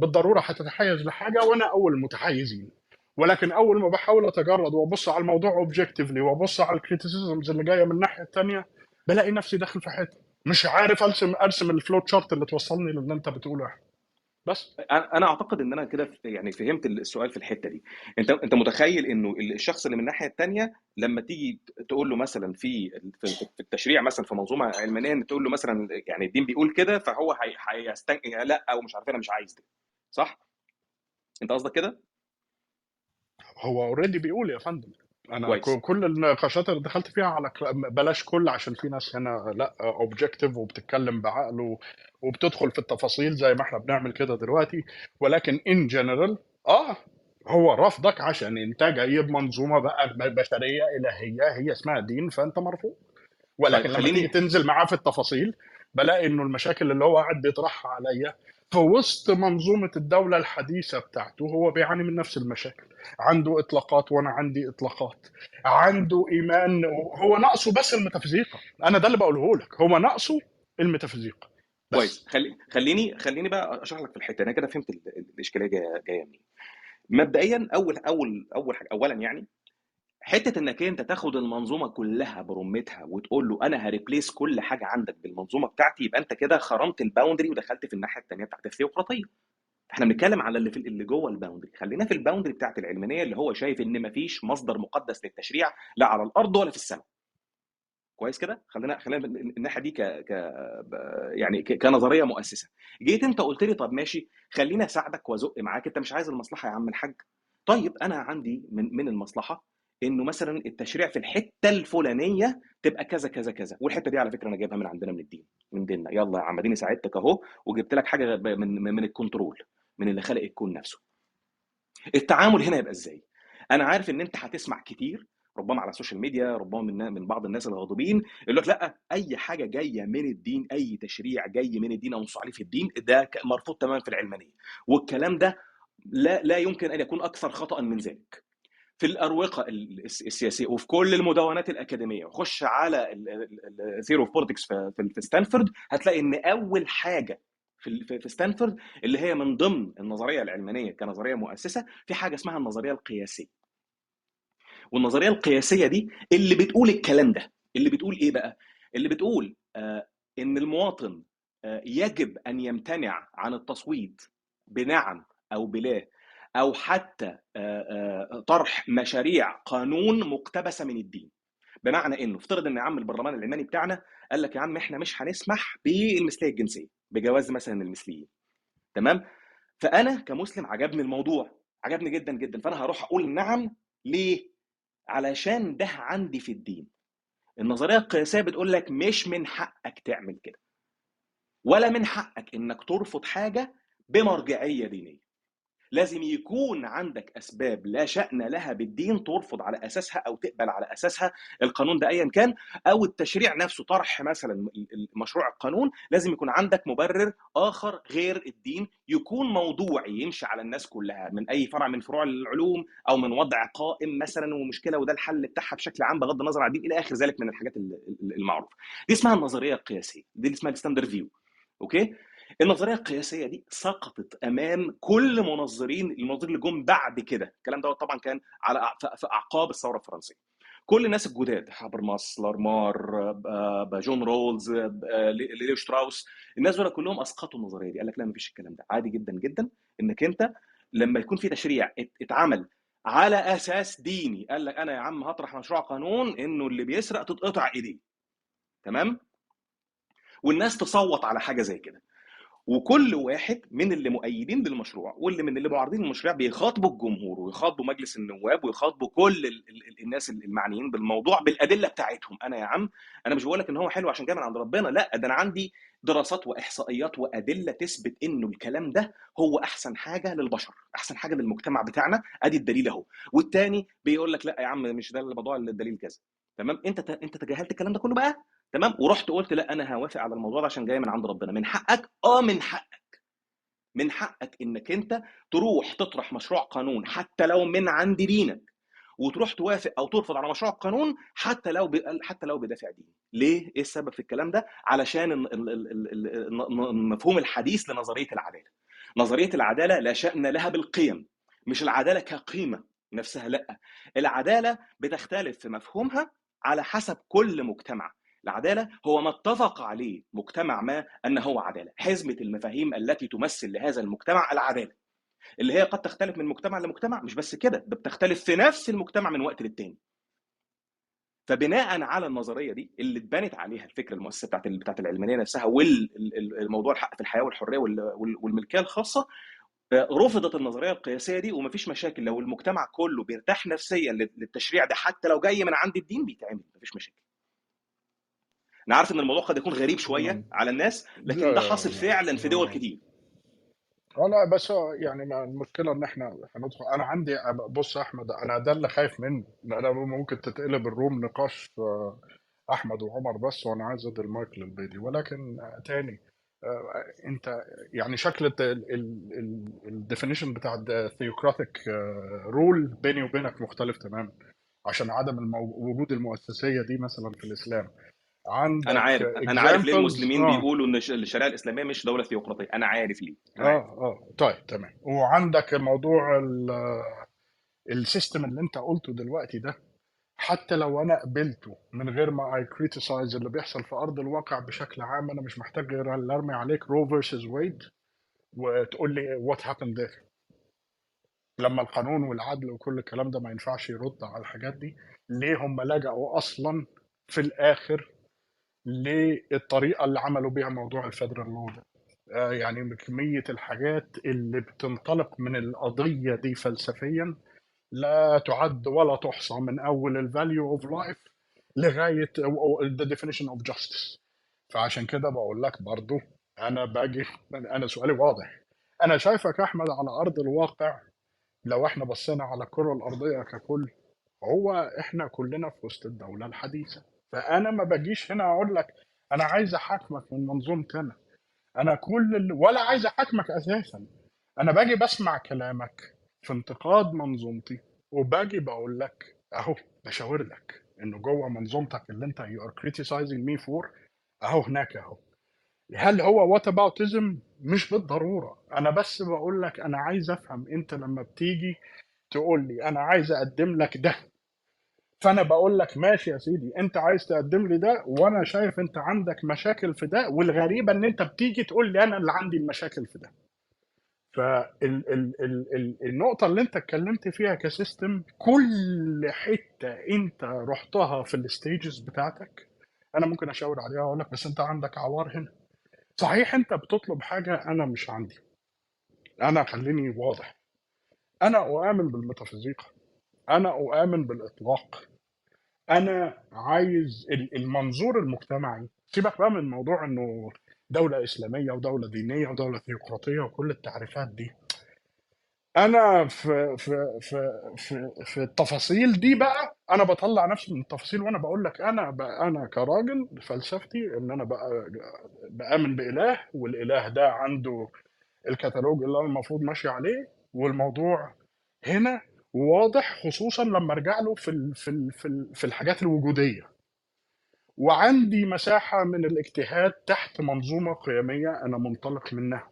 [SPEAKER 3] بالضرورة هتتحيز لحاجة وأنا أول المتحيزين ولكن أول ما بحاول أتجرد وأبص على الموضوع objectively وأبص على ال criticisms اللي جاية من الناحية الثانية بلاقي نفسي داخل في حتة. مش عارف ارسم أرسم ال flow chart اللي توصلني للي أنت بتقوله. بس
[SPEAKER 1] أنا أعتقد إن أنا كده يعني فهمت السؤال في الحتة دي. أنت أنت متخيل إنه الشخص اللي من الناحية الثانية لما تيجي تقول له مثلا في في التشريع مثلا في منظومة علمانية تقول له مثلا يعني الدين بيقول كده فهو هي- هيستن لأ أو مش عارف أنا مش عايز ده. صح؟ أنت قصدك كده؟
[SPEAKER 3] هو already بيقول يا فندم. أنا
[SPEAKER 1] كويس.
[SPEAKER 3] كل النقاشات اللي دخلت فيها على بلاش كل عشان في ناس هنا لأ objective وبتتكلم بعقل وبتدخل في التفاصيل زي ما إحنا بنعمل كده دلوقتي. ولكن in general آه هو رفضك عشان انت جاي بمنظومه بقى بشرية إلهية هي اسمها دين فأنت مرفوض. ولكن
[SPEAKER 1] طيب
[SPEAKER 3] لما تيجي
[SPEAKER 1] خليني
[SPEAKER 3] تنزل معاه في التفاصيل بلاقي إنه المشاكل اللي هو قاعد بيطرحها عليا في وسط منظومة الدولة الحديثة بتاعته هو بيعاني من نفس المشاكل. عنده إطلاقات وأنا عندي إطلاقات. عنده إيمان هو ناقصه بس الميتافيزيقا. أنا ده اللي بقوله لك هو ناقصه الميتافيزيقا.
[SPEAKER 1] كويس. خلي خليني خليني بقى أشرح لك في الحتة. أنا كده فهمت ال- ال- الإشكالية جاية جاية منين. مبدئيا أول أول أول حاجة اولا يعني حتة إنك أنت تاخد المنظومة كلها برمتها وتقول له أنا ه replace كل حاجة عندك بالمنظومة بتاعتي يبقى أنت كده خرمت ال boundary ودخلت في الناحية الثانية بتاعت الثيوقراطية. إحنا بنتكلم على اللي في اللي جوه ال boundary. خلينا في ال boundary بتاعت العلمانية اللي هو شايف إن مفيش مصدر مقدس للتشريع لا على الأرض ولا في السماء. كويس كده؟ خلينا خلينا من الناحية دي ك... ك... يعني ك... كنظرية مؤسسة. جيت أنت قلت لي طب ماشي خليني أساعدك وأزق معاك أنت مش عايز المصلحة يا عم الحاج؟ طيب أنا عندي من من المصلحة إنه مثلا التشريع في الحتة الفلانية تبقى كذا كذا كذا. والحتة دي على فكرة أنا جايبها من عندنا من الدين من ديننا. يلا يا عم أديني ساعدتك أهو وجبت لك حاجة من من ال control من اللي خلق الكون نفسه. التعامل هنا يبقى إزاي؟ أنا عارف إن أنت هتسمع كتير ربما على ال social media ربما من من بعض الناس الغاضبين يقول لك لأ أي حاجة جاية من الدين أي تشريع جاي من الدين أو نص عليه في الدين ده مرفوض تماما في العلمانية. والكلام ده لا لا يمكن أن يكون أكثر خطأ من ذلك. في الأروقة ال- الس- السياسية وفي كل المدونات الأكاديمية. خش على ال theory of politics في ستانفورد هتلاقي إن أول حاجة في في ستانفورد اللي هي من ضمن النظرية العلمانية كنظرية مؤسسة في حاجة اسمها النظرية القياسية. والنظرية القياسية دي اللي بتقول الكلام ده. اللي بتقول إيه بقى؟ اللي بتقول آه إن المواطن آه يجب أن يمتنع عن التصويت بنعم أو بلا أو حتى طرح مشاريع قانون مقتبسة من الدين. بمعنى إنه افترض إن يا عم البرلمان العلماني بتاعنا قال لك يا عم إحنا مش هنسمح بالمثلية الجنسية بجواز مثلا المثليين. تمام؟ فأنا كمسلم عجبني الموضوع عجبني جدا جدا. فأنا هروح أقول نعم ليه؟ علشان ده عندي في الدين. النظرية القياسية بتقول لك مش من حقك تعمل كده. ولا من حقك إنك ترفض حاجة بمرجعية دينية. لازم يكون عندك أسباب لا شأن لها بالدين ترفض على أساسها أو تقبل على أساسها القانون ده ايا كان أو التشريع نفسه طرح مثلا مشروع القانون لازم يكون عندك مبرر آخر غير الدين يكون موضوعي يمشي على الناس كلها من أي فرع من فروع العلوم أو من وضع قائم مثلا ومشكلة وده الحل بتاعها بشكل عام بغض النظر عن الدين إلى آخر ذلك من الحاجات المعروفه دي اسمها النظرية القياسية دي اسمها ال standard view okay؟ النظريه القياسية دي سقطت أمام كل منظرين المنظرين اللي جم بعد كده. الكلام دوت طبعا كان على في أعقاب الثورة الفرنسية. كل الناس الجداد هابرماس لارمار جون رولز ليو شتراوس الناس دول كلهم أسقطوا النظرية دي. قال لك لا مفيش الكلام ده. عادي جدا جدا إنك أنت لما يكون في تشريع اتعمل على أساس ديني قال لك أنا يا عم هطرح مشروع قانون إنه اللي بيسرق تتقطع إيديه. تمام؟ والناس تصوت على حاجة زي كده. وكل واحد من اللي مؤيدين للمشروع واللي من اللي معارضين للمشروع بيخاطبوا الجمهور ويخاطبوا مجلس النواب ويخاطبوا كل ال ال الناس المعنيين بالموضوع بالأدلة بتاعتهم. أنا يا عم أنا مش بقول لك إن هو حلو عشان جاي من عند ربنا لا ده أنا عندي دراسات وإحصائيات وأدلة تثبت إنه الكلام ده هو أحسن حاجة للبشر أحسن حاجة للمجتمع بتاعنا أدي الدليل أهو. والتاني بيقول لك لا يا عم مش ده الموضوع الدليل كذا. تمام؟ أنت أنت تجاهلت الكلام ده كله بقى؟ تمام؟ ورحت قلت لا أنا هوافق على الموضوع ده عشان جاي من عند ربنا. من حقك؟ آه من حقك. من حقك إنك أنت تروح تطرح مشروع قانون حتى لو من عند دينك وتروح توافق أو ترفض على مشروع قانون حتى لو ب... حتى لو بدافع ديني. ليه؟ إيه السبب في الكلام ده؟ علشان مفهوم الحديث لنظرية العدالة. نظرية العدالة لا شأن لها بالقيم مش العدالة كقيمة نفسها لأ. العدالة بتختلف في مفهومها على حسب كل مجتمع. العدالة هو ما اتفق عليه مجتمع ما أنه هو عدالة. حزمة المفاهيم التي تمثل لهذا المجتمع العدالة. اللي هي قد تختلف من مجتمع لمجتمع مش بس كده ده بتختلف في نفس المجتمع من وقت للتاني. فبناء على النظرية دي اللي اتبنت عليها الفكرة المؤسسة بتاعت بتاعت العلمانية نفسها والموضوع الحق في الحياة والحرية والملكية الخاصة رفضت النظرية القياسية دي ومفيش مشاكل. لو المجتمع كله بيرتاح نفسيا للتشريع ده حتى لو جاي من عند الدين بيتعمل مفيش مشاكل. أنا عارف إن الموضوع قد يكون غريب شوية على الناس لكن ده حاصل فعلا في دول كتير.
[SPEAKER 3] آه لا بس يعني المشكلة إن إحنا هندخل أنا عندي بص يا أحمد أنا ده اللي خايف منه. أنا ممكن تتقلب الروم نقاش أحمد وعمر بس وأنا عايز أدي المايك للبيدي ولكن تاني أنت يعني شكل ال definition بتاع ال theocratic rule بيني وبينك مختلف تماما. عشان عدم وجود المؤسسية دي مثلا في الإسلام. عندك
[SPEAKER 1] أنا عارف أنا عارف ليه المسلمين آه. بيقولوا إن الشريعة الإسلامية مش دولة ثيوقراطيه أنا عارف ليه.
[SPEAKER 3] آه آه. طيب تمام. وعندك موضوع ال system اللي أنت قلته دلوقتي ده حتى لو أنا قبلته من غير ما اي criticize اللي بيحصل في أرض الواقع بشكل عام أنا مش محتاج غير اللي أرمي عليك Roe versus Wade وتقول لي what happened there لما القانون والعدل وكل الكلام ده ما ينفعش يرد على الحاجات دي ليه هم لجأوا أصلا في الآخر للطريقة اللي عملوا بيها موضوع ال federal law ده يعني كمية الحاجات اللي بتنطلق من القضية دي فلسفيا لا تعد ولا تحصى من أول ال value of life لغاية the definition of justice فعشان كده بقول لك برضو أنا باجي أنا سؤالي واضح. أنا شايفك أحمد على أرض الواقع. لو إحنا بصينا على الكره الأرضية ككل هو إحنا كلنا في وسط الدولة الحديثة. فأنا ما باجيش هنا أقول لك أنا عايز أحاكمك من منظومتي أنا. أنا كل اللي ولا عايز أحاكمك أساسا. أنا باجي بسمع كلامك في انتقاد منظومتي وباجي بقول لك أهو بشاور لك إنه جوه منظومتك اللي أنت you are criticizing me for أهو هناك أهو. هل هو whataboutism مش بالضرورة. أنا بس بقول لك أنا عايز أفهم أنت لما بتيجي تقول لي أنا عايز أقدم لك ده. فانا بقول لك ماشي يا سيدي انت عايز تقدم لي ده وأنا شايف انت عندك مشاكل في ده والغريبة ان انت بتيجي تقول لي أنا اللي عندي المشاكل في ده. فالنقطة اللي انت اتكلمت فيها ك system كل حتة انت رحتها في ال stages بتاعتك أنا ممكن اشاور عليها واقول لك بس انت عندك عوار هنا. صحيح انت بتطلب حاجة أنا مش عندي. أنا خليني واضح. أنا اؤمن بالميتافيزيقا. أنا اؤمن بالإطلاق. أنا عايز ال- المنظور المجتمعي. سيبك بقى من موضوع إنه دولة إسلامية ودولة دينية ودولة ثيوقراطية وكل التعريفات دي. أنا في في في في, في التفاصيل دي بقى أنا بطلع نفسي من التفاصيل وأنا بقول لك أنا بقى أنا كراجل فلسفتي إن أنا بقى بآمن بإله والإله ده عنده الكتالوج اللي أنا المفروض ماشي عليه. والموضوع هنا واضح خصوصا لما ارجع له في ال- في ال- في في الحاجات الوجودية. وعندي مساحة من الاجتهاد تحت منظومة قيمية أنا منطلق منها.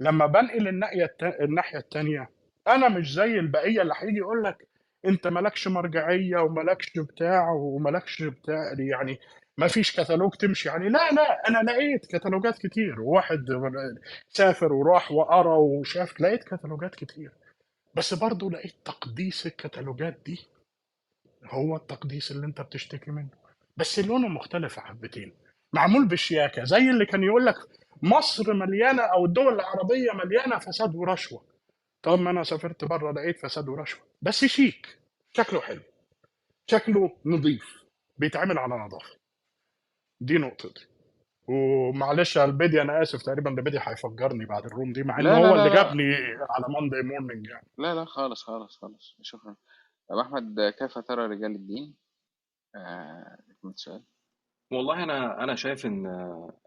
[SPEAKER 3] لما بنقل الناحية الناحية التانية أنا مش زي البقية اللي هيجي يقول لك أنت مالكش مرجعية ومالكش بتاع ومالكش بتاع يعني ما فيش كتالوج تمشي. عليه لا لا أنا لقيت كتالوجات كتير. واحد سافر وراح وقرا وشاف لقيت كتالوجات كتير. بس برضه لقيت تقديس الكتالوجات دي هو التقديس اللي انت بتشتكي منه. بس لونه مختلف حبتين معمول بشياكه زي اللي كان يقول لك مصر مليانة أو الدول العربية مليانة فساد ورشوة. طب ما أنا سافرت بره لقيت فساد ورشوة. بس شيك. شكله حلو. شكله نظيف. بيتعمل على نظافة. دي نقطتي ومعلش يا البيدي أنا آسف تقريبا البيدي هيفجرني بعد الروم دي مع ان
[SPEAKER 2] لا
[SPEAKER 3] هو
[SPEAKER 2] لا
[SPEAKER 3] اللي
[SPEAKER 2] لا.
[SPEAKER 3] جابني على ماندي مورنينج يعني.
[SPEAKER 2] لا لا خالص خالص خالص. شكرا طب أحمد كيف ترى رجال الدين؟ آه كنت سؤال.
[SPEAKER 1] والله أنا أنا شايف إن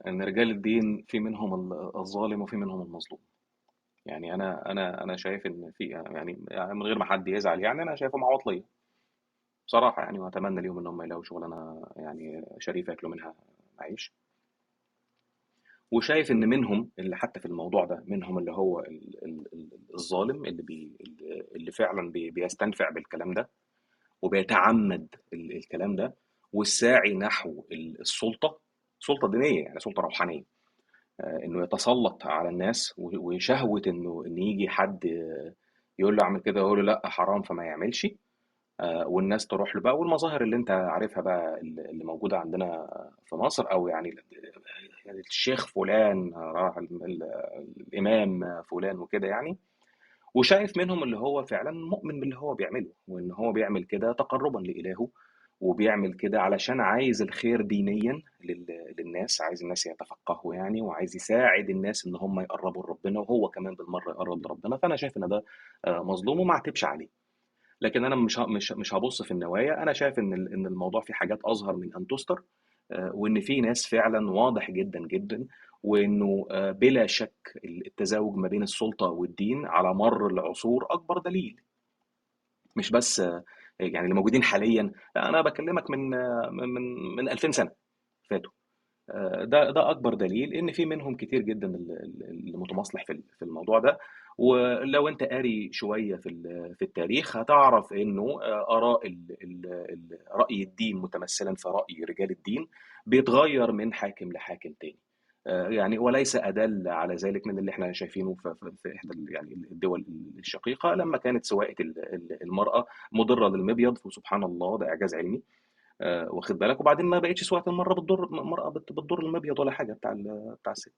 [SPEAKER 1] إن رجال الدين في منهم ال- الظالم وفي منهم المظلوم. يعني أنا أنا أنا شايف إن في يعني يعني من غير ما حد يزعل يعني أنا شايفهم عواطلية. بصراحة يعني وأتمنى ليهم ان هم يلاقوا شغلانه يعني شريفه ياكلوا منها عيش. وشايف إن منهم اللي حتى في الموضوع ده منهم اللي هو ال- ال- ال- الظالم اللي بي اللي فعلا بي بيستنفع بالكلام ده وبيتعمد ال- الكلام ده والساعي نحو ال- السلطة سلطة دينية يعني سلطة روحانية آه، إنه يتسلط على الناس وشهوة إنه إن يجي حد يقول له اعمل كده يقول له لأ حرام فما يعملش. آه، والناس تروح له بقى والمظاهر اللي أنت عارفها بقى اللي موجودة عندنا في مصر أو يعني يعني الشيخ فلان راح ال- ال- الإمام فلان وكده يعني. وشايف منهم اللي هو فعلا مؤمن باللي هو بيعمله وإن هو بيعمل كده تقربا لإلهه وبيعمل كده علشان عايز الخير دينيا لل- للناس عايز الناس يتفقهوا يعني وعايز يساعد الناس إن هم يقربوا لربنا وهو كمان بالمرة يقرب لربنا. فأنا شايف إن ده آه، مظلوم وما أعتبش عليه. لكن أنا مش مش مش هبص في النوايا. أنا شايف إن إن الموضوع فيه حاجات اصغر من ان تستر آه، وإن في ناس فعلا واضح جدا جدا وإنه آه، بلا شك التزاوج ما بين السلطة والدين على مر العصور أكبر دليل. مش بس آه، يعني اللي موجودين حاليا. أنا بكلمك من من من من 2000 سنة فاتوا. ده ده أكبر دليل إن في منهم كتير جدا اللي متمصلح في الموضوع ده. ولو أنت قاري شوية في في التاريخ هتعرف إنه آه، آراء رأي الدين متمثلا في رأي رجال الدين بيتغير من حاكم لحاكم تاني. آه، يعني وليس أدل على ذلك من اللي إحنا شايفينه في, إحدى يعني الدول الشقيقة لما كانت سواقه ال- ال- المرأة مضرة للمبيض وسبحان الله ده إعجاز علمي. آه، واخد بالك؟ وبعدين ما بقتش سواقه المره بتضر المرأة بت- بتضر المبيض ولا حاجة بتاع بتاع الست.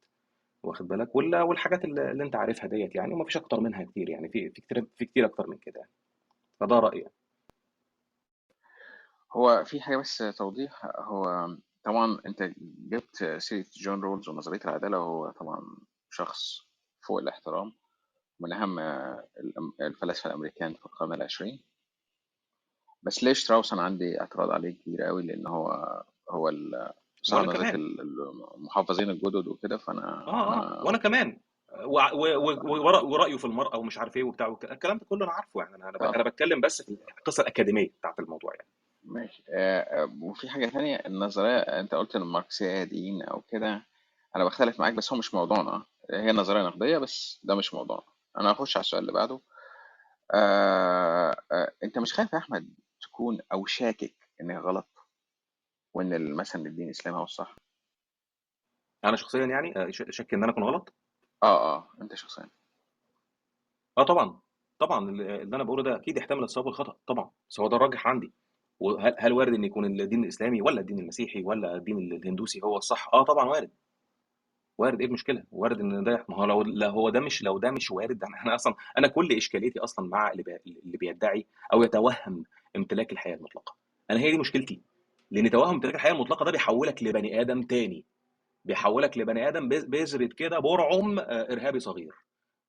[SPEAKER 1] واخد بالك؟ ولا والحاجات اللي, انت عارفها ديت يعني وما فيش أكتر منها كتير يعني في في كتير في كتير أكتر من كده يعني. فده يعني.
[SPEAKER 2] هو في حاجة بس توضيح هو طبعا أنت جبت سيرة جون رولز ونظرية العدالة وهو طبعا شخص فوق الاحترام من أهم الفلاسفة الأمريكان في القرن العشرين. بس ليو شتراوس أنا عندي اعتراض عليه كبير قوي لأن هو هو ال- وأنا
[SPEAKER 1] كمان.
[SPEAKER 2] ال- المحافظين الجدد وكده فأنا
[SPEAKER 1] آه آه.
[SPEAKER 2] أنا
[SPEAKER 1] وأنا كمان. ورأيه في المرأة ومش عارف إيه وبتاع الكلام ده كله أنا عارفه يعني. أنا أنا
[SPEAKER 2] آه.
[SPEAKER 1] أنا بتكلم بس في القصة الأكاديمية بتاعت الموضوع يعني.
[SPEAKER 2] ماشي. آه، آه، وفي حاجة تانية النظرية أنت قلت إن الماركسية دين أو كده أنا بختلف معاك بس هو مش موضوعنا. هي نظرية نقدية بس ده مش موضوعنا. أنا هخش على السؤال اللي بعده. آه، آه، أنت مش خايف يا أحمد تكون أو شاكك إن هي غلط؟ وإن ال- مثلا الدين الإسلامي هو الصح.
[SPEAKER 1] أنا شخصيا يعني آه، شك إن أنا أكون غلط؟
[SPEAKER 2] آه آه أنت شخصيا.
[SPEAKER 1] آه طبعا. طبعا اللي أنا بقوله ده أكيد يحتمل الصواب والخطأ طبعا. بس هو ده الراجح عندي. وهل هل وارد إن يكون الدين الإسلامي ولا الدين المسيحي ولا الدين الهندوسي هو الصح؟ آه طبعا وارد. وارد. إيه المشكلة؟ وارد إن ده ما هو لو لا هو ده مش لو ده مش وارد أنا أنا أصلا أنا كل إشكاليتي أصلا مع اللي بيدعي أو يتوهم امتلاك الحياة المطلقة. أنا هي دي مشكلتي. لأن توهم امتلاك الحياة المطلقة ده بيحولك لبني آدم تاني. بيحولك لبني آدم بذرة كده برعم آه، إرهابي صغير.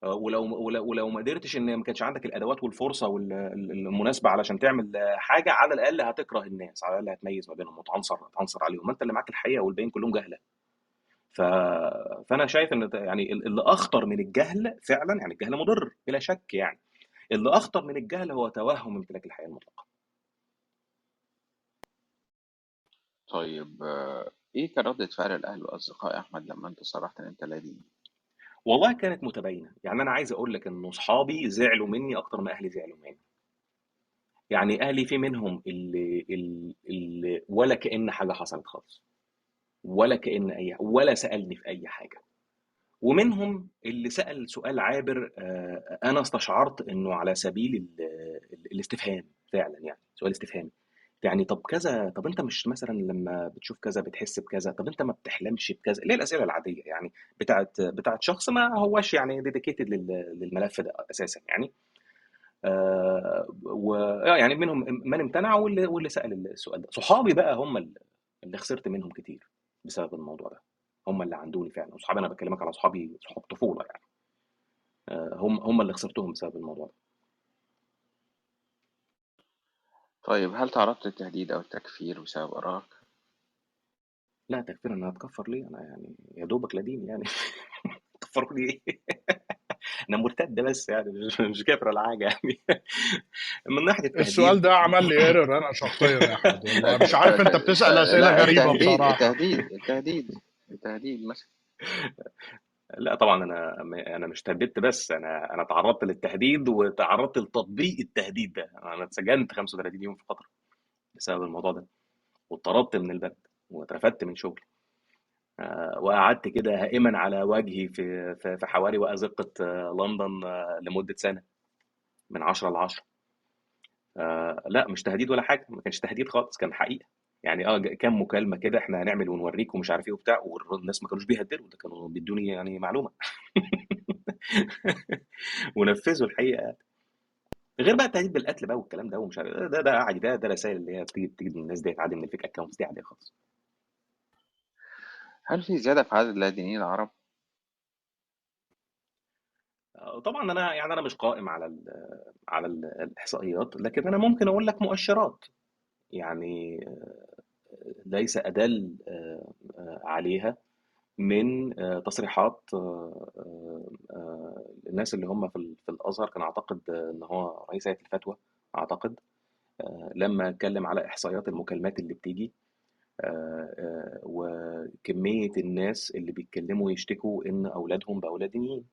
[SPEAKER 1] آه، ولو ولو ما قدرتش إن ما كانش عندك الأدوات والفرصة والمناسبه علشان تعمل حاجة على الأقل هتكره الناس على الأقل هتميز ما بينهم وتعنصر تعنصر عليهم. ما أنت اللي معاك الحقيقة والباقيين كلهم جهلة. ف... فأنا شايف إن يعني اللي أخطر من الجهل فعلا يعني الجهل مضر بلا شك يعني. اللي أخطر من الجهل هو توهم امتلاك الحياة المطلقة.
[SPEAKER 2] طيب إيه كان ردة فعل الأهل والأصدقاء يا أحمد لما أنت صرحت إن أنت لا دين؟
[SPEAKER 1] والله كانت متباينة يعني أنا عايز أقول لك إن أصحابي زعلوا مني أكتر ما أهلي زعلوا مني. يعني أهلي في منهم اللي, اللي, اللي ولا كأن حاجة حصلت خالص ولا كأن أي ولا سألني في أي حاجة. ومنهم اللي سأل سؤال عابر آه، أنا استشعرت إنه على سبيل ال- ال- الاستفهام فعلا يعني سؤال استفهامي. يعني طب كذا طب أنت مش مثلا لما بتشوف كذا بتحس بكذا طب أنت ما بتحلمش بكذا ليه الأسئلة العادية يعني بتاعت بتاعت شخص ما هواش يعني ديديكيتد للملف ده أساسا يعني. آه و آه، يعني منهم من امتنع واللي واللي سأل السؤال ده. صحابي بقى هم اللي اللي خسرت منهم كتير بسبب الموضوع ده. هم اللي عندوني فعلا. وصحابي أنا بكلمك على صحابي صحاب طفولة يعني. آه، هم هم اللي خسرتهم بسبب الموضوع ده.
[SPEAKER 2] طيب هل تعرضت للتهديد أو التكفير بسبب ارائك
[SPEAKER 1] لا تكفير أنا هتكفر ليه أنا يعني يا دوبك لا دين يعني. كفروا لي إيه؟ أنا مرتد بس يعني مش مش كافر ولا حاجة يعني. من ناحية
[SPEAKER 3] السؤال
[SPEAKER 1] التهديد
[SPEAKER 3] ده عمل لي ايرور أنا شخصيا يا احمد والله. مش عارف أنت بتسأل أسئلة
[SPEAKER 2] لا
[SPEAKER 3] غريبة
[SPEAKER 2] التهديد
[SPEAKER 3] بصراحة.
[SPEAKER 2] التهديد التهديد التهديد مثلا.
[SPEAKER 1] لا طبعا أنا أنا مش تهددت بس أنا أنا تعرضت للتهديد وتعرضت لتطبيق التهديد ده. أنا اتسجنت 35 يوم في فترة بسبب الموضوع ده. واتطردت من البلد واترفدت من شغلي. آه، وقعدت كده هائما على وجهي في في في حواري وأزقة آه، لندن آه، لمدة سنة. من 10 ل 10 آه، لا مش تهديد ولا حاجة. ما كانش تهديد خالص كان حقيقة. يعني آه ج- كام مكالمة كده إحنا هنعمل ونوريك ومش عارف إيه وبتاع والناس ما كانوش بيهددوا ده كانوا بيدوني يعني معلومة. ونفذوا الحقيقة غير بقى التهديد بالقتل بقى والكلام ده ومش عارف ده ده, ده عادي ده ده رسائل اللي هي بتيجي بتيجي من الناس ديت عادي من ال fake accounts دي عاديه خالص.
[SPEAKER 2] هل في زيادة في عدد اللاجئين العرب؟
[SPEAKER 1] آه، طبعا أنا يعني أنا مش قائم على ال على ال الإحصائيات لكن أنا ممكن أقول لك مؤشرات. يعني آه، ليس أدل آه، آه، عليها من آه، تصريحات الناس اللي هم في ال- في الأزهر. كان أعتقد إن هو رئيس هيئة الفتوى أعتقد لما اتكلم على إحصائيات المكالمات اللي بتيجي وكمية الناس اللي بيتكلموا يشتكوا إن أولادهم باولاد دينيين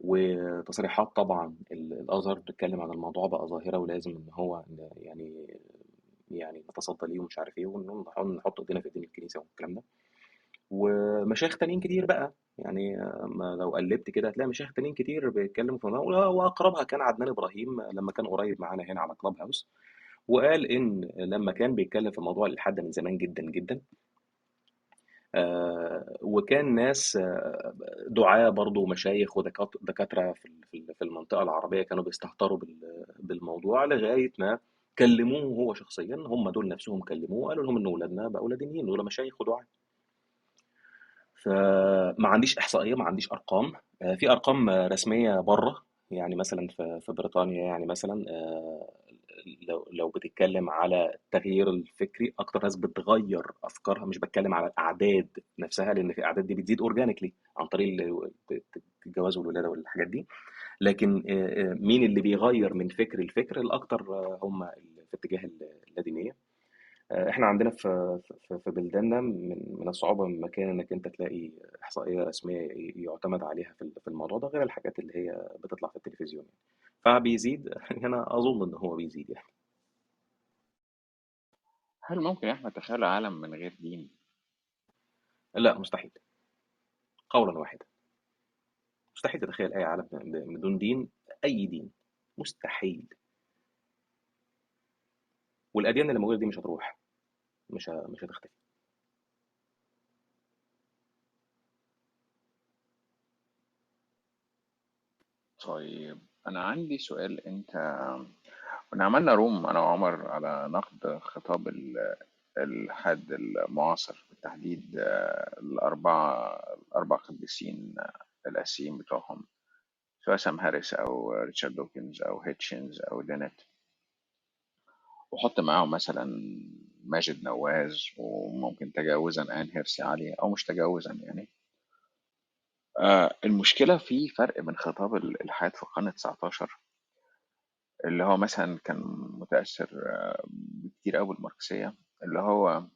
[SPEAKER 1] وتصريحات طبعا ال- الأزهر بتتكلم عن الموضوع بقى ظاهرة ولازم إن هو يعني يعني نتصدى ليه ومش عارف إيه ونحاول نحط ايدينا في ايدين الكنيسة والكلام ده. ومشايخ تانيين كتير بقى يعني لو قلبت كده هتلاقي مشايخ تانيين كتير بيتكلموا في الموضوع. وأقربها كان عدنان إبراهيم لما كان قريب معانا هنا على كلاب هاوس وقال إن لما كان بيتكلم في موضوع الالحاد من زمان جدا جدا آه، وكان ناس آه، دعاة برضو مشايخ ودكاترة في ال- في ال- في المنطقة العربية كانوا بيستهتروا بال- بالموضوع لغاية ما كلموه هو شخصيا هم دول نفسهم كلموه قالوا لهم إن أولادنا بقوا دينيين دول مشايخ ودعاة. فما عنديش إحصائية ما عنديش أرقام. آه، في أرقام رسمية بره يعني مثلا في بريطانيا يعني مثلا آه، لو لو بتتكلم على التغيير الفكري أكتر ناس بتغير أفكارها مش بتكلم على الأعداد نفسها لأن في اعداد دي بتزيد اورجانيكلي عن طريق ال- الجواز والولادة والحاجات دي. لكن آه، آه، مين اللي بيغير من فكر لفكر؟ الأكتر آه، هم في اتجاه اللادينية. إحنا عندنا في في بلداننا من من الصعوبة من مكان إنك أنت تلاقي إحصائية رسمية يعتمد عليها في ال- في الموضوع ده غير الحاجات اللي هي بتطلع في التلفزيون فبيزيد أنا أظن إن هو بيزيد يعني.
[SPEAKER 2] هل ممكن يا أحمد تخيل عالم من غير دين؟
[SPEAKER 1] لا مستحيل. قولا واحدا. مستحيل تتخيل أي عالم بدون دين أي دين. مستحيل. والأديان اللي موجودة دي مش هتروح. مش مش هتختفي.
[SPEAKER 2] طيب أنا عندي سؤال. أنت كنا عملنا room أنا وعمر على نقد خطاب ال- الإلحاد المعاصر بالتحديد آه، الأربعة الأربع قديسين الأساسيين بتوعهم. سواء سام هاريس أو ريتشارد دوكنز أو هيتشنز أو دينيت وحط معاهم مثلا ماجد نواز وممكن تجاوزا آن هيرسي علي أو مش تجاوزا يعني. آه المشكلة في فرق بين خطاب الإلحاد في القرن التسعتاشر اللي هو مثلا كان متأثر آه، بكتير أوي بالماركسية اللي هو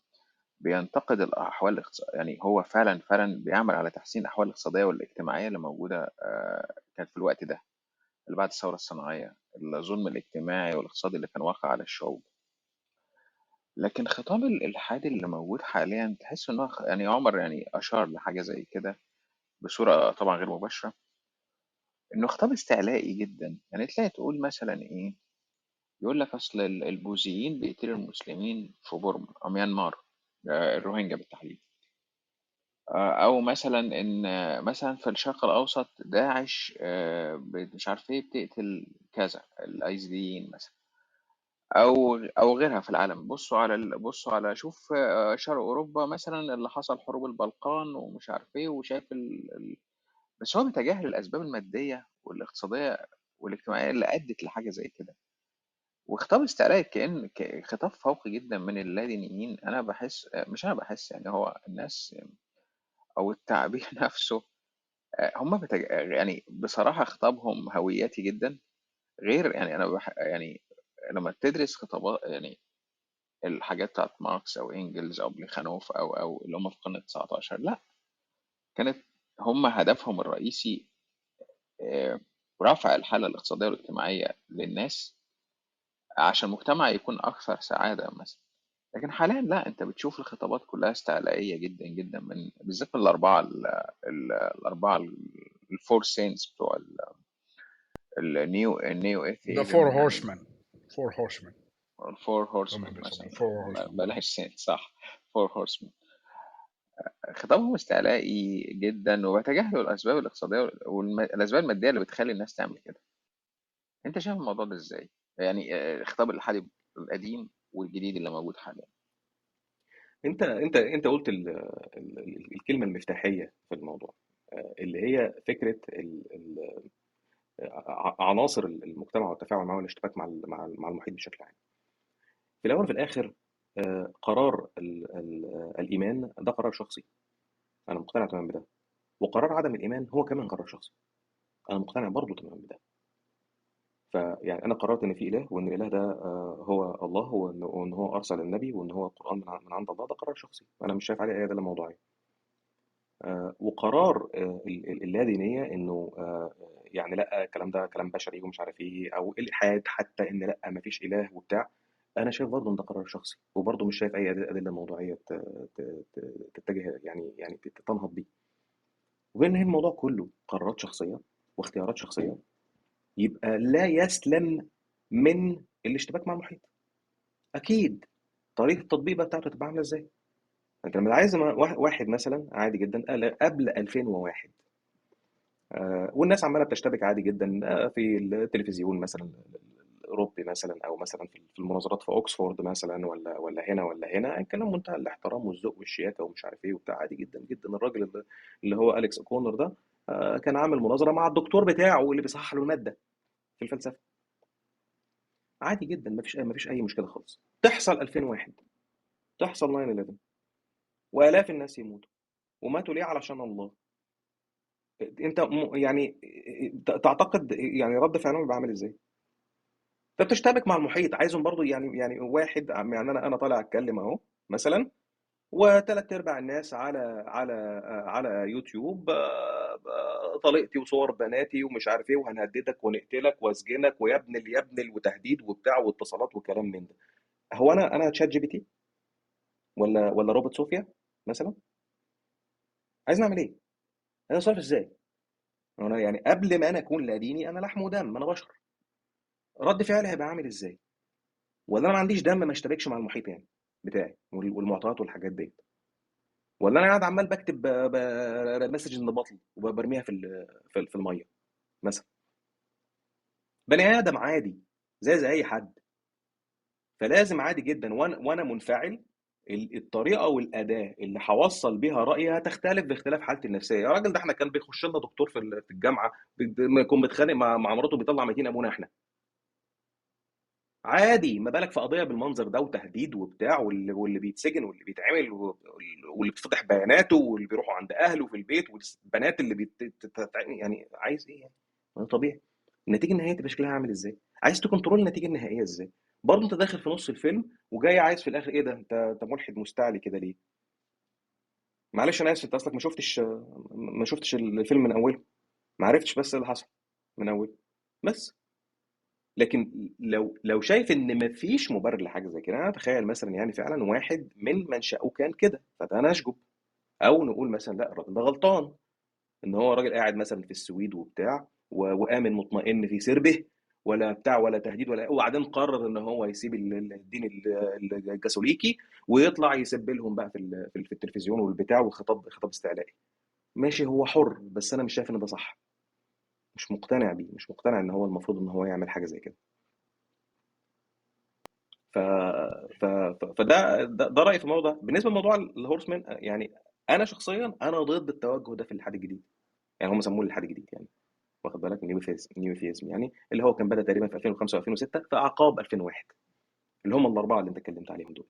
[SPEAKER 2] بينتقد الأحوال يعني هو فعلا فعلا بيعمل على تحسين الأحوال الاقتصادية والاجتماعية اللي موجودة آه، كانت في الوقت ده اللي بعد الثورة الصناعية الظلم الاجتماعي والاقتصادي اللي كان واقع على الشعوب. لكن خطاب الإلحاد اللي موجود حاليا تحس إن هو يعني عمر يعني أشار لحاجة زي كده بصورة طبعا غير مباشرة. إنه خطاب استعلائي جدا يعني تلاقي تقول مثلا إيه يقول لك أصل ال- البوذيين بيقتلوا المسلمين في بورما أو ميانمار. الروهينجا بالتحديد. آه، أو مثلا آه، مثلا في الشرق الأوسط داعش آه، مش عارف إيه بتقتل كذا الأيزيديين مثلا. أو أو غيرها في العالم. بصوا على ال- بصوا على شوف آه، شرق أوروبا مثلا اللي حصل حروب البلقان ومش عارف إيه وشايف ال... بس هو بيتجاهل الأسباب المادية والاقتصادية والاجتماعية اللي أدت لحاجة زي كده. وخطاب استعلاء كأن ك- خطاب فوقي جدا من اللادينيين أنا بحس مش أنا بحس يعني هو الناس أو التعبير نفسه هم بتج... يعني بصراحة خطابهم هوياتي جدا. غير يعني أنا بح... يعني لما تدرس خطابات يعني الحاجات بتاعت ماركس أو إنجلز أو بليخانوف أو أو اللي هم في القرن التسعتاشر لأ. كانت هم هدفهم الرئيسي آه، رفع الحالة الاقتصادية والاجتماعية للناس. عشان المجتمع يكون أكثر سعادة مثلا. لكن حاليا لا أنت بتشوف الخطابات كلها استعلائية جدا جدا من بالذات من الأربعة ال ال الأربعة ال four saints بتوع ال
[SPEAKER 3] new
[SPEAKER 2] ال
[SPEAKER 3] new
[SPEAKER 2] يعني
[SPEAKER 3] horsemen. Four horsemen.
[SPEAKER 2] ال
[SPEAKER 3] four
[SPEAKER 2] هم
[SPEAKER 3] horsemen مثلا.
[SPEAKER 2] بلاش saint صح. فور هورسمان خطابهم استعلائي جدا وبيتجاهلوا الأسباب الاقتصادية والأسباب المادية اللي بتخلي الناس تعمل كده. أنت شايف الموضوع ده إزاي؟ يعني آه، خطاب الإلحاد القديم والجديد اللي موجود حاليا.
[SPEAKER 1] انت انت انت قلت ال ال ال الكلمة المفتاحية في الموضوع آه، اللي هي فكرة ال ال ع- عناصر المجتمع والتفاعل معه والاشتباك مع مع ال- مع المحيط بشكل عام. في الأول وفي الآخر آه، قرار ال ال الإيمان ده قرار شخصي. أنا مقتنع تماما بده. وقرار عدم الإيمان هو كمان قرار شخصي. أنا مقتنع برضه تماما بده. فيعني أنا قررت إن في إله وإن الإله ده آه، هو الله وإن هو أرسل النبي وإن هو القرآن من عند الله ده قرار شخصي. أنا مش شايف عليه أي دلاله موضوعيه آه، وقرار آه، ال- ال- اللادينيه إنه يعني لأ الكلام ده كلام بشري ومش عارف إيه أو الإلحاد حتى إن لأ ما فيش إله وبتاع. أنا شايف برضه إن ده قرار شخصي وبرضه مش شايف أي أدلة موضوعية تتجه يعني يعني تنهض بيه. وبين الموضوع كله قرارات شخصية واختيارات شخصية. يبقى لا يسلم من الاشتباك مع المحيط. أكيد طريقة التطبيق بقى بتاعته تبقى عاملة إزاي؟ أنت لما عايز واحد مثلا عادي جدا قبل 2001 آه، والناس عمالة بتشتبك عادي جدا آه، في التلفزيون مثلا الأوروبي مثلا أو مثلا في المناظرات في اوكسفورد مثلا ولا ولا هنا ولا هنا كلام منتهى الاحترام والذوق والشياكة ومش عارف إيه وبتاع عادي جدا جدا. الراجل اللي هو أليكس أوكونر ده آه، كان عامل مناظرة مع الدكتور بتاعه اللي بيصحح له المادة في الفلسفة. عادي جدا مفيش مفيش أي مشكلة خالص. تحصل 2001 تحصل 9/11 وآلاف الناس يموتوا. وماتوا ليه؟ علشان الله. أنت يعني تعتقد يعني رد فعلهم بيبقى عامل إزاي؟ أنت بتشتبك مع المحيط. عايزهم برضو يعني يعني واحد يعني أنا أنا طالع أتكلم أهو مثلا. وثلاث أرباع الناس على على على يوتيوب آه، آه، طليقتي وصور بناتي ومش عارف إيه وهنهددك ونقتلك واسجنك ويا ابن ال- يا ابن وتهديد وبتاع واتصالات وكلام من ده هو أنا أنا ChatGPT ولا ولا روبوت صوفيا مثلا عايز نعمل إيه؟ أنا أتصرف إزاي؟ أنا يعني قبل ما أنا أكون لا ديني أنا لحم ودم أنا بشر رد فعلي هيبقى عامل إزاي؟ ولا أنا ما عنديش دم ما اشتبكش مع المحيط يعني بتاعي وال- والمعطيات والحاجات دي ولا أنا قاعد عمال بكتب مسج إن بطل وبرميها في في المية مثلا. بني آدم عادي زي زي أي حد. فلازم عادي جدا وأنا منفعل ال- الطريقة والأداة اللي هوصل بيها رأيي هتختلف باختلاف حالتي النفسية. يا راجل ده إحنا كان بيخش لنا دكتور في ال- في الجامعة بي- ما يكون متخانق مع مراته بيطلع 200 ابونا إحنا. عادي ما بالك في قضية بالمنظر ده وتهديد وبتاع واللي, واللي بيتسجن واللي بيتعمل واللي بتفتح بياناته واللي بيروحوا عند أهله في البيت والبنات اللي بيت... يعني عايز إيه يعني؟ طبيعي النتيجة النهائية تبقى شكلها عامل إزاي؟ عايز تكنترول النتيجة النهائية إزاي؟ برضه أنت داخل في نص الفيلم وجاي عايز في الآخر إيه ده أنت أنت ملحد مستعلي كده ليه؟ معلش أنا آسف أنت أصلك ما شفتش ما شفتش الفيلم من أوله ما عرفتش بس اللي حصل من أوله بس لكن لو لو شايف إن مفيش مبرر لحاجة زي كده أنا أتخيل مثلا يعني فعلا واحد من منشأه كان كده فده نشجب. أو نقول مثلا لأ الراجل ده غلطان. إن هو راجل قاعد مثلا في السويد وبتاع وآمن مطمئن في سربه ولا بتاع ولا تهديد ولا وبعدين قرر إن هو يسيب ال- ال- الدين ال- الكاثوليكي ويطلع يسب لهم بقى في في التلفزيون والبتاع وخطاب خطاب استعلائي. ماشي هو حر بس أنا مش شايف إن ده صح. مش مقتنع بيه مش مقتنع إن هو المفروض إن هو يعمل حاجة زي كده. ف... ف... فده ده, ده رأيي في الموضوع ده. بالنسبة لموضوع الهورسمان يعني أنا شخصيا أنا ضد التوجه ده في الاتحاد الجديد. يعني هم سموه الاتحاد الجديد يعني واخد بالك؟ نيوفيزم يعني اللي هو كان بدأ تقريبا في 2005 و2006 في أعقاب 2001 اللي هم الأربعة اللي أنت اتكلمت عليهم دول.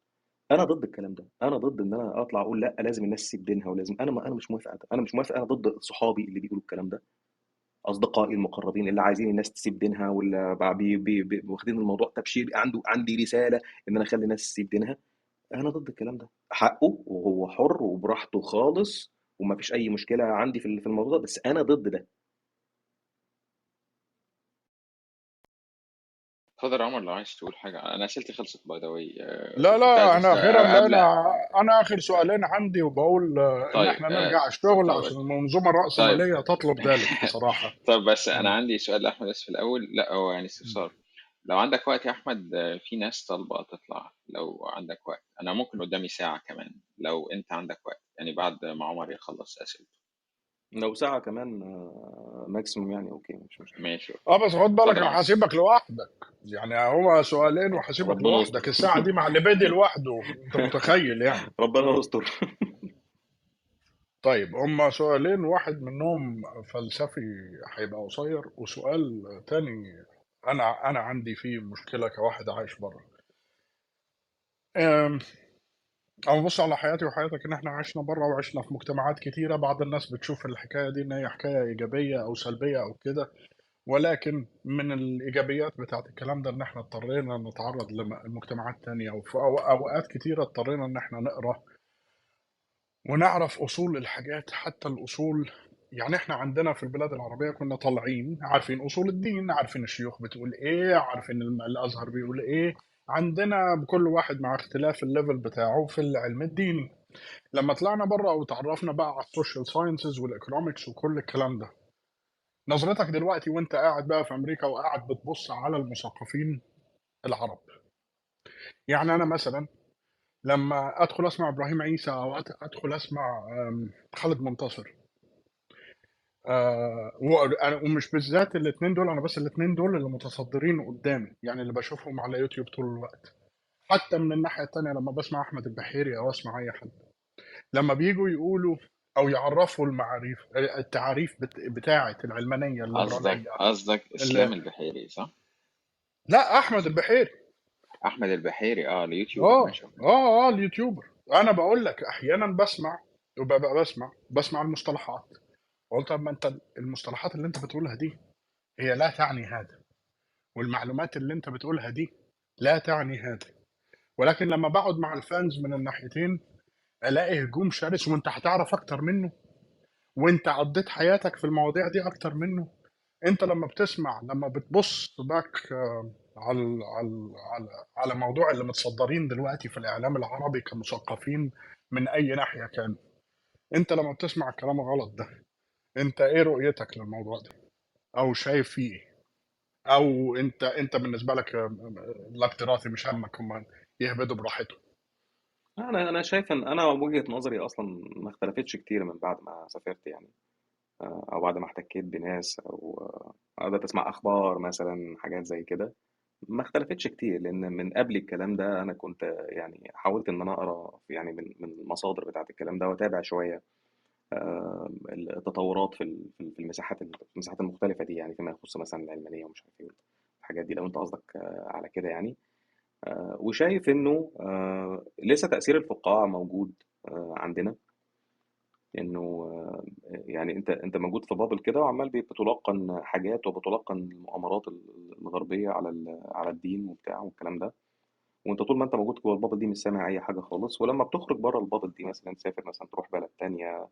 [SPEAKER 1] أنا ضد الكلام ده. أنا ضد إن أنا أطلع أقول لأ لازم الناس تسيب دينها ولازم أنا ما أنا مش موافق. أنا مش موافق أنا ضد صحابي اللي بيقولوا الكلام ده. أصدقائي المقربين اللي عايزين الناس تسيب دينها بي واخدين الموضوع تبشير. عنده عندي رسالة إن أنا أخلي الناس تسيب دينها. أنا ضد الكلام ده. حقه وهو حر وبراحته خالص وما فيش أي مشكلة عندي في الموضوع ده بس أنا ضد ده.
[SPEAKER 2] اتفضل يا عمر لو عايز تقول حاجة. أنا أسئلتي خلصت by the way
[SPEAKER 3] لا لا أنا
[SPEAKER 2] أخيرا
[SPEAKER 3] لقينا أنا آخر سؤالين عندي وبقول آه، إن
[SPEAKER 2] طيب
[SPEAKER 3] إحنا
[SPEAKER 2] آه،
[SPEAKER 3] نرجع الشغل
[SPEAKER 2] طب
[SPEAKER 3] عشان المنظومه
[SPEAKER 2] طيب.
[SPEAKER 3] الرأسماليه تطلب ذلك بصراحة.
[SPEAKER 2] طب بس أنا
[SPEAKER 3] مم.
[SPEAKER 2] عندي سؤال لأحمد بس في الأول. لا هو يعني استفسار. لو عندك وقت يا أحمد آه، في ناس طالبة تطلع. لو عندك وقت. أنا ممكن قدامي ساعة كمان لو أنت عندك وقت. يعني بعد ما عمر يخلص أسئلته.
[SPEAKER 1] لو ساعة كمان آه، maximum يعني okay مش مشكلة.
[SPEAKER 2] ماشي.
[SPEAKER 3] آه بس خد بالك
[SPEAKER 2] أنا
[SPEAKER 3] هسيبك لوحدك. يعني هو سؤالين وهسيبك
[SPEAKER 1] ربنا
[SPEAKER 3] لوحدك.
[SPEAKER 1] يستر.
[SPEAKER 3] الساعة دي مع اللي بادي لوحده أنت متخيل يعني.
[SPEAKER 1] ربنا يستر.
[SPEAKER 3] طيب هما سؤالين واحد منهم فلسفي هيبقى قصير وسؤال تاني أنا أنا عندي فيه مشكلة كواحد عايش بره. أم، أو بص على حياتي وحياتك إن إحنا عشنا بره وعشنا في مجتمعات كتيرة بعض الناس بتشوف الحكاية دي إن هي حكاية إيجابية أو سلبية أو كده. ولكن من الإيجابيات بتاعت الكلام ده إن إحنا اضطرينا نتعرض لمجتمعات تانية وفي أوقات كتيرة اضطرينا إن إحنا نقرأ ونعرف أصول الحاجات. حتى الأصول يعني إحنا عندنا في البلاد العربية كنا طالعين عارفين أصول الدين عارفين الشيوخ بتقول إيه عارفين الأزهر بيقول إيه عندنا كل واحد مع اختلاف ال level بتاعه في العلم الديني. لما طلعنا بره وتعرفنا بقى على ال social sciences وال economics وكل الكلام ده. نظرتك دلوقتي وانت قاعد بقى في أمريكا وقاعد بتبص على المثقفين العرب. يعني أنا مثلا لما أدخل أسمع إبراهيم عيسى أو أدخل أسمع خالد منتصر آه، ومش بالذات الاثنين دول أنا بس الاثنين دول اللي متصدرين قدامي يعني اللي بشوفهم على يوتيوب طول الوقت. حتى من الناحية التانية لما بسمع أحمد البحيري أو أسمع أي حد لما بيجوا يقولوا أو يعرفوا المعاريف التعاريف بت- بتاعة العلمانية
[SPEAKER 2] قصدك قصدك
[SPEAKER 3] اللي
[SPEAKER 2] البحيري صح؟
[SPEAKER 3] لا أحمد البحيري.
[SPEAKER 2] أحمد البحيري أه اليوتيوبر آه
[SPEAKER 3] آه آه اليوتيوبر. أنا بقول لك أحيانا بسمع وببقى بسمع بسمع المصطلحات. قلت طب ما انت المصطلحات اللي انت بتقولها دي هي لا تعني هذا والمعلومات اللي انت بتقولها دي لا تعني هذا. ولكن لما بقعد مع الفانز من الناحيتين ألاقي هجوم شرس وانت هتعرف أكتر منه وانت قضيت حياتك في المواضيع دي أكتر منه. انت لما بتسمع لما بتبص باك آه، على على على موضوع اللي متصدرين دلوقتي في الإعلام العربي كمثقفين من أي ناحية كان انت لما بتسمع الكلام الغلط ده انت إيه رؤيتك للموضوع ده؟ أو شايف فيه إيه؟ أو انت انت بالنسبة لك الاكتراثي مش همك هم يهبدوا براحتهم.
[SPEAKER 1] أنا أنا شايف ان أنا وجهة نظري أصلا ما اختلفتش كتير من بعد ما سافرت يعني. آه، أو بعد ما احتكيت بناس أو آه، بدأت اسمع أخبار مثلا حاجات زي كده. ما اختلفتش كتير لأن من قبل الكلام ده أنا كنت يعني حاولت إن أنا أقرأ يعني من من المصادر بتاعت الكلام ده وأتابع شوية. التطورات في في المساحات المساحات المختلفة دي يعني فيما يخص مثلا العلمانيه ومش عارف إيه الحاجات دي لو أنت قصدك آه، على كده يعني. آه، وشايف إنه آه، لسه تأثير الفقاعة موجود آه، عندنا. إنه آه، يعني أنت أنت موجود في بابل كده وعمال بتلقن حاجات وبتلقن المؤامرات الغربية على على الدين وبتاع والكلام ده. وأنت طول ما أنت موجود جوه البابل دي مش سامع أي حاجة خالص. ولما بتخرج بره البابل دي مثلا تسافر مثلا تروح بلد تانية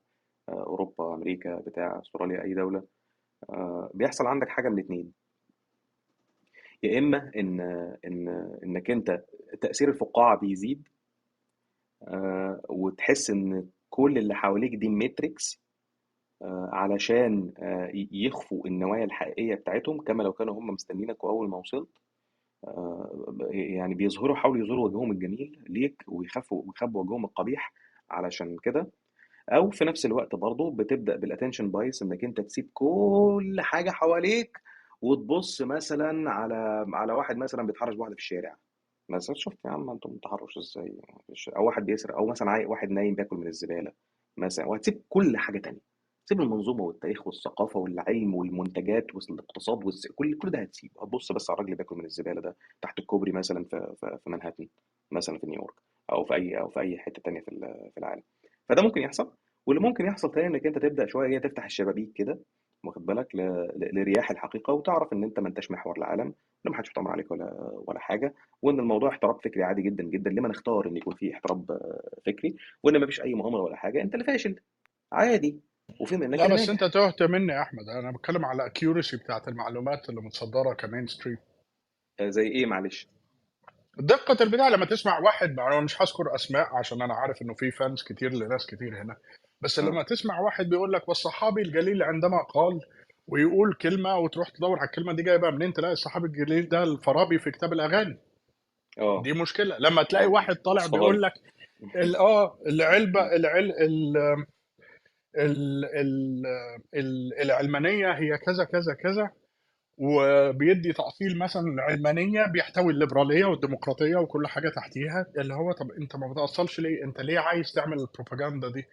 [SPEAKER 1] أوروبا أمريكا بتاع أستراليا أي دولة آه، بيحصل عندك حاجة من اتنين يا إما إن إن إنك أنت تأثير الفقاعة بيزيد آه، وتحس إن كل اللي حواليك دي matrix آه، علشان يخفوا النوايا الحقيقية بتاعتهم كما لو كانوا هم مستنيينك وأول ما وصلت يعني بيظهروا حاولوا يظهروا وجههم الجميل ليك ويخفوا ويخبوا وجههم القبيح علشان كده. أو في نفس الوقت برضه بتبدأ بال attention bias إنك أنت تسيب كل حاجة حواليك وتبص مثلا على على واحد مثلا بيتحرش بواحدة في الشارع. مثلا شفت يا عم أنتم بتتحرش إزاي؟ أو واحد بيسرق أو مثلا عاي- واحد نايم بياكل من الزبالة مثلا وهتسيب كل حاجة تانية. تسيب المنظومة والتاريخ والثقافة والعلم والمنتجات والاقتصاد والس... كل كل ده هتسيب. هتبص بس على الراجل اللي بياكل من الزبالة ده تحت الكوبري مثلا في في, في منهاتن مثلا في نيويورك أو في أي أو في أي حتة تانية في في العالم. فده ممكن يحصل. واللي ممكن يحصل تاني إنك أنت تبدأ شوية تفتح الشبابيك كده واخد بالك ل... ل- لرياح الحقيقة وتعرف إن أنت ما أنتش محور العالم إن ما حدش بيتامر عليك ولا ولا حاجة وإن الموضوع احتراب فكري عادي جدا جدا لما نختار إن يكون فيه احتراب فكري وإن ما فيش أي مؤامرة ولا حاجة أنت اللي فاشل عادي. وفي منك
[SPEAKER 3] لا بس أنت تهت مني يا أحمد. أنا بتكلم على ال accuracy بتاعت المعلومات اللي متصدره ك mainstream
[SPEAKER 1] آه، زي إيه؟ معلش.
[SPEAKER 3] دقة البتاع لما تسمع واحد أنا مش هذكر أسماء عشان أنا عارف إنه في fans كتير لناس كتير هنا بس
[SPEAKER 1] آه.
[SPEAKER 3] لما تسمع واحد بيقول لك والصحابي الجليل عندما قال ويقول كلمة وتروح تدور على الكلمة دي جايبها منين تلاقي الصحابي الجليل ده الفارابي في كتاب الأغاني.
[SPEAKER 1] آه.
[SPEAKER 3] دي مشكلة. لما تلاقي واحد طالع بيقول لك ال- آه العلبة العل ال ال ال ال العلمانية هي كذا كذا كذا وبيدي تأصيل مثلا العلمانية بيحتوي الليبرالية والديمقراطية وكل حاجة تحتيها اللي هو طب أنت ما بتأصلش ليه؟ أنت ليه عايز تعمل البروباجندا دي؟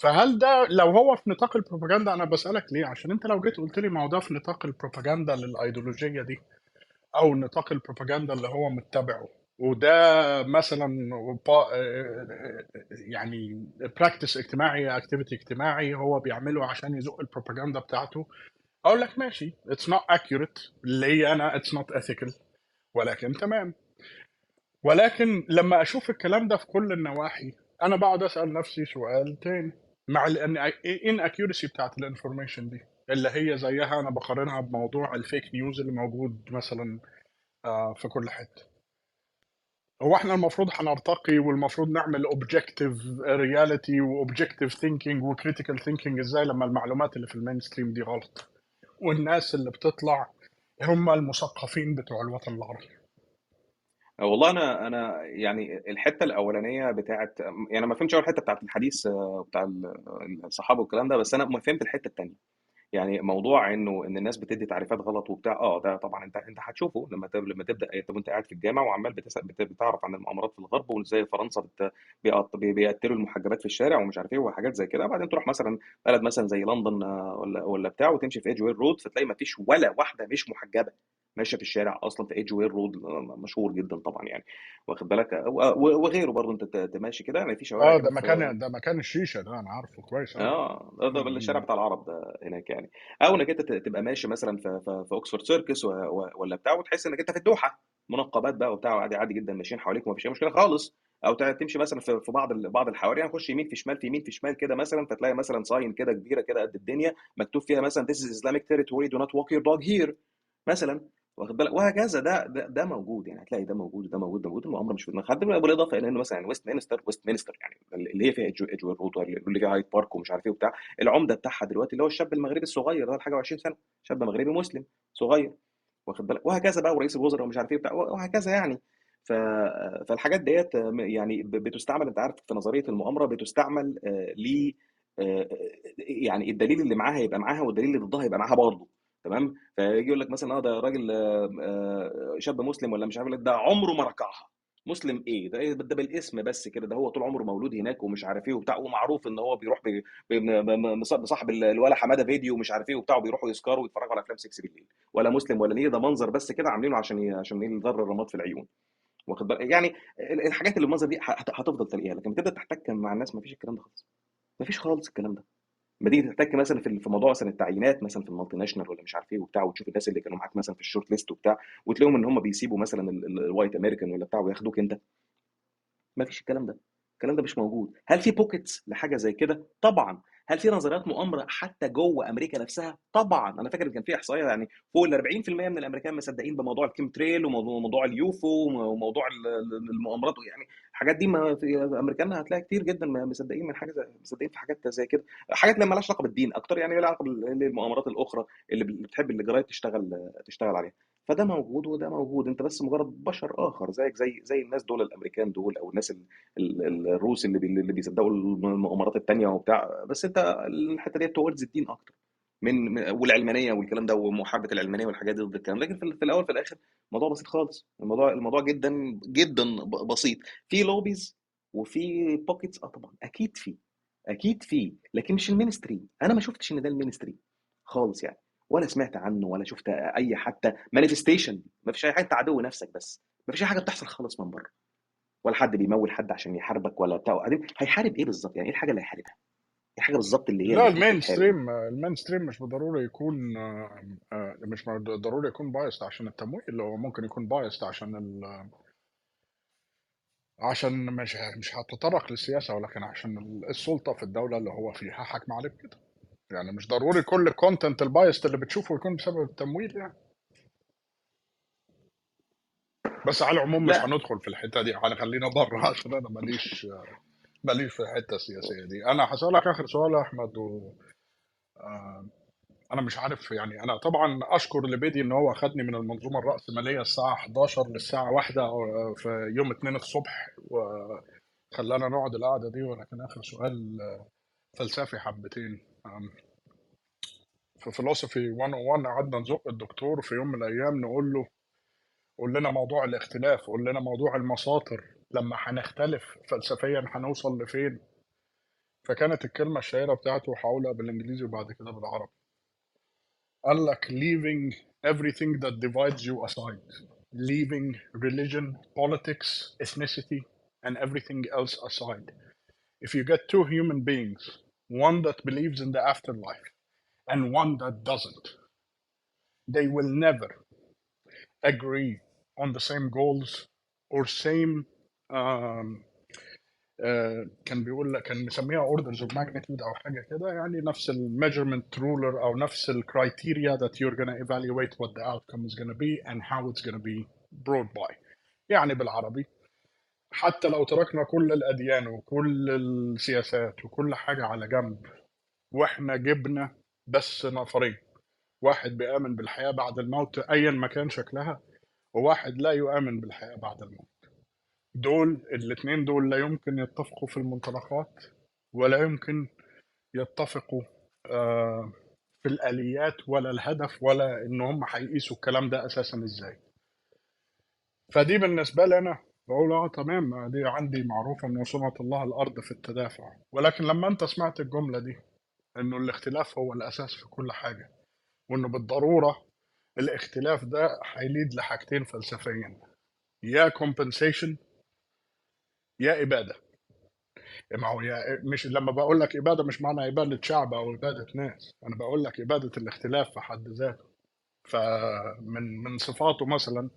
[SPEAKER 3] فهل ده لو هو في نطاق البروباجندا أنا بسألك ليه؟ عشان أنت لو جيت قلت لي ما هو ده في نطاق البروباجندا للأيديولوجية دي أو نطاق البروباجندا اللي هو متبعه وده مثلا يعني practice اجتماعي activity اجتماعي هو بيعمله عشان يزق البروباجندا بتاعته أقول لك ماشي. it's not accurate. ليا أنا it's not ethical. ولكن تمام. ولكن لما أشوف الكلام ده في كل النواحي أنا بقعد أسأل نفسي سؤال تاني. مع إن inaccuracy بتاعت ال information دي اللي هي زيها أنا بقارنها بموضوع ال fake news اللي موجود مثلا آه، في كل حتة. هو إحنا المفروض هنرتقي والمفروض نعمل objective reality و objective thinking و critical thinking إزاي لما المعلومات اللي في ال mainstream دي غلط؟ والناس اللي بتطلع هم المثقفين بتوع الوطن العربي.
[SPEAKER 1] والله أنا أنا يعني الحتة الأولانية بتاعت يعني ما فهمتش أول حتة بتاعت الحديث آه، بتاع ال- الصحابة والكلام ده بس أنا ما فهمت الحتة التانية. يعني موضوع إنه إن الناس بتدي تعريفات غلط وبتاع آه ده طبعا أنت أنت هتشوفه لما لما تبدأ طب انت قاعد في الجامعة وعمال بتس- بت- بتعرف عن المؤامرات في الغرب وإزاي فرنسا بيقتلوا المحجبات في الشارع ومش عارف إيه وحاجات زي كده بعدين تروح مثلا بلد مثلا زي لندن آه، ولا ولا بتاع وتمشي في ايدج وير رود فتلاقي ما فيش ولا واحدة مش محجبة. ماشية في الشارع أصلا في ايدج وير رود مشهور جدا طبعا يعني. واخد بالك؟ وغيره برضه أنت تماشي كده يعني في شوارع آه
[SPEAKER 3] ده مكان ده مكان الشيشة ده أنا عارفه كويس
[SPEAKER 1] آه ده, ده الشارع بتاع العرب ده هناك يعني. أو إنك أنت تبقى ماشي مثلا في في, في اوكسفورد سيركس ولا بتاع وتحس إنك أنت في الدوحة. منقبات بقى وبتاع عادي عادي جدا ماشيين حواليك ومفيش أي مشكلة خالص. أو تمشي مثلا في بعض بعض الحواري هنخش يمين في شمال في يمين في شمال كده مثلا فتلاقي مثلا sign كده كبيرة كده قد الدنيا مكتوب فيها مثلا this is Islamic territory do not walk your dog here. مثلا واخد بالك؟ وهكذا ده ده, ده موجود يعني. هتلاقي ده موجود ده موجود ده موجود المؤامره مش في دماغك. حتى بالإضافة إلى إنه مثلا يعني ويست مينستر ويست مينستر يعني اللي هي فيها ايدج ايدج رود واللي فيها هايد بارك ومش عارف إيه وبتاع. العمدة بتاعها دلوقتي اللي هو الشاب المغربي الصغير ده حاجة و20 سنة شاب مغربي مسلم صغير واخد بالك؟ وهكذا بقى ورئيس الوزراء ومش عارف إيه بتاع وهكذا يعني. ف... فالحاجات ديت يعني بتستعمل أنت عارف في نظرية المؤامرة بتستعمل آه، ل آه، يعني الدليل اللي معاها يبقى معاها والدليل اللي ضدها يبقى معاها برضه. تمام؟ فيجي يقول لك مثلا آه ده راجل آه، آه، شاب مسلم ولا مش عارف إيه، ده عمره ما ركعها. مسلم إيه؟ ده إيه؟ ده بالاسم بس كده ده هو طول عمره مولود هناك ومش عارف إيه وبتاع ومعروف إن هو بيروح ال- الولا حمادة فيديو ومش عارف إيه وبتاع وبيروحوا يسكروا ويتفرجوا على أفلام 6 بالليل. ولا مسلم ولا نيه ده منظر بس كده عاملينه عشان عشان يضر الرماد في العيون. واخد بالك؟ يعني ال- الحاجات اللي بالمنظر دي هت- هتفضل تلاقيها لكن بتبدأ تحتك مع الناس مفيش الكلام ده خالص. مفيش خالص الكلام ده. لما تيجي تحتك مثلا في في موضوع مثلا التعيينات مثلا في ال multinational ولا مش عارف إيه وبتاع وتشوف الناس اللي كانوا معاك مثلا في ال shortlist وبتاع وتلاقيهم إن هم بيسيبوا مثلا ال white American ولا بتاع وياخدوك أنت. ما فيش الكلام ده. الكلام ده مش موجود. هل في pockets لحاجة زي كده؟ طبعا. هل في نظريات مؤامرة حتى جوه أمريكا نفسها؟ طبعا. أنا فاكر إن كان في إحصائية يعني فوق ال 40% من الأمريكان مصدقين بموضوع ال chemtrail وموضوع موضوع ال UFO وموضوع ال- ال- المؤامرات يعني الحاجات دي ما في امريكان هتلاقي كتير جدا مصدقين من حاجة زي مصدقين في حاجات زي كده. حاجات اللي مالهاش علاقة بالدين أكتر يعني لها علاقة بالمؤامرات الأخرى اللي بتحب الجرايد تشتغل تشتغل عليها. فده موجود وده موجود. أنت بس مجرد بشر آخر زيك زي زي الناس دول الأمريكان دول أو الناس ال- ال- ال- الروس اللي بي اللي بيصدقوا المؤامرات التانية وبتاع. بس أنت الحتة دي towards الدين أكتر. من والعلمانية والكلام ده ومحاربه العلمانية والحاجات دي ضد الكلام لكن في, الأول في الآخر الموضوع بسيط خالص. الموضوع الموضوع جدا جدا بسيط. في lobbies وفي pockets آه طبعا أكيد في أكيد في. لكن مش ال mainstream. أنا ما شفتش إن ده ال mainstream خالص يعني. ولا سمعت عنه ولا شفت أي حتى manifestation ما فيش أي حاجة عدو نفسك بس. ما فيش أي حاجة بتحصل خالص من بره. ولا حد بيمول حد عشان يحاربك ولا بتاع. وبعدين هيحارب إيه بالظبط؟ يعني إيه الحاجة اللي هيحاربها؟ الحاجة بالظبط اللي هي
[SPEAKER 3] لا
[SPEAKER 1] ال
[SPEAKER 3] mainstream ال mainstream مش بالضروري يكون آه، آه، مش بالضروري يكون biased عشان التمويل هو ممكن يكون biased عشان ال... عشان مش مش هتطرق للسياسة ولكن عشان ال- السلطة في الدولة اللي هو فيها حاكم عليه بكده يعني مش ضروري كل ال content ال biased اللي بتشوفه يكون بسبب التمويل يعني. بس على العموم مش هندخل في الحتة دي هنخلينا بره عشان أنا ماليش ماليش في الحتة السياسية دي. أنا هسألك آخر سؤال يا أحمد و... آه، أنا مش عارف يعني أنا طبعا أشكر لبيدي إن هو خدني من المنظومة الرأسمالية الساعة 11 للساعة 1 أو- في يوم 2 الصبح وخلانا نقعد القعدة دي. ولكن آخر سؤال فلسفي حبتين. في فلسفي 101 قعدنا نزق الدكتور في يوم من الأيام نقول له قول لنا موضوع الاختلاف قول لنا موضوع المساطر. لما هنختلف فلسفيا هنوصل لفين فكانت الكلمة الشهيره بتاعته هقولها بالانجليزي وبعد كده بالعربي قال لك leaving everything that divides you aside leaving religion politics ethnicity and everything else aside if you get two human beings one that believes in the afterlife and one that doesn't they will never agree on the same goals or same um, آه، كان بيقول لك كان مسميها orders of magnitude أو حاجة كده يعني نفس ال measurement ruler أو نفس ال criteria that you're gonna evaluate what the outcome is gonna be and how it's gonna be brought by. يعني بالعربي حتى لو تركنا كل الأديان وكل السياسات وكل حاجة على جنب وإحنا جبنا بس نفرين واحد بيؤمن بالحياة بعد الموت ايا ما كان شكلها وواحد لا يؤمن بالحياة بعد الموت. دول الاثنين دول لا يمكن يتفقوا في المنطلقات ولا يمكن يتفقوا آه، في الآليات ولا الهدف ولا إن هم هيقيسوا الكلام ده أساسا إزاي. فدي بالنسبة لي أنا بقول آه تمام ما دي عندي معروفة إن صنعة الله الأرض في التدافع. ولكن لما أنت سمعت الجملة دي إنه الاختلاف هو الأساس في كل حاجة وإنه بالضرورة الاختلاف ده هيليد لحاجتين فلسفيا يا compensation يا إبادة. ما هو يا مش لما بقول لك إبادة مش معنى إبادة شعب أو إبادة ناس. أنا بقول لك إبادة الاختلاف في حد ذاته. فمن من صفاته مثلا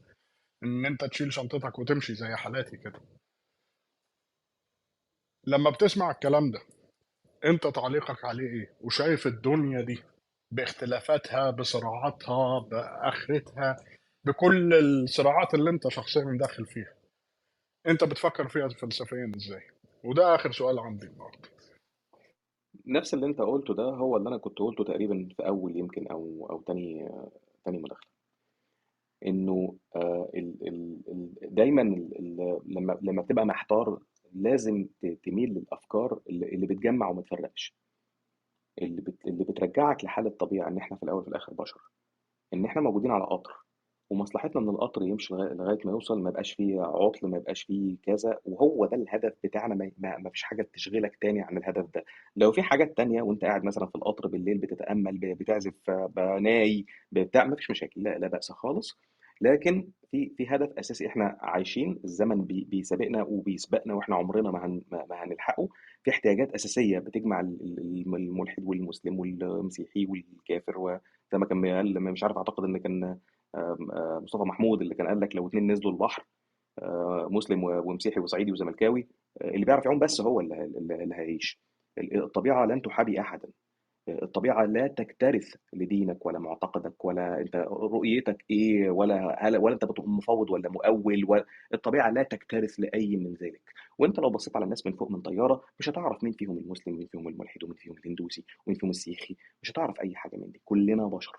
[SPEAKER 3] إن أنت تشيل شنطتك وتمشي زي حالاتي كده. لما بتسمع الكلام ده أنت تعليقك عليه إيه؟ وشايف الدنيا دي باختلافاتها بصراعاتها بآخرتها بكل الصراعات اللي أنت شخصيا داخل فيها. انت بتفكر فيها فلسفيا إزاي؟ وده آخر سؤال عندي النهارده.
[SPEAKER 1] نفس اللي انت قلته ده هو اللي أنا كنت قلته تقريبا في أول يمكن أو أو تاني تاني مداخلة. إنه آه، دايما لما لما بتبقى محتار لازم تميل للأفكار اللي بتجمع وما تفرقش. اللي اللي بترجعك لحالة طبيعه إن إحنا في الأول وفي الآخر بشر. إن إحنا موجودين على قطر. ومصلحتنا إن القطر يمشي لغاية لغاية ما يوصل ما يبقاش فيه عطل ما يبقاش فيه كذا وهو ده الهدف بتاعنا ما, ما فيش حاجة تشغلك تاني عن الهدف ده. لو في حاجات تانية وأنت قاعد مثلا في القطر بالليل بتتأمل ب- بتعزف آه، بناي بتاع ما فيش مشاكل لا لا بأس خالص. لكن في في هدف أساسي إحنا عايشين الزمن بي بيسابقنا وبيسبقنا وإحنا عمرنا ما هن ما هنلحقه. في احتياجات أساسية بتجمع ال- ال- الملحد والمسلم والمسيحي والكافر وزي ما كان مش عارف أعتقد إن كان مصطفى محمود اللي كان قال لك لو اتنين نزلوا البحر آه، مسلم ومسيحي وصعيدي وزملكاوي آه، اللي بيعرف يعوم بس هو اللي هيعيش. الطبيعة لن تحابي أحدا. الطبيعة لا تكترث لدينك ولا معتقدك ولا أنت رؤيتك إيه ولا هل ولا أنت مفوض ولا مؤول ولا الطبيعة لا تكترث لأي من ذلك. وأنت لو بصيت على الناس من فوق من طيارة مش هتعرف مين فيهم المسلم ومين فيهم الملحد ومين فيهم الهندوسي ومين فيهم السيخي مش هتعرف أي حاجة من دي. كلنا بشر.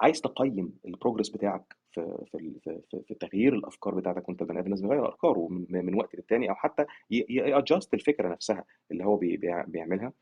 [SPEAKER 1] عايز تقيم البروجرس بتاعك في في في في تغيير الأفكار بتاعتك وأنت بني آدم لازم يغير افكاره من, من وقت للتاني أو حتى يادجست الفكرة نفسها اللي هو بي- بيع- بيعملها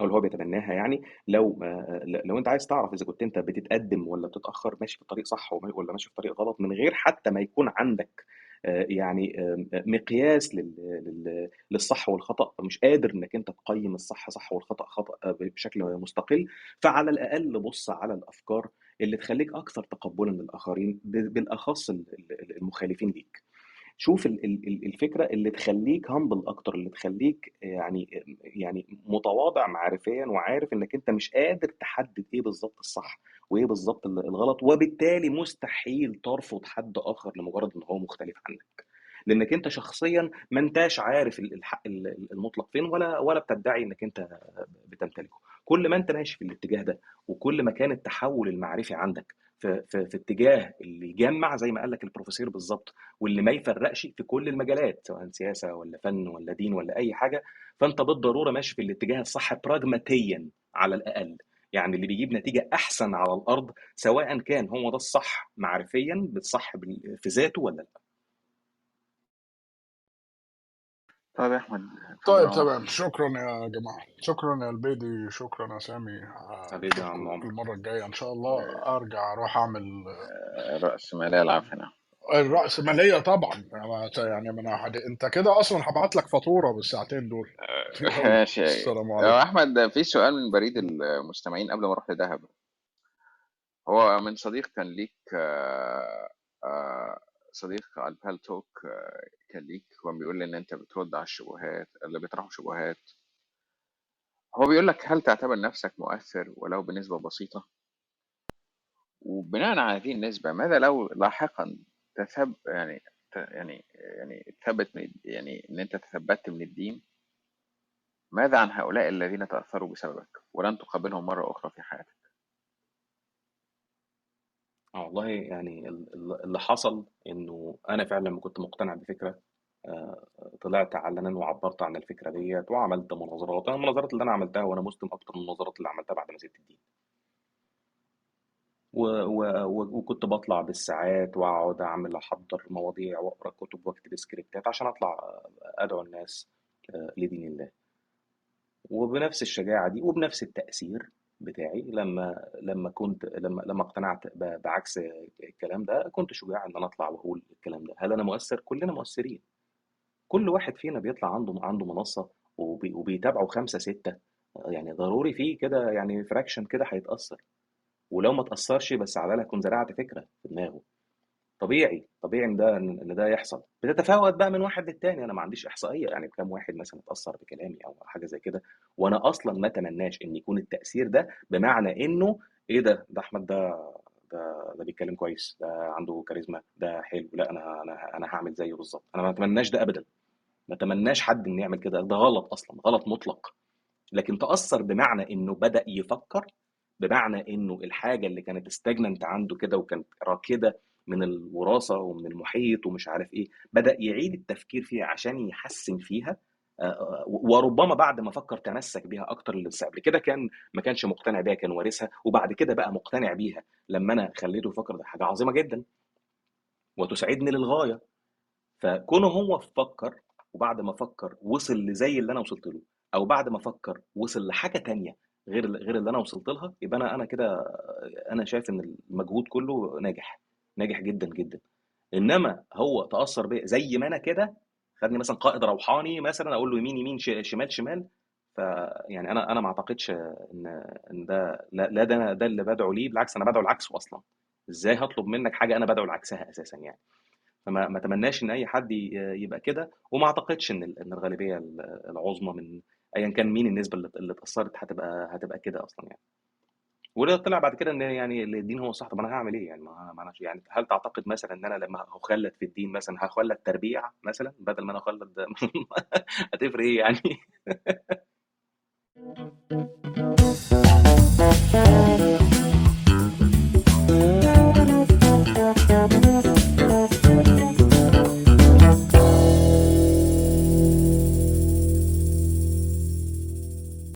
[SPEAKER 1] أو اللي هو بيتبناها يعني. لو آه، لو أنت عايز تعرف إذا كنت أنت بتتقدم ولا بتتأخر ماشي في الطريق صح ولا ماشي في الطريق غلط من غير حتى ما يكون عندك يعني آه، مقياس لل- لل- للصح والخطأ مش قادر إنك أنت تقيم الصح صح والخطأ خطأ آه، بشكل مستقل. فعلى الأقل بص على الأفكار اللي تخليك أكثر تقبلا للآخرين بالأخص ال- ال- المخالفين ليك. شوف ال- ال- ال- الفكرة اللي تخليك هامبل أكتر اللي تخليك يعني يعني متواضع معرفيا وعارف إنك أنت مش قادر تحدد إيه بالظبط الصح وإيه بالظبط ال- الغلط وبالتالي مستحيل ترفض حد آخر لمجرد إن هو مختلف عنك. لأنك أنت شخصيا ما انتاش عارف ال- الحق ال- المطلق فين ولا ولا بتدعي إنك أنت بتمتلكه. كل ما أنت ماشي في الاتجاه ده وكل ما كان التحول المعرفي عندك في, في, في اتجاه اللي يجمع زي ما قال لك البروفيسور بالظبط واللي ما يفرقش في كل المجالات سواء سياسة ولا فن ولا دين ولا أي حاجة فأنت بالضرورة ماشي في الاتجاه الصح براجماتيا على الأقل. يعني اللي بيجيب نتيجة أحسن على الأرض سواء كان هو ده الصح معرفيا بالصح بال- في ذاته ولا لأ.
[SPEAKER 2] طيب يا أحمد
[SPEAKER 3] طيب تمام. شكرا يا جماعة. شكرا يا البيدي شكرا يا سامي. آه،
[SPEAKER 1] حبيبي يا عم
[SPEAKER 3] اشوفكم
[SPEAKER 1] عمر.
[SPEAKER 3] المرة الجاية إن شاء الله أرجع أروح أعمل
[SPEAKER 2] رأس مالية العفنة
[SPEAKER 3] الرأسمالية طبعا. يعني من أحد أنت كده أصلا هبعت لك فاتورة بالساعتين دول. يلا.
[SPEAKER 2] ماشي.
[SPEAKER 3] السلام
[SPEAKER 2] يا
[SPEAKER 3] عليكم.
[SPEAKER 2] أحمد في سؤال من بريد المستمعين قبل ما أروح لدهب. هو من صديق كان ليك آه، آه، صديق على البال توك آه، كان ليك هو بيقول لي إن أنت بترد على الشبهات اللي بيطرحوا شبهات. هو بيقول لك هل تعتبر نفسك مؤثر ولو بنسبة بسيطة؟ وبناء على هذه النسبة ماذا لو لاحقا تثب يعني يعني يعني تثبت من يعني إن أنت تثبت من الدين؟ ماذا عن هؤلاء الذين تأثروا بسببك ولن تقابلهم مرة أخرى في حياتك؟
[SPEAKER 1] آه والله يعني ال- ال- اللي حصل إنه أنا فعلا لما كنت مقتنع بفكرة آه، طلعت علنا وعبرت عن الفكرة ديت وعملت مناظرات. أنا المناظرات اللي أنا عملتها وأنا مسلم أكتر من المناظرات اللي عملتها بعد ما سبت الدين. و... و... و- وكنت بطلع بالساعات وأقعد أعمل أحضر مواضيع وأقرأ كتب وأكتب سكريبتات عشان أطلع أدعو الناس آه، لدين الله. وبنفس الشجاعة دي وبنفس التأثير بتاعي لما لما كنت لما لما اقتنعت بعكس الكلام ده كنت شجاع إن أنا أطلع وأقول الكلام ده. هل أنا مؤثر؟ كلنا مؤثرين. كل واحد فينا بيطلع عنده عنده منصة وبي... وبيتابعه خمسة ستة. يعني ضروري فيه كده يعني فراكشن كده هيتأثر. ولو ما تأثرش بس على الأقل هتكون زرعت فكرة في دماغه. طبيعي طبيعي إن ده إن ده يحصل. بتتفاوت بقى من واحد للتاني أنا ما عنديش إحصائية. يعني كام واحد مثلا اتأثر بكلامي أو حاجة زي كده وأنا أصلا ما أتمناش إن يكون التأثير ده بمعنى إنه إيه ده؟ ده أحمد ده ده ده بيتكلم كويس ده عنده كاريزما ده حلو لا أنا أنا أنا هعمل زيه بالظبط. أنا ما أتمناش ده ابدا. ما تمناش حد إنه يعمل كده. ده غلط أصلا غلط مطلق. لكن تأثر بمعنى إنه بدأ يفكر بمعنى إنه الحاجة اللي كانت استجننت عنده كده وكانت راكدة من الوراثة ومن المحيط ومش عارف إيه بدأ يعيد التفكير فيها عشان يحسن فيها آه، آه، وربما بعد ما فكر تمسك بيها أكتر لسه قبل كده كان ما كانش مقتنع بيها كان وارثها وبعد كده بقى مقتنع بيها لما أنا خليته يفكر ده حاجة عظيمة جدا وتسعدني للغاية. فكونه هو فكر وبعد ما فكر وصل لزي اللي أنا وصلت له أو بعد ما فكر وصل لحاجة تانية غير غير اللي أنا وصلت لها يبقى أنا أنا كده أنا شايف إن المجهود كله ناجح. ناجح جدا جدا. إنما هو تأثر بيا زي ما أنا كده خدني مثلا قائد روحاني مثلا أقول له يمين يمين شمال شمال. فيعني أنا أنا ما أعتقدش إن إن ده لا, ده ده اللي بدعو ليه بالعكس أنا بدعو العكس أصلا. إزاي هطلب منك حاجة أنا بدعو لعكسها أساسا يعني؟ فما ما أتمناش إن أي حد يبقى كده وما أعتقدش إن إن الغالبية ال- العظمى من ايا كان مين النسبة اللي اتأثرت هتبقى هتبقى كده أصلا يعني. ولو طلع بعد كده إن يعني الدين هو الصح طب أنا هعمل إيه؟ يعني ما أنا يعني هل تعتقد مثلا إن أنا لما هخلد في الدين مثلا هخلد تربيع مثلا؟ بدل ما أنا أخلد هتفرق إيه يعني؟